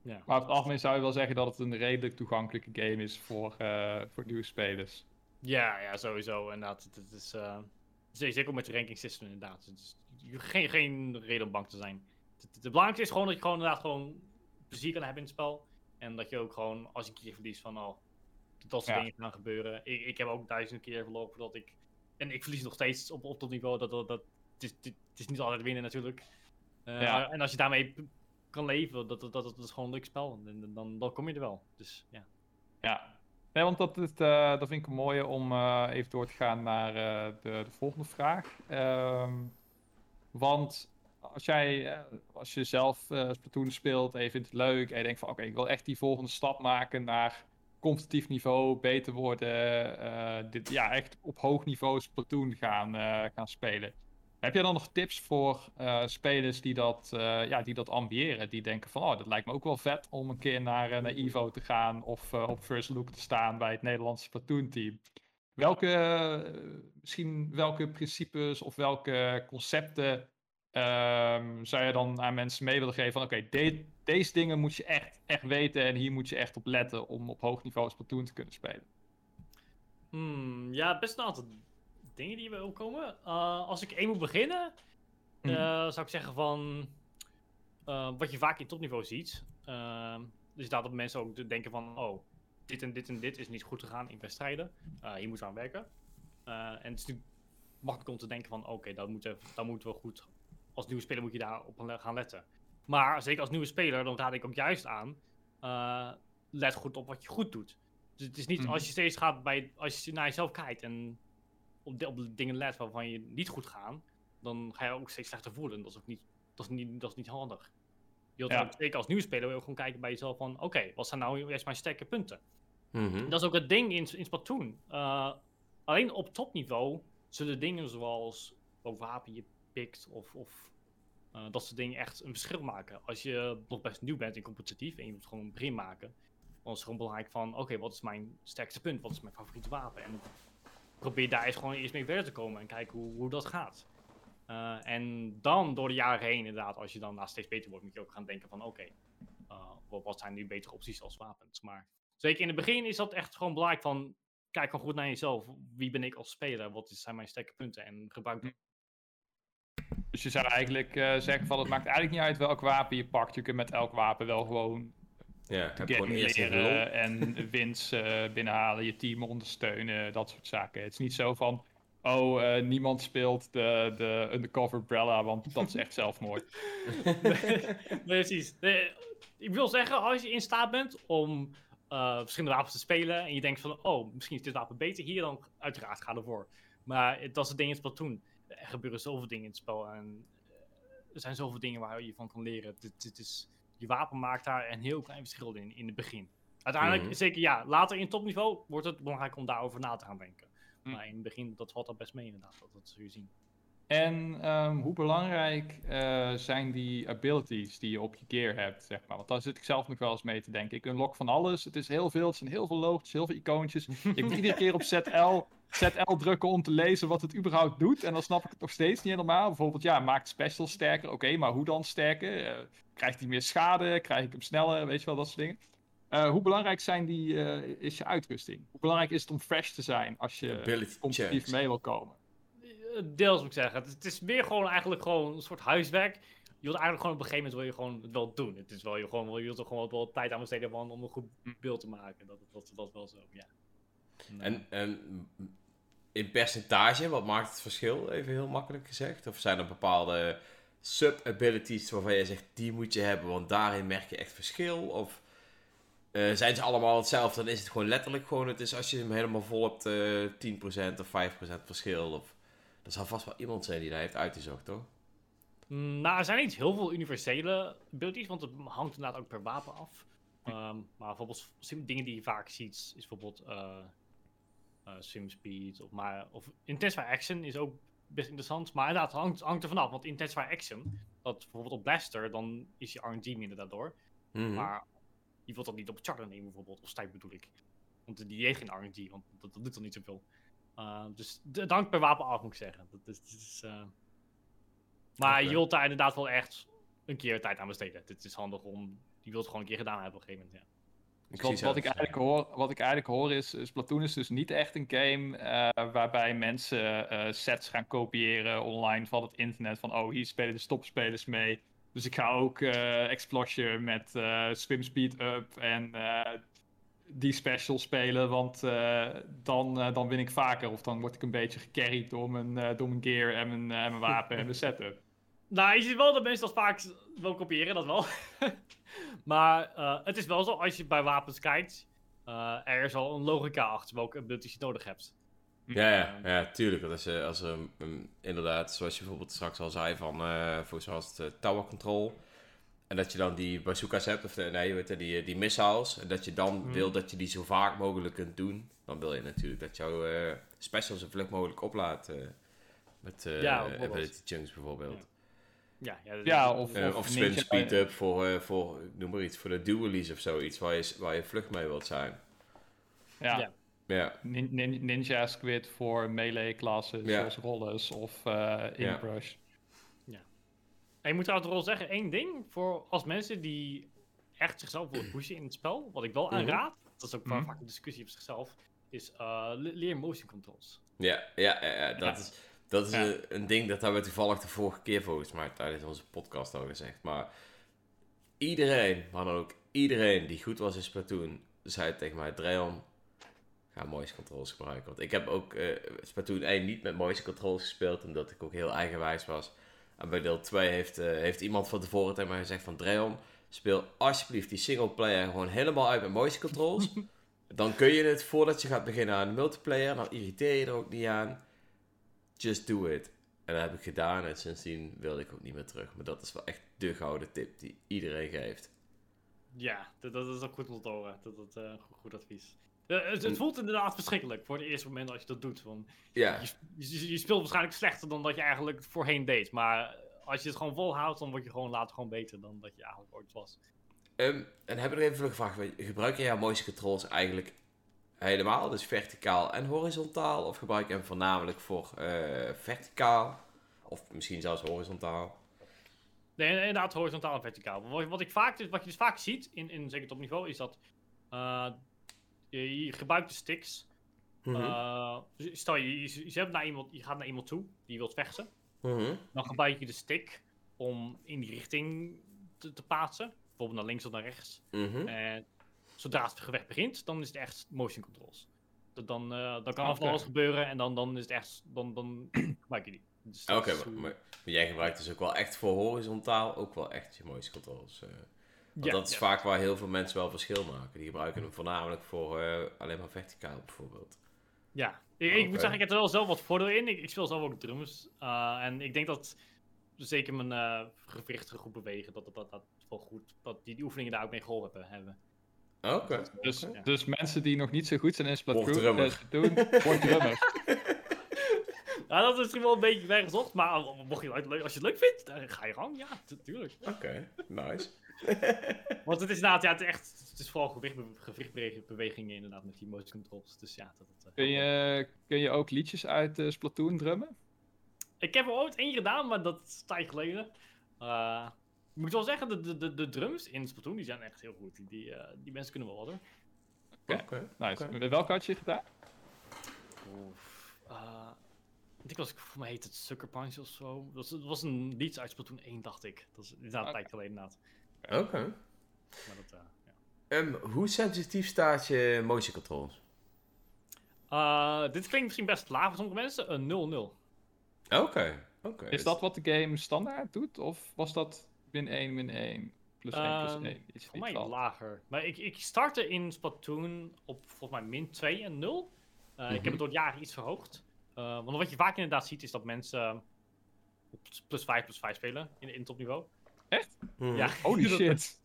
Ja. Maar op het algemeen zou je wel zeggen dat het een redelijk toegankelijke game is voor, uh, voor nieuwe spelers. Ja, ja, sowieso. Inderdaad, het, het is, uh, zeker ook met de ranking system inderdaad. Het is, geen, geen reden om bang te zijn. Het, het, belangrijkste is gewoon dat je gewoon inderdaad gewoon plezier kan hebben in het spel. En dat je ook gewoon, als je een keer verliest, van oh, dat soort dingen gaan gebeuren. Ik, ik heb ook duizend keer verloren dat ik... En ik verlies nog steeds op, op dat niveau. Dat, dat, dat, het, is, het is niet altijd winnen natuurlijk. Uh, ja. En als je daarmee kan leven, dat, dat, dat, dat is gewoon een leuk spel. En dan, dan kom je er wel. Dus ja. Ja. Nee, want dat, is, uh, dat vind ik een mooie om uh, even door te gaan naar uh, de, de, volgende vraag. Um, want als jij, als je zelf Splatoon speelt en je vindt het leuk en je denkt van oké, ik wil echt die volgende stap maken naar competitief niveau beter worden. Dit, ja, echt op hoog niveau Splatoon gaan, gaan spelen. Heb jij dan nog tips voor uh, spelers die dat, ja, die dat ambiëren? Die denken van, oh, dat lijkt me ook wel vet om een keer naar, naar Evo te gaan of op First Look te staan bij het Nederlandse Splatoon team. Welke, misschien welke principes of welke concepten um, zou je dan aan mensen mee willen geven van oké, de, deze dingen moet je echt, echt weten en hier moet je echt op letten om op hoog niveau Splatoon te kunnen spelen? Hmm, ja, best een aantal dingen die we opkomen. Uh, als ik één moet beginnen, uh, zou ik zeggen van uh, wat je vaak in topniveau ziet. Ehm, dus dat mensen ook denken van oh, dit en dit en dit is niet goed gegaan in wedstrijden. hier moeten we aan werken. en het is nu makkelijk om te denken van oké, okay, dat, moet dat moeten we goed als nieuwe speler moet je daarop gaan letten. Maar zeker als nieuwe speler, dan raad ik ook juist aan. Let goed op wat je goed doet. Dus het is niet mhm. als je steeds gaat bij. Als je naar jezelf kijkt en op, de, op de dingen let waarvan je niet goed gaan. Dan ga je ook steeds slechter voelen. Dat is ook niet, dat is niet, dat is niet handig. Je wilt ook, zeker als nieuwe speler wil je gewoon kijken bij jezelf van... Oké, wat zijn nou juist mijn sterke punten? Mhm. Dat is ook het ding in, in Splatoon. Uh, alleen op topniveau zullen dingen zoals wapen je pikt of, of uh, dat soort dingen echt een verschil maken. Als je nog best nieuw bent in competitief en je moet gewoon een begin maken, dan is het gewoon belangrijk van, oké, wat is mijn sterkste punt? Wat is mijn favoriete wapen? En probeer daar eens gewoon eerst mee verder te komen en kijken hoe, hoe dat gaat. Uh, en dan door de jaren heen, inderdaad, als je dan na steeds beter wordt, moet je ook gaan denken van, oké, uh, wat, zijn nu betere opties als wapens? Maar zeker in het begin is dat echt gewoon belangrijk van, kijk gewoon goed naar jezelf. Wie ben ik als speler? Wat zijn mijn sterke punten? En gebruik dus je zou eigenlijk uh, zeggen van het maakt eigenlijk niet uit welk wapen je pakt. Je kunt met elk wapen wel gewoon ja, gewoon leren en <laughs> winst uh, binnenhalen, je team ondersteunen, dat soort zaken. Het is niet zo van, oh, uh, niemand speelt de, de undercover Brella, want dat is echt zelfmoord. <laughs> precies. Nee, ik wil zeggen, als je in staat bent om verschillende wapens te spelen en je denkt van, oh, misschien is dit wapen beter hier, dan uiteraard ga ervoor. Maar dat is het ding in Splatoon er gebeuren zoveel dingen in het spel. En eh, er zijn zoveel dingen waar je van kan leren. Het, is, je wapen maakt daar een heel klein verschil in, in het begin. Uiteindelijk, mhm. zeker ja, later in topniveau wordt het belangrijk om daarover na te gaan denken. Mhm. Maar in het begin, dat valt al best mee inderdaad, dat, dat zul je zien. En ehm, hoe belangrijk eh, zijn die abilities die je op je gear hebt, zeg maar? Want daar zit ik zelf nog wel eens mee te denken. Ik unlock van alles. Het is heel veel. Het zijn heel veel logos, heel veel icoontjes. <laughs> Je moet iedere keer op ZL, ZL drukken om te lezen wat het überhaupt doet. En dan snap ik het nog steeds niet helemaal. Bijvoorbeeld, ja, maakt special sterker. Oké, maar hoe dan sterker? Uh, krijgt hij meer schade? Krijg ik hem sneller? Weet je wel, dat soort dingen. Uh, hoe belangrijk zijn die, is je uitrusting? Hoe belangrijk is het om fresh te zijn als je competitief mee wil komen? deels moet ik zeggen. Het, is meer gewoon eigenlijk gewoon een soort huiswerk. Je wilt eigenlijk gewoon op een gegeven moment wil je gewoon het wel doen. Het is wel je gewoon, je wilt er gewoon wel tijd aan besteden om een goed beeld te maken. Dat, dat, dat is wel zo, ja. En, en in percentage, wat maakt het verschil? Even heel makkelijk gezegd. Of zijn er bepaalde sub-abilities waarvan je zegt, die moet je hebben, want daarin merk je echt verschil? Of uh, zijn ze allemaal hetzelfde, dan is het gewoon letterlijk gewoon, het is als je hem helemaal vol hebt, uh, eh, 10% of 5% verschil? Of... Er zal vast wel iemand zijn die daar heeft uitgezocht, toch? Mm, nou, er zijn niet heel veel universele abilities, want het hangt inderdaad ook per wapen af. Um, maar bijvoorbeeld dingen die je vaak ziet, is bijvoorbeeld uh, uh, swim speed of, maar, of intensify action is ook best interessant. Maar inderdaad, het hangt, hangt er vanaf. Want intensify action, dat bijvoorbeeld op blaster, dan is je RNG minder daardoor. Mm Maar je wilt dat niet op charter nemen bijvoorbeeld, of stijf bedoel ik. Want die heeft geen RNG, want dat, dat doet dan niet zoveel. Uh, dus dank per wapen af, moet ik zeggen. Dat is, dat is uh... Maar je wilt daar inderdaad wel echt een keer tijd aan besteden. Het is handig om... Je wilt het gewoon een keer gedaan hebben op een gegeven moment, ja. Ik wat, wat, ik eigenlijk hoor, wat ik eigenlijk hoor is, Splatoon is dus niet echt een game uh, waarbij mensen uh, sets gaan kopiëren online van het internet. Van oh, hier spelen de stopspelers mee. Dus ik ga ook uh, Explosion met Swim Speed Up en die special spelen, want dan, dan win ik vaker. Of dan word ik een beetje gecarried door mijn, door mijn gear en mijn, en mijn wapen en mijn setup. Nou, je ziet wel dat mensen dat vaak wel kopiëren, dat wel. <laughs> maar het is wel zo, als je bij wapens kijkt, er is al een logica achter welke abilities je nodig hebt. Ja, ja, ja tuurlijk. Als, als er inderdaad, zoals je bijvoorbeeld straks al zei, van volgens mij was het tower control en dat je dan die bazookas hebt, of nee, weet je, die, die missiles. En dat je dan hmm. wil dat je die zo vaak mogelijk kunt doen. Dan wil je natuurlijk dat jouw uh, specials zo vlug mogelijk oplaat. Uh, met uh, ja, ability chunks bijvoorbeeld. Ja, ja, ja of, of, of swim speed up voor, voor, noem maar iets, voor de dualies of zoiets. Waar je, waar je vlug mee wilt zijn. Ja. ja. ninja Squid voor melee klassen, zoals Rollers of Inbrush. En ik moet trouwens wel zeggen, één ding. Voor als mensen die echt zichzelf willen <clears throat> pushen in het spel. Wat ik wel mhm. aanraad. Dat is ook mm vaak een discussie op zichzelf. Is uh, leer motion controls. Ja, ja, ja, dat is, dat is een, een, ding. Dat hebben we toevallig de vorige keer volgens mij tijdens onze podcast al gezegd. Maar iedereen, maar dan ook iedereen die goed was in Splatoon. Zei tegen mij, Dreon, ga motion controls gebruiken. Want ik heb ook uh, Splatoon 1 niet met motion controls gespeeld. Omdat ik ook heel eigenwijs was. En bij deel 2 heeft, uh, heeft iemand van tevoren tegen mij gezegd van... Dreon, speel alsjeblieft die single player gewoon helemaal uit met motion controls. <laughs> dan kun je het voordat je gaat beginnen aan de multiplayer. Dan irriteer je er ook niet aan. Just do it. En dat heb ik gedaan en sindsdien wilde ik ook niet meer terug. Maar dat is wel echt de gouden tip die iedereen geeft. Ja, dat, dat is ook goed om te horen. Dat, dat, uh, goed advies. Uh, het, het, voelt inderdaad verschrikkelijk voor het eerste moment als je dat doet. Want ja. je, je, speelt waarschijnlijk slechter dan dat je eigenlijk voorheen deed. Maar als je het gewoon volhoudt, dan word je gewoon later gewoon beter dan dat je eigenlijk ooit was. Um, en heb ik nog even gevraagd, gebruik je jouw motion controls eigenlijk helemaal? Dus verticaal en horizontaal? Of gebruik je hem voornamelijk voor uh, verticaal? Of misschien zelfs horizontaal? Nee, inderdaad horizontaal en verticaal. Wat, wat, ik vaak, wat je dus vaak ziet, in, in zeker topniveau, is dat uh, je, gebruikt de sticks. Mm stel je, je, je, naar iemand, je gaat naar iemand toe die wilt vechten. Mhm. Dan gebruik je de stick om in die richting te, te plaatsen. Bijvoorbeeld naar links of naar rechts. Mhm. En zodra het gevecht begint, dan is het echt motion controls. Dan, uh, dan kan er alles gebeuren en dan, dan is het echt. Dan, dan <clears throat> gebruik je die. Dus Oké, maar, maar, jij gebruikt dus ook wel echt voor horizontaal ook wel echt je motion controls. Uh. Want dat is vaak waar heel veel mensen wel verschil maken. Die gebruiken hem voornamelijk voor uh, alleen maar verticaal bijvoorbeeld. Ja, ik, ik moet zeggen, ik heb er wel zelf wat voordeel in. Ik, ik speel zelf ook drums. En ik denk dat zeker mijn uh, gewrichtige goed bewegen, dat, dat, dat, wel goed, dat die, die oefeningen daar ook mee geholpen hebben. Oké. Dus, dus mensen die nog niet zo goed zijn in Splatoon, drummer. doen, word drummer. Ja, <laughs> dat is misschien wel een beetje weggezocht, maar mocht je het leuk, als je het leuk vindt, dan ga je gang. Ja, natuurlijk. Oké, nice. <laughs> Want het is inderdaad, ja, het is echt, het is vooral gewicht, gewichtbewegingen inderdaad met die motion controls. Dus ja, dat, dat, kun, je, kun je ook liedjes uit uh, Splatoon drummen? Ik heb er ooit één gedaan, maar dat is tijd geleden. Uh, ik moet wel zeggen, de, de, de drums in Splatoon die zijn echt heel goed. Die, die, uh, die mensen kunnen wel wat hoor. Oké, okay. nice. Okay. Welke had je gedaan? Oef, uh, ik was, voor mij heet het Sucker Punch of zo. Dat was, dat was een lied uit Splatoon 1, dacht ik. Dat is inderdaad okay. een tijd geleden inderdaad. Oké. Okay. Uh, ja. um, hoe sensitief staat je motion controls? Uh, dit klinkt misschien best laag voor sommige mensen. Een 0-0. Oké. Okay. Is dat wat de game standaard doet? Of was dat min 1, min 1? Plus 1 plus 1. Iets voor mij lager. Maar ik, ik startte in Splatoon op volgens mij min 2 en 0. Uh, mm -hmm. Ik heb Mhm. het door het jaar iets verhoogd. Uh, want wat je vaak inderdaad ziet is dat mensen op plus 5 plus 5 spelen in, in topniveau. Mhm. Ja. Holy <laughs> Dat- shit.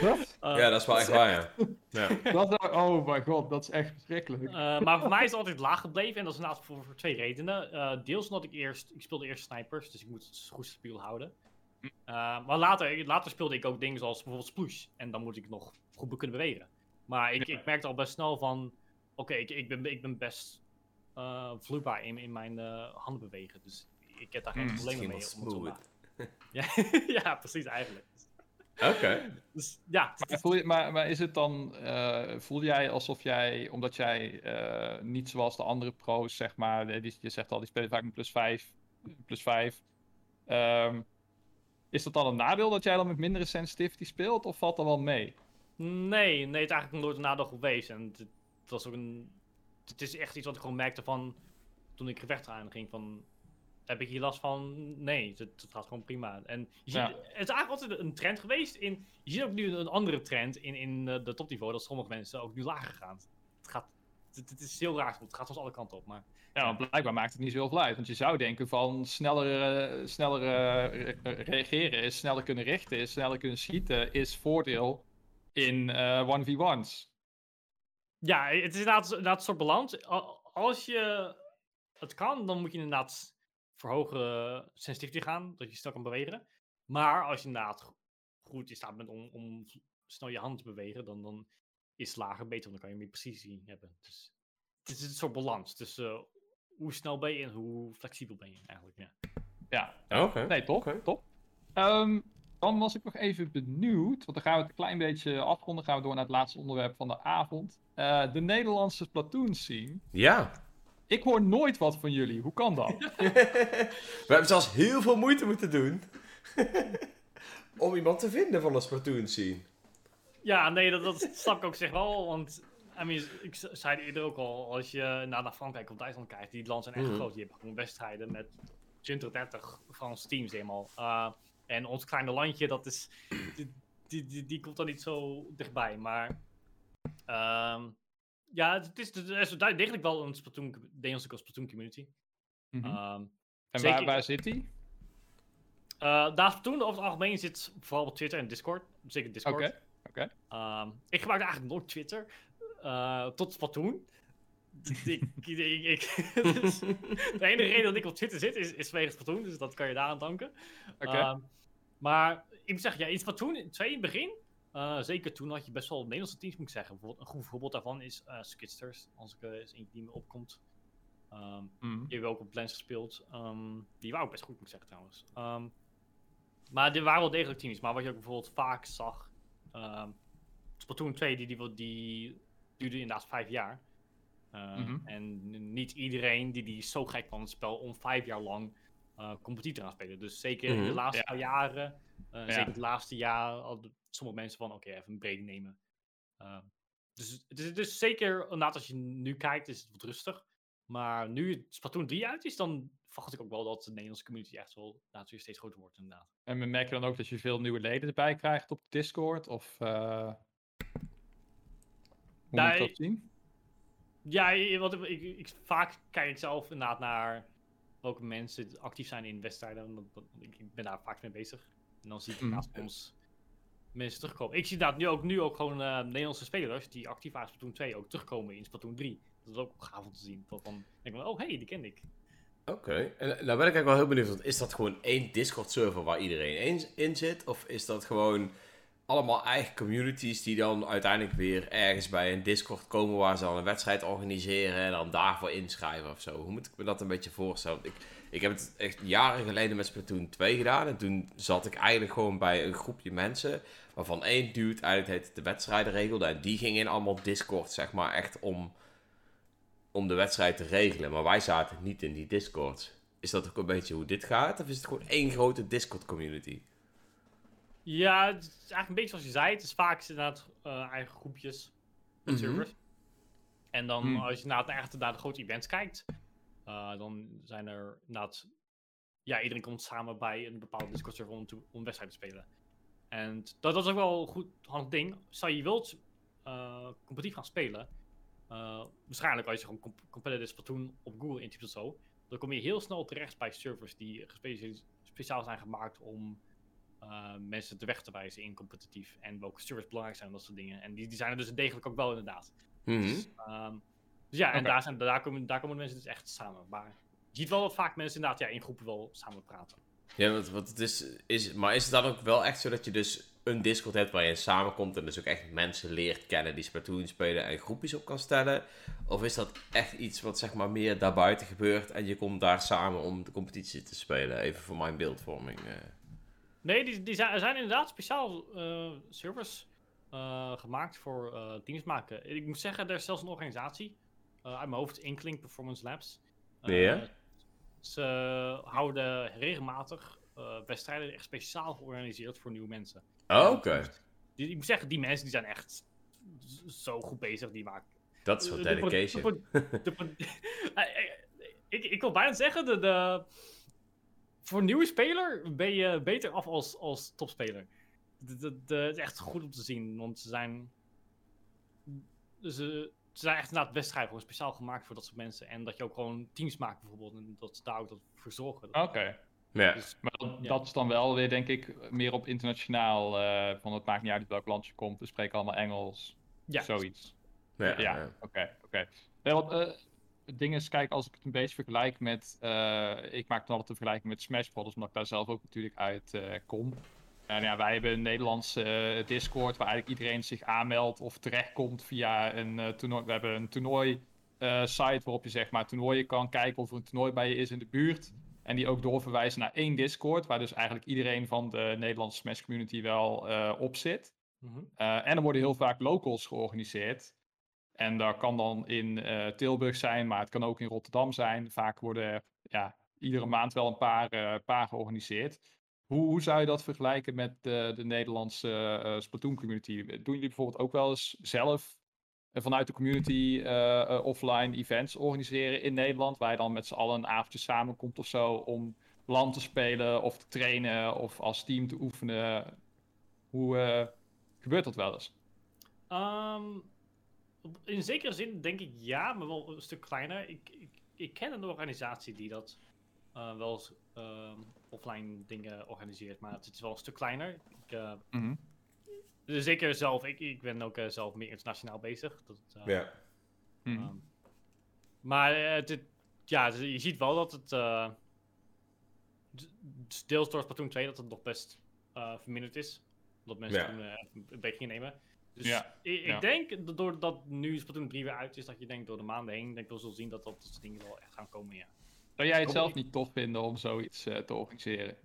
Wat? Uh, Ja, dat is wel echt waar, ja. ja. <laughs> Dat, oh my god, dat is echt verschrikkelijk. Uh, maar voor mij is het altijd laag gebleven en dat is inderdaad voor, voor twee redenen. Uh, deels omdat ik eerst, ik speelde eerst snipers, dus ik moet het goed stabiel houden. Uh, maar later, later speelde ik ook dingen zoals bijvoorbeeld sploosh en dan moet ik nog goed kunnen bewegen. Maar ik, ik merkte al best snel van, oké, ik, ik, ben, ik ben best uh, vloeibaar in, in mijn uh, handen bewegen, dus ik heb daar geen Hmm, problemen mee. Smooth. <laughs> ja, <laughs> ja, precies eigenlijk. Oké. Dus ja, Maar, voel je, maar, maar is het dan, eh, voel jij alsof jij, omdat jij eh, niet zoals de andere pro's, zeg maar, eh, die, je zegt al, die spelen vaak met plus 5, plus 5. ehm, is dat dan een nadeel dat jij dan met mindere sensitivity speelt, of valt dat wel mee? Nee, nee, het is eigenlijk nooit een nadeel geweest. En het, het was ook een. Het is echt iets wat ik gewoon merkte van. Toen ik gevecht aan ging. Van. Heb ik hier last van? Nee, het, het gaat gewoon prima. En je ziet, het is eigenlijk altijd een trend geweest. In, je ziet ook nu een andere trend in, in eh, de topniveau. Dat sommige mensen ook nu lager gaan. Het is heel raar. Het gaat soms alle kanten op. Maar Ja, want blijkbaar maakt het niet zo heel veel uit. Want je zou denken van sneller, eh, sneller eh, re- reageren is, sneller kunnen richten is, sneller kunnen schieten is voordeel in eh 1v1's. Ja, het is inderdaad, inderdaad een soort balans. Al- Als je het kan, dan moet je inderdaad voor hogere sensitivity gaan, dat je snel kan bewegen. Maar als je inderdaad goed in staat bent om, om snel je hand te bewegen, dan, dan is lager beter, want dan kan je meer precisie hebben. Dus het is een soort balans tussen hoe snel ben je en hoe flexibel ben je eigenlijk. Ja. Ja, Oké. nee, top. Oké. top. Ehm, dan was ik nog even benieuwd, want dan gaan we het een klein beetje afronden. Gaan we door naar het laatste onderwerp van de avond. Eh, de Nederlandse Splatoon scene. Ja. Ik hoor nooit wat van jullie. Hoe kan dat? <laughs> <laughs> We hebben zelfs heel veel moeite moeten doen <laughs> om iemand te vinden van de Splatoon scene. Ja, nee, dat, dat snap ik ook zeg wel. Want I mean, ik zei het eerder ook al, als je naar, naar Frankrijk of Duitsland kijkt, die landen zijn echt Mhm. groot. Die hebben gewoon wedstrijden met 20, 30 Franse teams helemaal. Uh, en ons kleine landje, dat is, die, die, die, die komt dan niet zo dichtbij. Maar ehm, ja, het is, het is degelijk wel een Splatoon, Nederlandse Splatoon community. Ehm, en zeker- waar, waar zit die? uh, daar Splatoon over het algemeen zit vooral op Twitter en Discord. Zeker Discord. Oké, oké. Ehm, ik gebruik eigenlijk nooit Twitter. eh, tot Splatoon. <laughs> ik, ik, ik, ik- <laughs> dus de enige reden dat ik op Twitter zit is, is vanwege Splatoon. Dus dat kan je daar aan danken. Oké. Ehm, maar ik moet zeggen, ja, in Splatoon 2 in het begin. eh, zeker toen had je best wel Nederlandse teams, moet ik zeggen. Bijvoorbeeld, een goed voorbeeld daarvan is Skidsters. Als ik eens eentje die me opkomt. Ehm, Mhm. die hebben ook op Lens gespeeld. Die waren ook best goed, moet ik zeggen trouwens. Maar er waren wel degelijk teams. Maar wat je ook bijvoorbeeld vaak zag. Ehm Splatoon 2, die, die, die duurde inderdaad vijf jaar. Eh, Mhm. En niet iedereen die, die is zo gek van het spel om vijf jaar lang eh competitie te gaan spelen. Dus zeker in de Mhm. laatste Ja. jaren, eh, Ja. zeker het laatste jaar, hadden sommige mensen van oké, even een break nemen. Eh, dus het is, is zeker, inderdaad, als je nu kijkt, is het wat rustig. Maar nu Splatoon 3 uit is, dan verwacht ik ook wel dat de Nederlandse community echt wel natuurlijk steeds groter wordt, inderdaad. En we merken dan ook dat je veel nieuwe leden erbij krijgt op Discord? Of eh hoe moet ik Nee. dat zien? Ja, je- wat, ik, ik, vaak kijk ik zelf inderdaad naar welke mensen actief zijn in wedstrijden. ik, ben daar vaak mee bezig. En dan zie ik Mhm. naast ons mensen terugkomen. Ik zie inderdaad nu ook, nu ook gewoon eh, Nederlandse spelers die actief waren in Splatoon 2 ook terugkomen in Splatoon 3. Dat is ook gaaf om te zien. Dat dan denk ik van, oh hey, die ken ik. Oké, en nou ben ik eigenlijk wel heel benieuwd. Want is dat gewoon één Discord-server waar iedereen in zit? Of is dat gewoon allemaal eigen communities die dan uiteindelijk weer ergens bij een Discord komen waar ze dan een wedstrijd organiseren en dan daarvoor inschrijven of zo? Hoe moet ik me dat een beetje voorstellen? Ik, ik heb het echt jaren geleden met Splatoon 2 gedaan en toen zat ik eigenlijk gewoon bij een groepje mensen waarvan één dude eigenlijk de wedstrijden regelde en die ging in allemaal Discord, zeg maar, echt om om de wedstrijd te regelen. Maar wij zaten niet in die Discord. Is dat ook een beetje hoe dit gaat? Of is het gewoon één grote Discord community? Ja, het is eigenlijk een beetje zoals je zei. Het is vaak inderdaad uh, eigen groepjes met mhm. servers. En dan hmm. als je naar, echt naar de grote events kijkt, uh, dan zijn er inderdaad... Ja, iedereen komt samen bij een bepaalde Discord server om, om wedstrijd te spelen. En dat, dat, is ook wel een goed handig ding. Stel je wilt uh, competitief gaan spelen, uh, waarschijnlijk als je gewoon comp competitive Splatoon op Google intypt of zo, dan kom je heel snel terecht bij servers die speciaal zijn gemaakt om uh, mensen de weg te wijzen in competitief. En welke servers belangrijk zijn en dat soort dingen. En die, die zijn er dus degelijk ook wel inderdaad. Mm -hmm. dus, um, dus, ja, en daar, zijn, daar, komen, daar komen mensen dus echt samen. Maar je ziet wel dat vaak mensen inderdaad ja, in groepen wel samen praten. Ja, wat het is, is, maar is het dan ook wel echt zo dat je dus een Discord hebt waar je samenkomt en dus ook echt mensen leert kennen die Splatoon spelen en groepjes op kan stellen? Of is dat echt iets wat zeg maar meer daarbuiten gebeurt en je komt daar samen om de competitie te spelen? Even voor mijn beeldvorming. Uh. Nee, die, die zijn, er zijn inderdaad speciaal uh, servers uh, gemaakt voor teams maken. Ik moet zeggen, er is zelfs een organisatie uit mijn hoofd, Inkling Performance Labs. ja. Ze houden regelmatig wedstrijden echt speciaal georganiseerd voor nieuwe mensen. Oh, oké. Dus ik moet zeggen, die mensen die zijn echt zo goed bezig. Die maken... Dat is wat dedication. ik, ik wil bijna zeggen, de, de, voor een nieuwe speler ben je beter af als, als topspeler. Het is echt goed om te zien, want ze zijn... Ze, ze zijn echt inderdaad wedstrijden gewoon speciaal gemaakt voor dat soort mensen. En dat je ook gewoon teams maakt bijvoorbeeld. En dat ze daar ook voor zorgen. Oké. Ja. Dus, maar dat, is dan wel weer, denk ik, meer op internationaal. Uh, van het maakt niet uit welk land je komt, we spreken allemaal Engels. Ja. Zoiets. Ja, ja. oké. oké. Nee, wat, uh, het ding is, kijk, als ik het een beetje vergelijk met. Uh, ik maak dan altijd een vergelijking met Smash Bros. omdat ik daar zelf ook natuurlijk uit kom. En ja, wij hebben een Nederlandse Discord waar eigenlijk iedereen zich aanmeldt of terechtkomt via een toernooi. We hebben een toernooi site waarop je zeg maar toernooien kan kijken of er een toernooi bij je is in de buurt. En die ook doorverwijzen naar één Discord, waar dus eigenlijk iedereen van de Nederlandse Smash community wel uh, op zit. Mhm. Eh, en er worden heel vaak locals georganiseerd. En dat kan dan in uh, Tilburg zijn, maar het kan ook in Rotterdam zijn. Vaak worden ja, iedere maand wel een paar, paar georganiseerd. Hoe, hoe, zou je dat vergelijken met de, de Nederlandse Splatoon community? Doen jullie bijvoorbeeld ook wel eens zelf vanuit de community eh, eh, offline events organiseren in Nederland. Waar je dan met z'n allen een avondje samenkomt of zo om land te spelen of te trainen of als team te oefenen. Hoe uh, gebeurt dat wel eens? Um, in zekere zin denk ik ja, maar wel een stuk kleiner. Ik, ik, ik ken een organisatie die dat uh, wel eens ehm, offline dingen organiseert, maar het is wel een stuk kleiner. Ik, mm dus zeker zelf, ik, ik ben ook uh, zelf meer internationaal bezig. Dat, uh, ja. Um, maar het, ja, je ziet wel dat het uh, deels door Splatoon 2 dat het nog best verminderd is. Dat mensen ja. toen een beetje gingen nemen. Dus ja. ik, ik denk, doordat nu Splatoon 3 weer uit is, dat je denkt door de maanden heen, denk ik wel zullen zien dat dat soort dingen wel echt gaan komen, ja. Zou jij het zelf niet tof vinden om zoiets uh, te organiseren?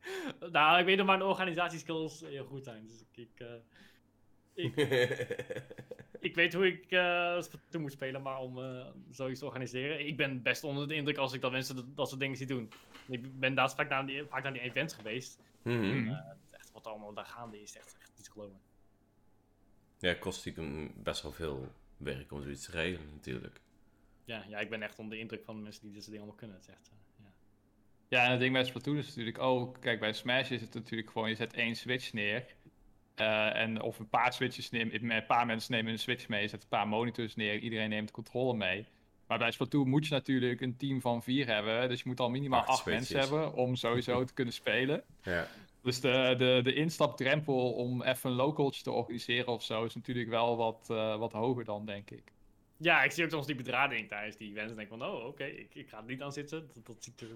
<laughs> nou, ik weet dat mijn organisatieskills heel goed zijn. Dus ik, ik, uh, ik, <laughs> ik, weet hoe ik uh, toe moet spelen, maar om zoiets te organiseren. Ik ben best onder de indruk als ik dat mensen dat, dat soort dingen zie doen. Ik ben daar vaak naar die, vaak naar die events geweest. Mm -hmm. echt, wat allemaal daar gaande is, echt, echt niet te geloven. Ja, kost natuurlijk best wel veel werk om zoiets te regelen natuurlijk ja, ja, ik ben echt onder de indruk van de mensen die dit soort dingen allemaal kunnen. Het echt, ja. ja, en het ding bij Splatoon is natuurlijk ook... Kijk, bij Smash is het natuurlijk gewoon... Je zet één switch neer. Uh, en of een paar switches nemen... Een paar mensen nemen een switch mee. Je zet een paar monitors neer. Iedereen neemt controle mee. Maar bij Splatoon moet je natuurlijk een team van vier hebben. Dus je moet al minimaal acht, mensen hebben om sowieso te kunnen spelen. Ja. Dus de, de, de instapdrempel om even een localtje te organiseren of zo is natuurlijk wel wat, uh, wat hoger dan, denk ik. Ja, ik zie ook soms die bedrading tijdens die events en denk van, oh, oké, ik, ik ga er niet aan zitten. Dat, dat ziet er...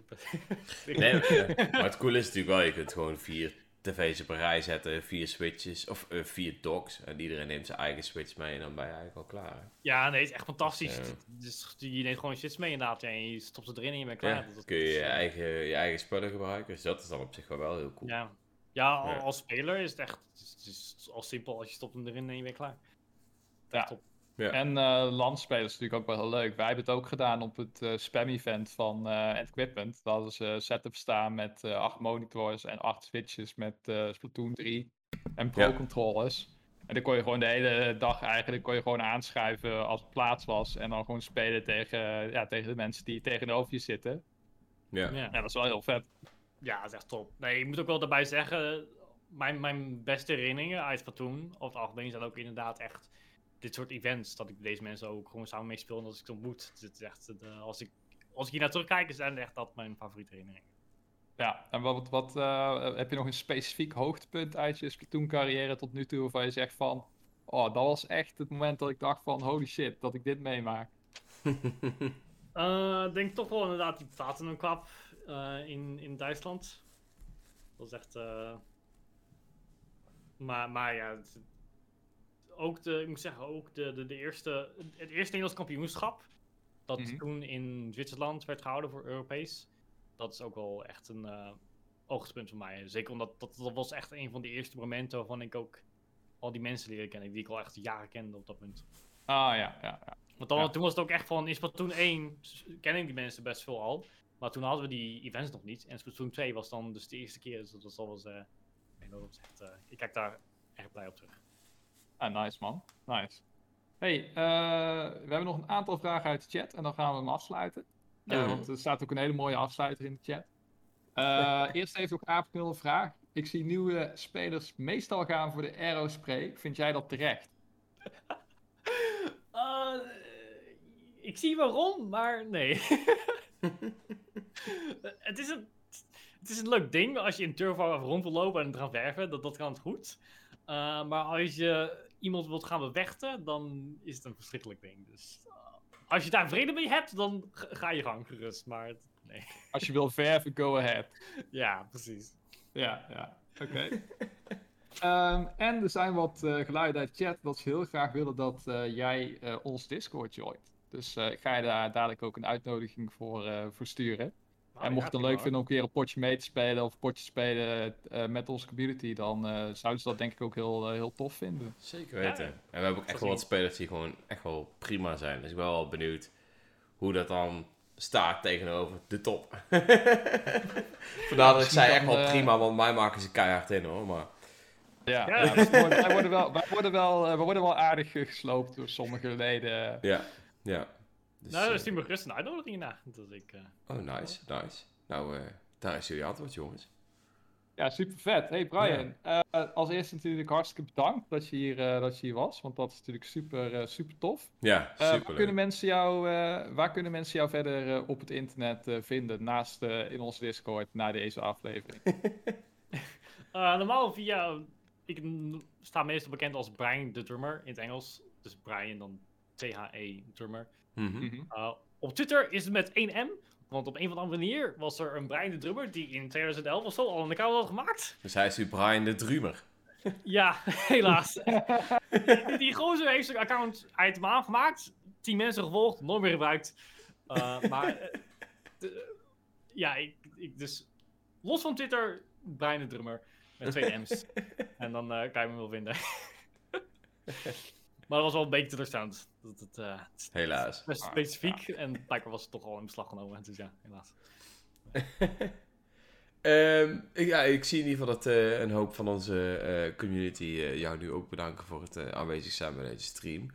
<laughs> Nee, maar, maar het coole is natuurlijk wel, je kunt gewoon vier tv's op een rij zetten, vier switches, of eh, vier docks. En iedereen neemt zijn eigen switch mee en dan ben je eigenlijk al klaar. hè. Ja, nee, het is echt fantastisch. Ja. Dus je neemt gewoon shits mee inderdaad en je stopt ze erin en je bent klaar. Ja, Dat- dat kun je is, je eh, eigen, je eigen spullen gebruiken. Dus dat is dan op zich wel, wel heel cool. Ja, ja, al- Ja. als speler is het echt het is, het is al simpel als je stopt hem erin en je bent klaar. Ja. Top. Ja. En eh landspelen is natuurlijk ook wel heel leuk. Wij hebben het ook gedaan op het eh, spam-event van eh Equipment. Dat hadden ze een setup staan met eh, acht monitors en acht switches met eh, Splatoon 3 en pro-controllers. En dan kon je gewoon de hele dag eigenlijk kon je gewoon aanschuiven als het plaats was. En dan gewoon spelen tegen, ja, tegen de mensen die tegenover je zitten. Ja. Ja. Ja, dat is wel heel vet. ja, dat is echt top. Nee, ik moet ook wel daarbij zeggen, mijn, mijn beste herinneringen uit Splatoon, of het algemeen, zijn ook inderdaad echt dit soort events. Dat ik deze mensen ook gewoon samen mee speel en als ik ze ontmoet. Dus het is echt, eh, als, ik, als ik hier naar terugkijk, zijn echt dat mijn favoriete herinneringen. Ja, en wat, wat eh, heb je nog een specifiek hoogtepunt uit je Splatoon-carrière tot nu toe waarvan je zegt van... Oh, dat was echt het moment dat ik dacht van holy shit, dat ik dit meemaak. <laughs> Eh, Ik denk toch wel inderdaad die Platinum Cup eh, in, in Duitsland. Dat is echt. eh, Maar, maar ja. Ook de, ik moet zeggen, ook de, de, de eerste, het eerste Nederlands kampioenschap. Dat Mhm. toen in Zwitserland werd gehouden voor Europees. Dat is ook wel echt een eh oogspunt voor mij. Zeker omdat dat, dat was echt een van de eerste momenten waarvan ik ook al die mensen leren kennen. Die ik al echt jaren kende op dat punt. Ah ja, ja, ja. Want dan, Ja. toen was het ook echt van, in Splatoon 1 s- kennen die mensen best veel al. Maar toen hadden we die events nog niet. En Splatoon 2 was dan dus de eerste keer. Dus dat was al eens, eh, was echt, eh, ik kijk daar echt blij op terug. Ah, nice man. Nice. Hey, eh, we hebben nog een aantal vragen uit de chat en dan gaan we hem afsluiten. Ja. want er staat ook een hele mooie afsluiter in de chat. Eh, eerst even nog Aapknul een vraag. Ik zie nieuwe spelers meestal gaan voor de Aerospray. Vind jij dat terecht? <laughs> Ik zie waarom, maar nee. <laughs> het, is een, het is een leuk ding als je in Turbo rond wil lopen en het gaan verven. Dat, dat kan het goed. Maar als je iemand wilt gaan bevechten, dan is het een verschrikkelijk ding. Dus eh, als je daar vrede mee hebt, dan ga je gang gerust. Maar het- nee. <laughs> Als je wil verven, go ahead. Ja, precies. Ja, ja. Oké. <laughs> Ehm, en er zijn wat eh, geluiden uit chat dat ze heel graag willen dat eh, jij ons Discord joint. Dus ik ga je daar dadelijk ook een uitnodiging voor, voor sturen. En mocht je het leuk vinden om een keer een potje mee te spelen of een potje spelen eh, met onze community, dan eh, zouden ze dat denk ik ook heel, eh, heel tof vinden. Zeker weten. Ja, En we hebben ook echt wel wat spelers die gewoon echt wel prima zijn. Dus ik ben wel benieuwd hoe dat dan staat tegenover de top. <laughs> Vandaar dat ik zei echt wel prima, want mij maken ze keihard in hoor. Maar Ja, Ja. ja. dus wij worden- wel, wij, worden wel, eh, wij worden wel aardig gesloopt door sommige leden. ja, ja. Dus, nou, dan stuur me gerust een uitnodiging na. Dat ik, eh, oh, nice, nice. Nou, eh, daar is jullie antwoord, jongens. Ja, super vet. Hey Brian, eh, als eerste natuurlijk hartstikke bedankt dat je hier, eh, dat je hier was, want dat is natuurlijk super, eh, super tof. Ja, Eh, waar, super. kunnen mensen jou, eh, waar kunnen mensen jou verder eh, op het internet eh, vinden, naast eh, in onze Discord, na deze aflevering? <laughs> Eh, normaal via. Ik sta meestal bekend als Brian de Drummer in het Engels. Dus Brian dan T-H-E Drummer. Mhm. Mhm. Uh, op Twitter is het met 1M. Want op een of andere manier was er een Brian de Drummer die in 2011 of zo al een account had gemaakt. Dus hij is nu Brian de Drumer. <laughs> Ja, helaas. die, <laughs> die gozer heeft zijn account item aangemaakt. 10 mensen gevolgd, nooit meer gebruikt. Uh, maar eh, de- ja, ik, ik dus los van Twitter, Brian de Drummer met twee M's. <laughs> en dan eh, kan je me wel vinden. Maar dat was wel een beetje teleurstellend. Dat het, eh, Helaas. best Ah, specifiek en blijkbaar was het toch al in beslag genomen. Dus ja, helaas. <laughs> Ehm, ik- ja, ik zie in ieder geval dat eh, een hoop van onze eh, community eh, jou nu ook bedanken voor het eh, aanwezig zijn bij deze stream.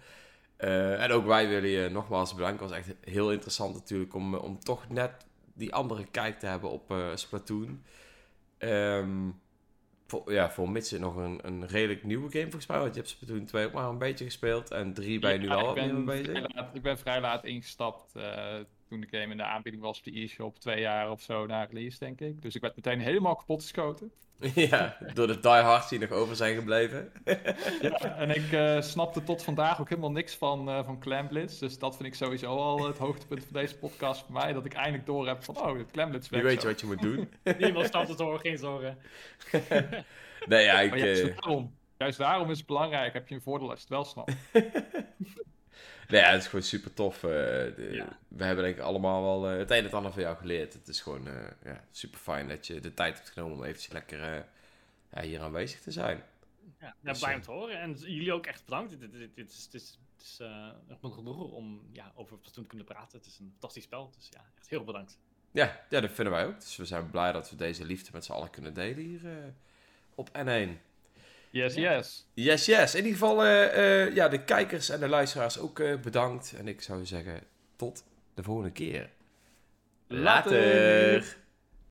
Eh, en ook wij willen je nogmaals bedanken. Het was echt heel interessant natuurlijk om, om toch net die andere kijk te hebben op eh, Splatoon. Ehm, voor, ja, voor mits nog een, een redelijk nieuwe game volgens mij. Want je hebt Splatoon 2 ook maar een beetje gespeeld. En 3 ben je nu ik ben, vrij bezig. laat, ik ben vrij laat ingestapt. eh, toen de game in de aanbieding was op de e-shop twee jaar of zo na release, denk ik. Dus ik werd meteen helemaal kapot geschoten. <laughs> ja, door de diehards die nog over zijn gebleven. Ja, en ik eh, snapte tot vandaag ook helemaal niks van, eh van Clan Blitz. Dus dat vind ik sowieso al het hoogtepunt van deze podcast voor mij. Dat ik eindelijk door heb van, oh, het Clan Blitz Nu werkt weet je zo. wat je moet doen. <laughs> <laughs> Niemand snapt het hoor, geen zorgen. Nee, ja, ik... Maar juist eh, daarom, juist daarom is het belangrijk. Heb je een voordeel als je het wel snapt. Nee, ja, het is gewoon super tof. eh, de- Ja. We hebben denk ik allemaal wel eh, het een en het ander van jou geleerd. Het is gewoon eh, ja, super fijn dat je de tijd hebt genomen om eventjes lekker hier aanwezig te zijn. Ja, Dus, blij om te horen. En jullie ook echt bedankt. Dit, dit, dit is, dit is, het is echt mijn genoegen om ja, over Splatoon te kunnen praten. Het is een fantastisch spel. Dus ja, echt heel bedankt. Ja, ja, dat vinden wij ook. Dus we zijn blij dat we deze liefde met z'n allen kunnen delen hier op N1. Yes, yes. Yes, yes. In ieder geval, eh, eh, ja, de kijkers en de luisteraars ook eh, bedankt. En ik zou zeggen, tot de volgende keer. Later. Later.